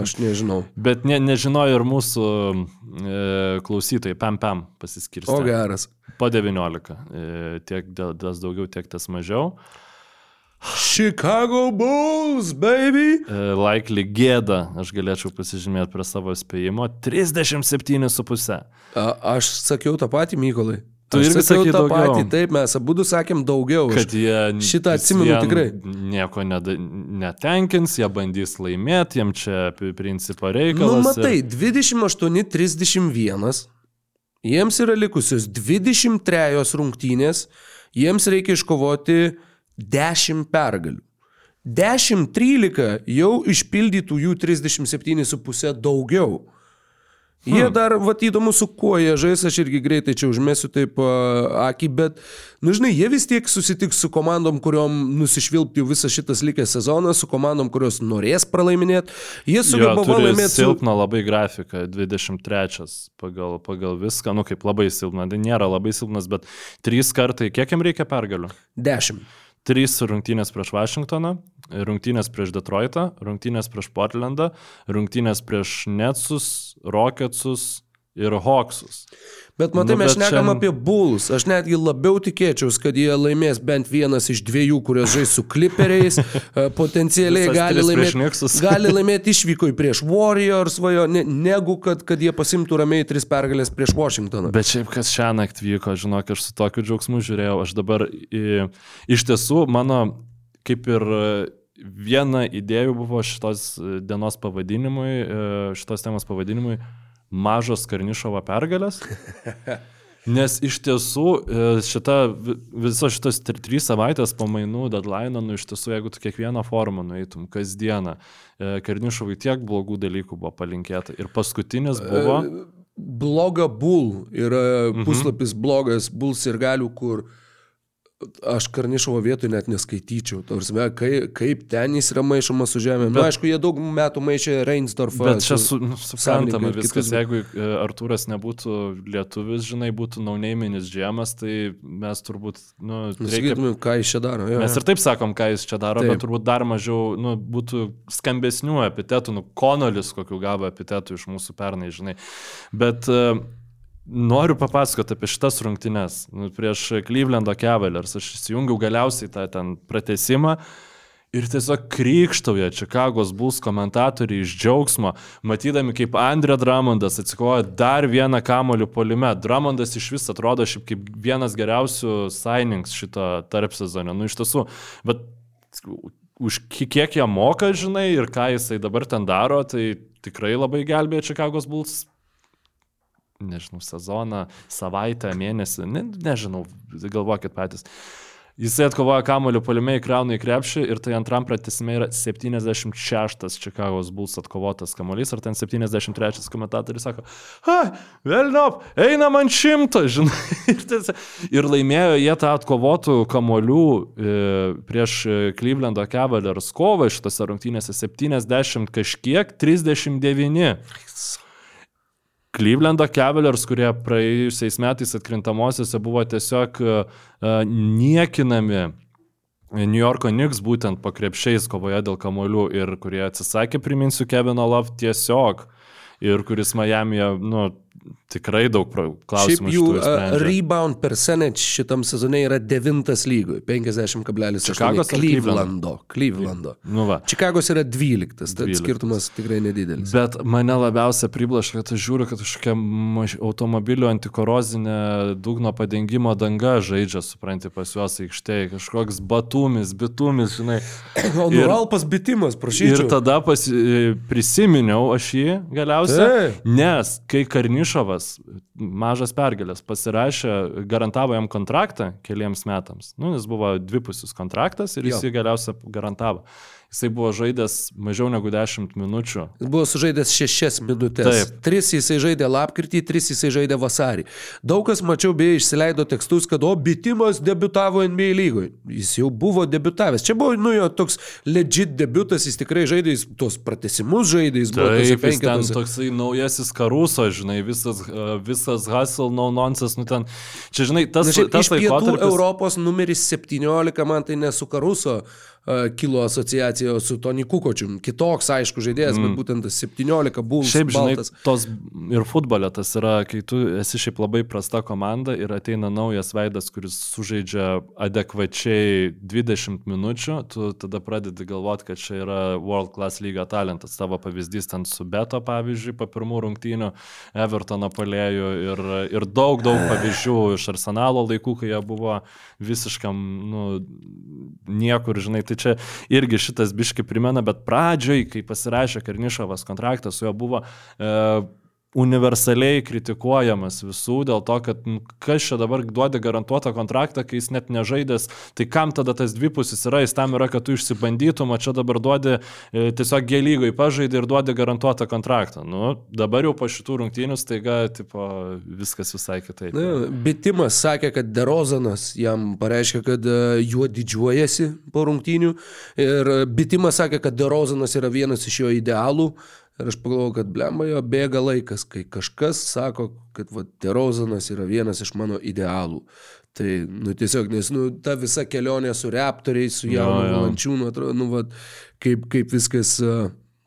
Aš nežinau. Bet ne, nežinojo ir mūsų e, klausytojai, pam pam pasiskirsti. O geras. Po 19. E, tiek tas daugiau, tiek tas mažiau. Chicago Bulls, baby! E, likely gėda, aš galėčiau pasižymėti prie savo spėjimo, 37,5. A, aš sakiau tą patį, Mykolai. Tu irgi sakei tą daugiau. patį, taip, mes abu sakėm daugiau. Kad jie šitą atsimenu vien tikrai. Nieko neda, netenkins, jie bandys laimėti, jiem čia principo Nu, reikalas. matai, 28-31. Jiems yra likusios 23 rungtynės, jiems reikia iškovoti 10 pergalių. 10-13 jau išpildytų jų 37,5 daugiau. Jie Hmm. dar, va, įdomu, su kuo jie žais, aš irgi greitai čia užmėsiu taip a, akį, bet, nu žinai, jie vis tiek susitiks su komandom, kuriuom nusišvilpti visas šitas likęs sezonas, su komandom, kurios norės pralaiminėti. Jie sugeba laimėti su... silpną labai grafiką, 23 pagal, pagal viską, nu kaip labai silpna, tai nėra labai silpnas, bet trys kartai, kiek jam reikia pergalių? 10. Trys rungtynės prieš Vašingtoną, rungtynės prieš Detroitą, rungtynės prieš Portlandą, rungtynės prieš Netsus, Rocketsus ir Hawksus. Bet matai, Nu, mes šnekam čia- apie Bulls. Aš netgi labiau tikėčiausi, kad jie laimės bent vienas iš dviejų, kurios žais su Clipperiais. E, Potencialiai gali laimėti, gali laimėti išvykoj prieš Warriors, vajo, ne, negu kad, kad jie pasimtų ramiai tris pergalės prieš Washingtoną. Bet šiaip kas šią naktį vyko, žinok, aš su tokiu džiaugsmu žiūrėjau. Aš dabar į, iš tiesų mano kaip ir viena idėjų buvo šitos dienos pavadinimui, e, šitos temos pavadinimui mažos Karnišovo pergalės. Nes iš tiesų e, šita, vi- visos šitos trys savaitės pamainų deadline, nu iš tiesų, jeigu tu kiekvieną formą nueitum kasdieną, e, Karnišovui tiek blogų dalykų buvo palinkėta. Ir paskutinis buvo... Bloga Bull yra puslapis blogas Bulls ir galių, kur aš Karnišovo vietoj net neskaityčiau. Tarsime, kaip, kaip ten jis yra maišomas su žemė. Na, Bet- aišku, jie daug metų maišė Reinsdorfą. Bet čia su, nu, suprantama viskas, kitus- jeigu e, Artūras nebūtų lietuvis, žinai, būtų naunėminis džemas, tai mes turbūt, nu, reikia... Sakytumėm, ką jis čia daro. Jo, Mes ir taip sakom, ką jis čia daro, Taip. bet turbūt dar mažiau, nu, būtų skambesnių epitetų, nu, konolis, kokių gavo epitetų iš mūsų pernai, žinai. Bet uh, noriu papasakoti apie šitas rungtynes. Nu, prieš Clevelando Cavaliers aš įsijungiau galiausiai tą ten pratesimą. Ir tiesiog krikštauja Čikagos Bulls komentatoriai iš džiaugsmo, matydami, kaip Andrė Dramondas atsikovoja dar vieną kamolių polime. Dramondas iš vis atrodo šiaip kaip vienas geriausių signings šito tarp sezono. Nu, iš tiesų, bet už ki- kiek jie moka, žinai, ir ką jisai dabar ten daro, tai tikrai labai gelbėja Čikagos Bulls nežinau, sezoną, savaitę, mėnesį, ne, nežinau, galvokit patys. Jisai atkovoja kamolių poliume į kraunų į krepšį ir tai antram pratesime yra 76 Čikagos Bulls atkovotas kamuolys ir ten 73 komentatorius sako, ha, velnop, einam ant šimto, žinai. Ir, tiesa- ir laimėjo jie tą atkovotų kamolių e, prieš e, Clevelando Cavaliers kovą šitose rungtynėse 70 kažkiek 39. Clevelando Cavaliers, kurie praėjusiais metais atkrintamosiose buvo tiesiog uh, niekinami New Yorko Knicks būtent po krepšiais kovoje dėl kamolių ir kurie atsisakė, priminsiu, Kevino Love tiesiog ir kuris Miami'e, nu, tikrai daug pro- Šiaip klausimų jų uh, rebound percentage šitam sezone yra devintas lygoj, 50,8. Čikagos Clevelando. Clevelando. Nu va. Čikagos yra 12, tad 12. skirtumas tikrai nedidelis. Bet mane labiausia priblaška, kad aš žiūriu, kad kažkokia automobilio antikorozinė dugno padengimo danga žaidžia, supranti, pas juos aikštėje. Kažkoks batumis, bitumis, žinai. O nuralpas bitimas, prašyčiau. Ir tada pasi, prisiminiau aš jį galiausiai, Taip. nes kai Karnišovas, mažas pergalės, pasirašė, garantavo jam kontraktą keliems metams, nu, jis buvo dvipusis kontraktas ir jis Jo. jį galiausiai garantavo. Jisai buvo žaidęs mažiau negu 10 minučių. Jis buvo sužaidęs šešias minutės. Taip. Tris jisai žaidė lapkritį, tris jisai žaidė vasarį. Daug kas, mačiau, beje, išsileido tekstus, kad o bitimas debitavo NBA lygoje. Jis jau buvo debitavęs. Čia buvo, nu, jo toks legit debutas, jis tikrai žaidė, jis tos pratesimus žaidė, jis buvo Taip, jis ten toksai naujasis karuso, žinai, visas, uh, visas hustle, no nonsense, nu ten. Čia, žinai, tas, Na, šiaip, tas iš pietų laikotarpis. Europos numeris 17, man tai ne su Karuso kilo asociacija, su Tony Kukočium. Kitoks, aišku, žaidėjas, mm. bet būtent tas 17 buvo. Šiaip, žinai, tos ir futbole tas yra, kai tu esi šiaip labai prasta komanda ir ateina naujas veidas, kuris sužaidžia adekvačiai 20 minučių, tu tada pradedi galvoti, kad čia yra World Class lygio talentas. Tavo pavyzdys ten su Beto, pavyzdžiui, po pirmų rungtynių, Evertono palėjų ir, ir daug, daug pavyzdžių iš Arsenalo laikų, kai jie buvo visiškam, nu, niekur, žinai, tai čia irgi šitas biški primena, bet pradžioj, kai pasirašė Karnišovas kontraktą, su juo buvo e, universaliai kritikuojamas visų dėl to, kad nu, kas čia dabar duodi garantuotą kontraktą, kai jis net nežaidęs, tai kam tada tas dvipusis yra, jis tam yra, kad tu išsibandytum, o čia dabar duodi e, tiesiog gėlygai pažaidį ir duodi garantuotą kontraktą. Nu, dabar jau po šitų rungtynių staiga, tipo, viskas visai kitaip. Na, Bitimas sakė, kad Derozanas jam pareiškė, kad e, juo didžiuojasi po rungtynių. Ir Bitimas sakė, kad Derozanas yra vienas iš jo idealų. Ir aš pagalvojau, kad blemba jo bėga laikas, kai kažkas sako, kad va, Derozanas yra vienas iš mano idealų. Tai, nu, tiesiog, nes, nu, ta visa kelionė su reptoriais, su jaunu valančiūnu, atrodo, nu, vat, kaip, kaip viskas,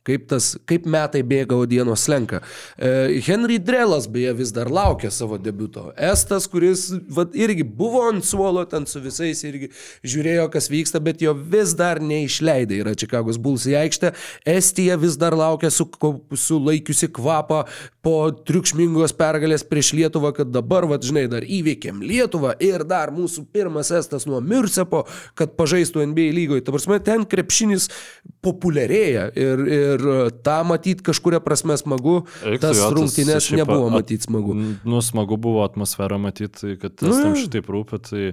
kaip, tas, kaip metai bėga, o dienos slenka. Uh, Henry Drelas, beje, vis dar laukia savo debiuto. Estas, kuris, vat, irgi buvo ant suolo, ten su visais irgi žiūrėjo, kas vyksta, bet jo vis dar neišleidai. Yra Čikagos Bulls į aikštę. Estija vis dar laukia su, sulaikiusi kvapą po triukšmingos pergalės prieš Lietuvą, kad dabar, vad žinai, dar įveikėm Lietuvą ir dar mūsų pirmas estas nuo Mircepo, kad pažaistų NBA lygoje. Ta prasme, ten krepšinis populiarėja ir, ir tą matyti kažkuria prasme smagu, Eik tas jo, tas rungtynės šiaip nebuvo at- matyti smagu. Nu, smagu buvo atmosfera matyti, kad tas Nu, tam šitaip rūpi, tai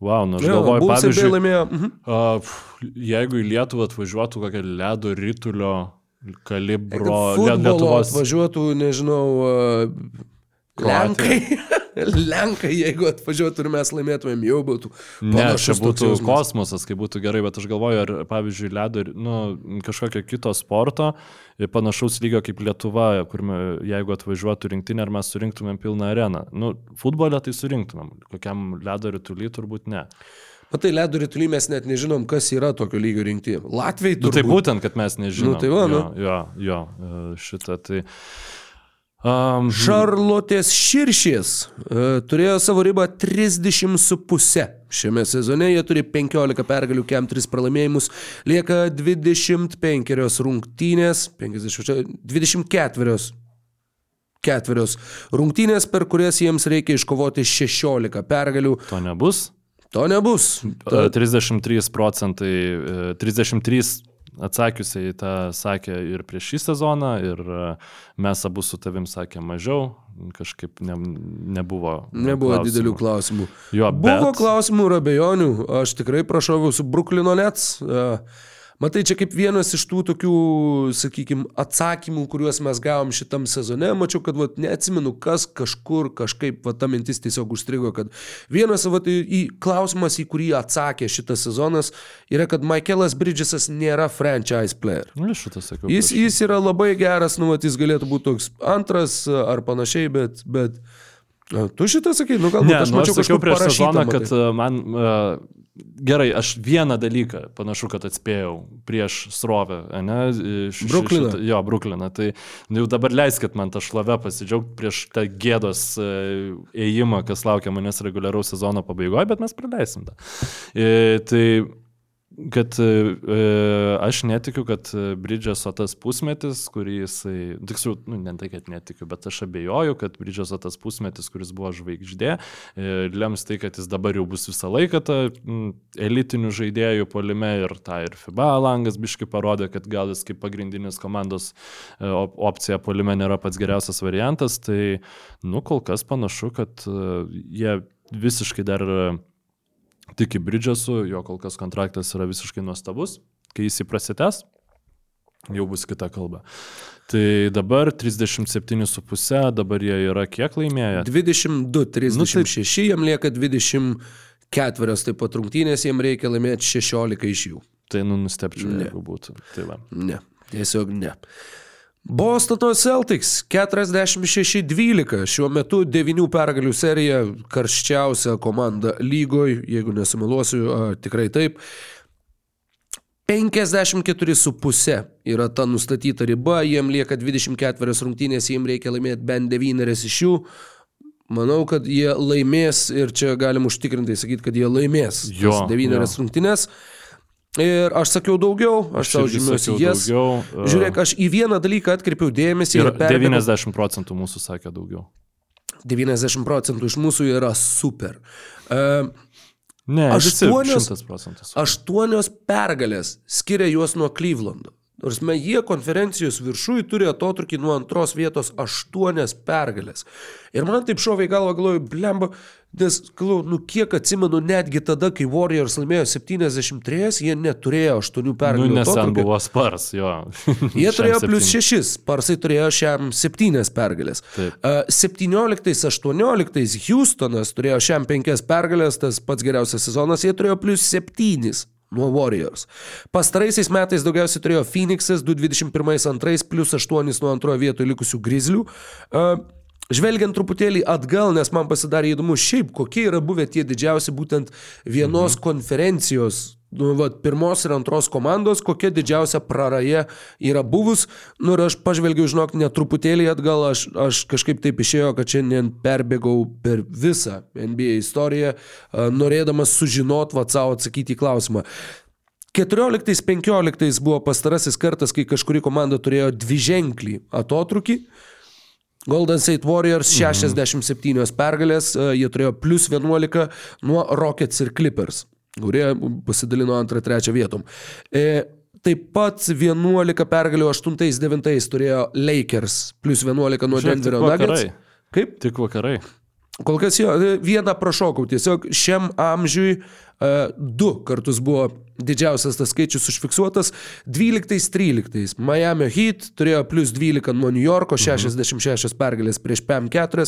wow, nu aš Jo, galvoju, pavyzdžiui, laimėjo. Mhm. a, pf, jeigu į Lietuvą atvažiuotų kokia ledo rytulio kalibro Lietuvos atvažiuotų, nežinau, uh. Lenkai. Lenkai, jeigu atvažiuotų ir mes laimėtumėm, jau būtų. Ne, čia būtų kosmosas, kai būtų gerai, bet aš galvoju, ar pavyzdžiui, ledo, nu, kažkokio kito sporto, e, panašaus lygio kaip Lietuva, kur jeigu atvažiuotų rinktinė, ar mes surinktumėm pilną areną. Nu, futbolę tai surinktumėm, kokiam ledo rytulį turbūt ne. Matai, ledo rytulį mes net nežinom, kas yra tokio lygio rinkti. Latviai Nu, turbūt. tai būtent, kad mes nežinome. Nu, tai va, nu. Jo, jo, jo, e, šitą tai. Um, Šarlotės Širšės e, turėjo savo ribą 30,5. Šiame sezone jie turi 15 pergalių, kem 3 pralaimėjimus, lieka 25 rungtynės, 50, 24 ketverios rungtynės, per kurias jiems reikia iškovoti 16 pergalių. to nebus. To nebus. Ta... 33 procentai, e, 33 atsakiusiai tą sakė ir prieš šį sezoną, ir e, mes abu su tavim sakė mažiau, kažkaip ne, nebuvo. Nebuvo klausimų. didelių klausimų. Jo, Buvo bet- klausimų ir abejonių. Aš tikrai prašoviau su Bruklino Nets. E, Matai, čia kaip vienas iš tų tokių, sakykime, atsakymų, kuriuos mes gavom šitam sezone. Mačiau, kad vat, neatsimenu, kas kažkur kažkaip, va, ta mintis tiesiog užstrigo, kad vienas vat, į, klausimas, į kurį atsakė šitas sezonas, yra, kad Michaelas Bridgesas nėra franchise player. Nu, šitą sakiau. Jis, prieš- jis yra labai geras, nu, vat, jis galėtų būti toks antras ar panašiai, bet... bet a, Tu šitą sakai, nu galbūt Ne, aš nu, mačiau aš kažkur prieš sezoną, kad man uh, gerai, aš vieną dalyką panašu, kad atspėjau prieš srovę, ne? Iš- Brukliną. šitą- Jo, Brukliną. Tai jau dabar leiskit man tą šlovę pasidžiaugti prieš tą gėdos e, ėjimą, kas laukia manęs reguliaraus sezono pabaigoje, bet mes praleisim tą. E, tai kad e, e, aš netikiu, kad e, Bridžeso tas pusmetis, kurį jisai, tiksliau, nu, ne tai, kad netikiu, bet aš abejoju, kad Bridžeso tas pusmetis, kuris buvo žvaigždė, e, lems tai, kad jis dabar jau bus visą laiką ta mm, elitinių žaidėjų polime ir tą ir FIBA langas biški parodė, kad gal jis kaip pagrindinis komandos e, op opcija polime nėra pats geriausias variantas, tai, nu, kol kas panašu, kad e, jie visiškai dar e, tiki Bridžesu, jo kol kas kontraktas yra visiškai nuostabus, kai jis įprasitės, jau bus kita kalba. Tai dabar 37,5, dabar jie yra kiek laimėję? 22, 36, Nu, tai- jam lieka 24, taip pat rungtynės, jam reikia laimėti 16 iš jų. Tai nu nustepčiau, Ne. jeigu būtų. Tai va. Ne, tiesiog ne. Bostono Celtics 46-12, šiuo metu 9 pergalių serija, karščiausia komanda lygoje, jeigu nesumeluosiu, a, tikrai taip. 54,5 yra ta nustatyta riba, jiem lieka 24 rungtynės, jiem reikia laimėti bent 9 iš jų. Manau, kad jie laimės ir čia galim užtikrintai sakyti, kad jie laimės Jo, tas 9 jo. Ir aš sakiau daugiau, aš, irgi žymiuosi jas. daugiau, e, Žiūrėk, aš į vieną dalyką atkreipiau dėmesį Ir ir perbėgau. 90 procentų mūsų sakė daugiau. 90 procentų iš mūsų yra super. Uh, Ne, Aštuonios- 100 procentų. aštuonios pergalės skiria juos nuo Klyvlando. Nors mes jie konferencijos viršui turi atotrukį nuo antros vietos aštuonias pergalės. Ir man taip šovė į galvą, galvoju, blemba, nes, galvoju, nu kiek atsimenu, netgi tada, kai Warriors laimėjo 73, jie neturėjo aštuonių Nu, pergalių. nes ten buvo spars, jo. Jie turėjo plus septyni. 6, Parsai turėjo šiam 7 pergalės. Taip. Uh, 17-18 Houstonas turėjo šiam 5 pergalės, tas pats geriausias sezonas, jie turėjo plus 7 nuo Warriors. Pastaraisiais metais daugiausiai turėjo Phoenixas 221-2 plus 8 nuo antrojo vietoje likusių Grizzlių. Žvelgiant truputėlį atgal, nes man pasidarė įdomu, šiaip kokie yra buvę tie didžiausi būtent vienos mhm. konferencijos nu, va, pirmos ir antros komandos, kokia didžiausia praraja yra buvus. Nu, ir aš pažvelgiau, žinok, netruputėlį atgal, aš, aš kažkaip taip išėjo, kad šiandien perbėgau per visą NBA istoriją, norėdamas sužinot, va, savo atsakyti į klausimą. 14-15 buvo pastarasis kartas, kai kažkuri komanda turėjo dviženklį atotrukį. Golden State Warriors 67 mhm. pergalės, jie turėjo plus 11 nuo Rockets ir Clippers kurie pasidalino antrą, trečią vietom. E, taip pat 11 pergalių 8-9 turėjo Lakers, plus 11 nuo Denverio Nuggets. Kaip? Tik vakarai. Kol kas jo, e, vieną prašokau, tiesiog šiam amžiui uh, du kartus buvo didžiausias tas skaičius užfiksuotas. 12-13 Miami Heat turėjo plus 12 nuo New Yorko, 66 pergalės prieš PM4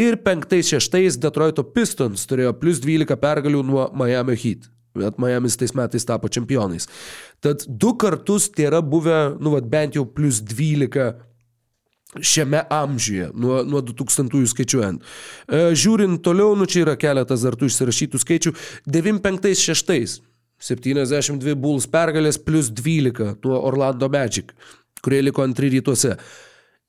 ir 5-6 Detroito Pistons turėjo plus 12 pergalių nuo Miami Heat. Bet Miamis tais metais tapo čempionais. Tad du kartus tai yra buvę, nu, vat, bent jau plus 12 šiame amžiuje, nuo, nuo 2000-ųjų skaičiuojant. E, žiūrint toliau, nu čia yra keletas dar tų išsirašytų skaičių. 95-6 72 Bulls pergalės plus 12 nuo Orlando Magic, kurie liko antri rytuose.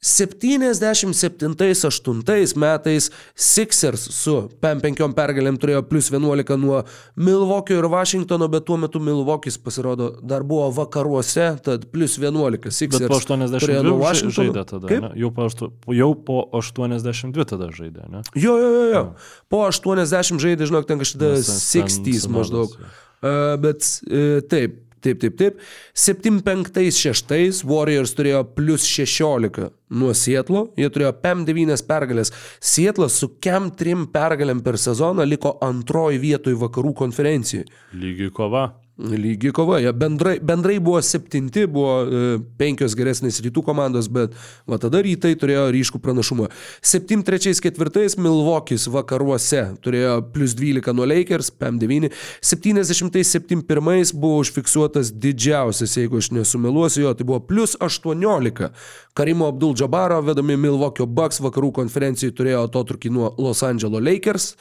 77-8 metais Sixers su PM5 pergalėm turėjo plus 11 nuo Milvokio ir Vašingtono, bet tuo metu Milvokis pasirodo dar buvo vakaruose, tad plus 11 Sixers. Bet po 82 žaidė tada. Ne? Jau, po, jau po 82 tada žaidė, ne? Jo, jo, jo. jo. Po 80 žaidė, žinok, ten kažkada 60 maždaug. Uh, bet uh, taip, Taip, taip, taip. 7-5-6 Warriors turėjo plus 16 nuo Sietlo, jie turėjo PM9 pergalės. Sietlas su KEM 3 pergalėm per sezoną liko antroji vietoje vakarų konferencijoje. Lygiai kova. Lygi kova, jie bendrai, bendrai buvo septinti, buvo e, penkios geresnės rytų komandos, bet va tada rytai turėjo ryškų pranašumą. 7-3-4 Milvokis vakaruose turėjo plus 12 nuo Lakers, PM9. 70-71 buvo užfiksuotas didžiausias, jeigu aš nesumeluosiu, jo, tai buvo plus 18. Karimo Abdul Džabaro vedami Milvokio Bucks vakarų konferencijai turėjo atotrukį nuo Los Angeles Lakers.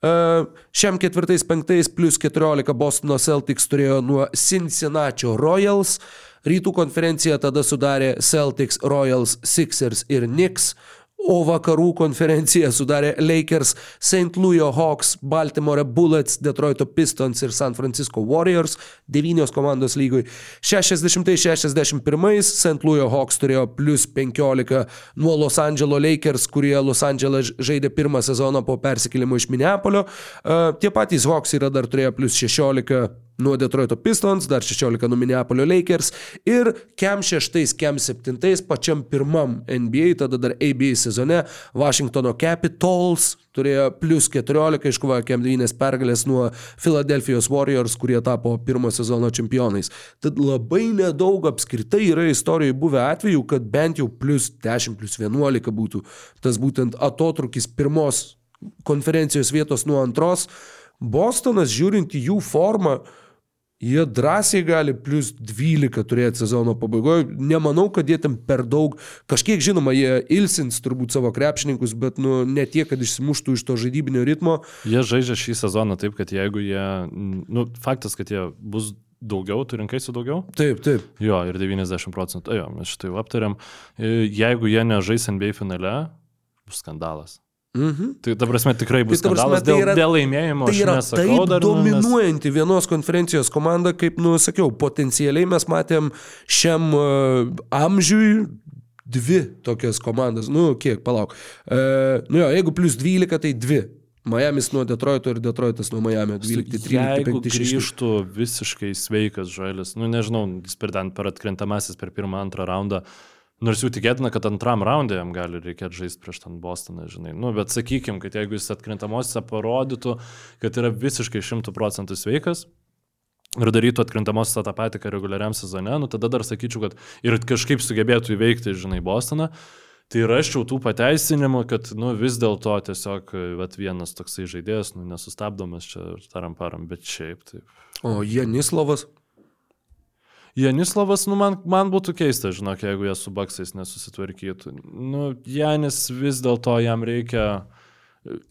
Šiam ketvirtais penktais plus 14 Bostono Celtics turėjo nuo Cincinnati Royals. Rytų konferenciją tada sudarė Celtics, Royals, Sixers ir Knicks o vakarų konferenciją sudarė Lakers, St. Louis Hawks, Baltimore Bullets, Detroito Pistons ir San Francisco Warriors, devynios komandos lygoj. 60-61 St. Louis Hawks turėjo plus 15 nuo Los Angeles Lakers, kurie Los Angeles žaidė pirmą sezoną po persikėlimo iš Minneapolio. Tie patys Hawks yra dar turėjo plus 16 nuo Detroito Pistons, dar 16 nuo Minneapolio Lakers ir kem 6, kem 7 pačiam pirmam NBA, tada dar ABA sezone Washingtono Capitals turėjo plus 14, iškovojo kem 9 pergalės nuo Philadelphia Warriors, kurie tapo pirmo sezono čempionais. Tad labai nedaug apskritai yra istorijoje buvę atvejų, kad bent jau plus 10, plus 11 būtų tas būtent atotrukis pirmos konferencijos vietos nuo antros. Bostonas, žiūrint į jų formą, Jie drąsiai gali plus 12 turėti sezono pabaigoje. Nemanau, kad jie ten per daug, kažkiek žinoma, jie ilsins turbūt savo krepšininkus, bet nu, ne tiek, kad išsimuštų iš to žaidybinio ritmo. Jie žaidžia šį sezoną taip, kad jeigu jie, nu, faktas, kad jie bus daugiau, tu rinkaisi daugiau? Taip, taip. Jo, ir 90 procentų, jo, mes šitai aptariam. Jeigu jie nežais NBA finale, bus skandalas. Mhm. Tai ta prasme tikrai bus tai, skandalas tai yra, dėl, dėl laimėjimo. Tai yra nesakau, taip dar, dominuojanti nes... vienos konferencijos komanda, kaip nusakiau, potencialiai mes matėm šiam uh, amžiui dvi tokias komandas. Nu, kiek, palauk. Uh, nu jo, jeigu plus 12, tai dvi. Miami's nuo Detroito ir Detroitas nuo Miami 12-13. Jeigu grįžtų visiškai sveikas Žaelis, nu nežinau, jis per, per atkrintamasis per pirmą, antrą raundą, uh, Nors jau tikėtina, kad antram raundė jam gali reikėti žaisti prieš ten Bostoną, žinai. Nu, bet sakykim, kad jeigu jis atkrintamosiose parodytų, kad yra visiškai šimtų procentų sveikas ir darytų atkrintamosiose tą patį, ką reguliariam sezone, nu tada dar sakyčiau, kad ir kažkaip sugebėtų įveikti, žinai, Bostoną. Tai raščiau tų pateisinimų, kad nu, vis dėlto tiesiog vat, vienas toksai žaidėjas, nu, nesustabdomas čia taram param, bet šiaip taip. O Janislavas? Janislavas, nu, man, man būtų keista, žinok, jeigu jie su baksais nesusitvarkytų. Nu, Janis vis dėlto jam reikia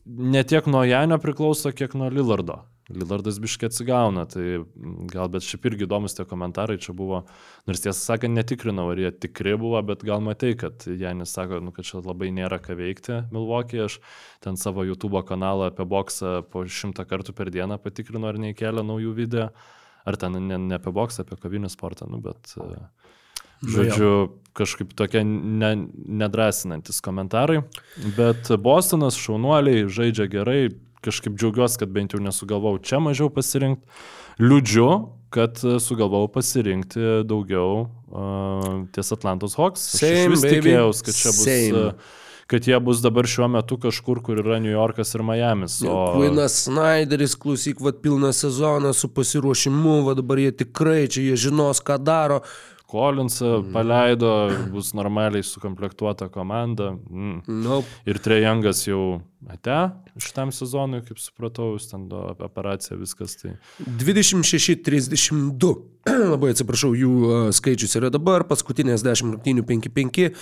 ne tiek nuo Janio priklauso, kiek nuo Lillardo. Lillardas biškai atsigauna, tai gal, bet šiaip irgi įdomus tie komentarai čia buvo, nors tiesą sakant, netikrinau, ar jie tikri buvo, bet gal matai, kad Janis sako, nu, kad čia labai nėra ką veikti Milvokį, aš ten savo YouTube kanalą apie boksą po šimtą kartų per dieną patikrinu, ar neįkelia naujų video, ar ten ne, ne apie boksą, apie kovinį sportą, nu, bet... Uh, Žodžiu, kažkaip tokie ne, nedrasinantis komentarai. Bet Bostonas šaunuoliai žaidžia gerai, kažkaip džiaugiuosi, kad bent jau nesugalvau čia mažiau pasirinkti. Liūdžiu, kad sugalvojau pasirinkti daugiau uh, ties Atlantos Hawks. Aš Same, vis baby. tikėjausi, kad čia bus... Same. Kad jie bus dabar šiuo metu kažkur, kur yra New Yorkas ir Miamis. O... Quinas Snyderis, klausyk, vad pilną sezoną su pasiruošimu, vad dabar jie tikrai čia, jie žinos, ką daro. Collinsą paleido, bus normaliai sukomplektuota komanda. Mm. Nope. Ir Trejangas jau ate šitam sezonui, kaip supratau, jis ten do operacija viskas. Tai... 26-32. Labai atsiprašau, jų uh, skaičius yra dabar, paskutinės 10 rungtynių 5-5.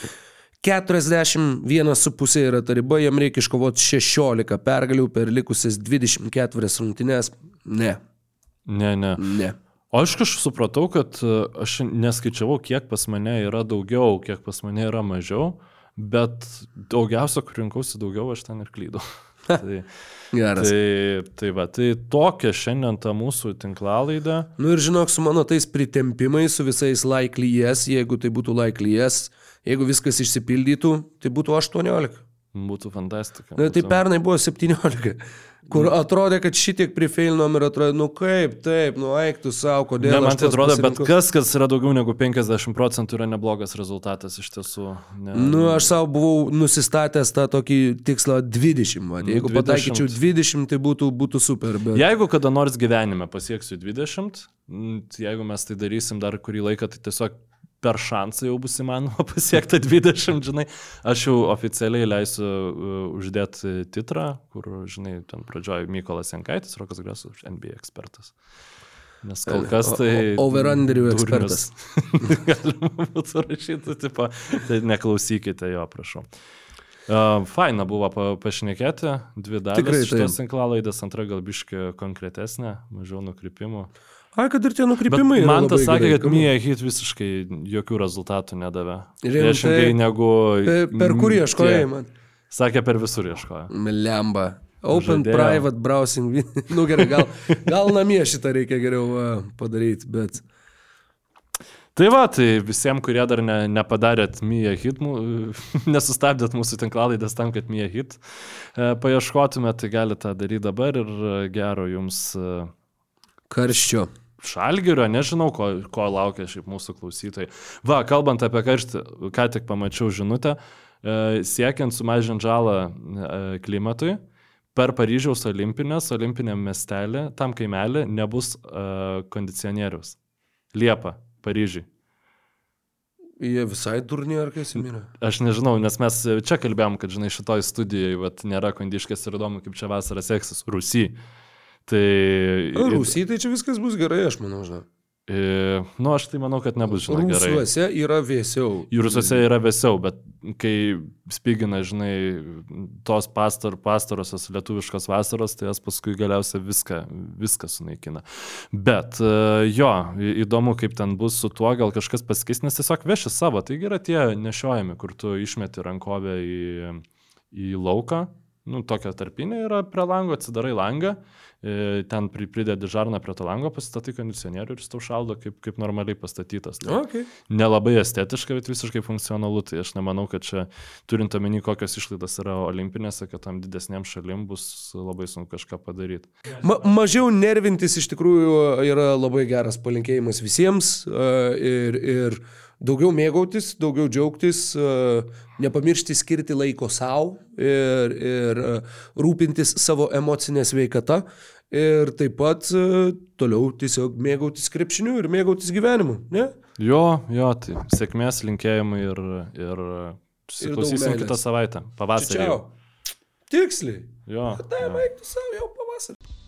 41,5 yra ta riba, jam reikia iškovoti 16 pergalių per likusias 24 rungtynės. Ne, Ne, ne. ne. O aš kažkaip supratau, kad e, aš neskaičiavau, kiek pas mane yra daugiau, kiek pas mane yra mažiau, bet daugiausia, kur rinkausi daugiau, aš ten ir klydau. tai, Geras. tai, tai va, tai tokia šiandien ta mūsų tinklalaidė. Nu ir žinok, su mano tais pritempimais, su visais likely yes, jeigu tai būtų likely yes, jeigu viskas išsipildytų, tai būtų 18. Būtų fantastika. Na, tai pernai buvo 17, kur atrodė, kad šitiek prifeilinom ir atrodė, nu kaip, taip, nu eiktų savo, kodėl. Ne, man tai atrodo, bet pasirinkau. kas, kas yra daugiau negu 50 procentų, yra neblogas rezultatas iš tiesų. Ne, Nu, aš savo buvau nusistatęs tą tokį tikslą 20. Va. Nu, Jeigu 20. pataikyčiau 20, tai būtų, būtų super. Bet... Jeigu kada nors gyvenime pasieksiu 20, mm, tai jeigu mes tai darysim dar kurį laiką, tai tiesiog per šansą jau bus įmanoma pasiekti 20, žinai. Aš jau oficialiai leisiu uh, uždėti titrą, kur, žinai, ten pradžioje Mykolas Jankaitis, Rokas Grasas, NBA ekspertas. Nes kol kas tai... Over-underių durnius. Galima būtų rašyti, tipo, tai neklausykite jo, prašau. Uh, faina buvo pa, pašnekėti, dvi Tikrai dalis taip. šitos tinklalaidės, antra gal biški konkretesnė, mažiau nukrypimų. Ai, kad ir tie nukrypimai. man tas sakė, kad. Mija Hit visiškai jokių rezultatų nedavė. Priešingai negu... Per, per kur ieškojai man? Sakė, per visur ieškojo. Lemba. Open Žadėjo. private browsing. nu gerai, gal, gal namie šitą reikia geriau uh, padaryti, bet... Tai va, tai visiems, kurie dar ne, nepadarėt Mija Hit, mū, nesustabdėt mūsų tinklalaidės tam, kad Mija Hit e, paieškotumėt, tai galite tą daryti dabar ir e, gero jums e, Karščio. Šalgerio, nežinau, ko, ko laukia šiaip mūsų klausytojai. Va, kalbant apie karštį, ką tik pamačiau žinutę, e, siekiant sumažinti žalą e, klimatui, per Paryžiaus olimpinės, olimpinėm miestelį, tam kaimelį nebus e, kondicionierius. Liepa, Paryžiui. Jie visai durni ar kas įmina? Aš nežinau, nes mes čia kalbėjom, kad, žinai, šitoj studijai vat, nėra kondiškės ir įdomu, kaip čia vasarą seksis Rusijai. Tai... Rusijai tai čia viskas bus gerai, aš manau, žinai. E, nu, aš tai manau, kad nebus, žinai, gerai. Rusuose yra vėsiau. Jūruose yra vėsiau, bet kai spigina, žinai, tos pastar, pastarosios lietuviškos vasaros, tai jas paskui galiausiai viską, viską sunaikina. Bet e, jo, įdomu, kaip ten bus su tuo, gal kažkas pasikeis, nes tiesiog veši savo. Taigi yra tie nešiojami, kur tu išmeti rankovę į, į lauką. Nu, tokia tarpinė yra prie lango, atsidarai langą, e, ten pri- pridedi žarną prie to lango, pasistatai kondicionierių ir jis tau šaldo kaip, kaip normaliai pastatytas. Tai Okay. nelabai estetiška, bet visiškai funkcionalu. Tai aš nemanau, kad čia, turint omeny, kokios išlaidos yra olimpinėse, kad tam didesniem šalim bus labai sunku kažką padaryti. Ma mažiau nervintis iš tikrųjų yra labai geras palinkėjimas visiems uh, ir, ir daugiau mėgautis, daugiau džiaugtis, uh, nepamiršti skirti laiko savo ir, ir uh, rūpintis savo emocinę sveikatą ir taip pat uh, toliau tiesiog mėgautis krepšiniu ir mėgautis gyvenimu. Ne? Jo, jo, tai sėkmės linkėjimai ir, ir susiklausysim kitą savaitę, pavasarį. Čia. jau. Tiksliai. Jo. Tai baigtų savo jau pavasarį.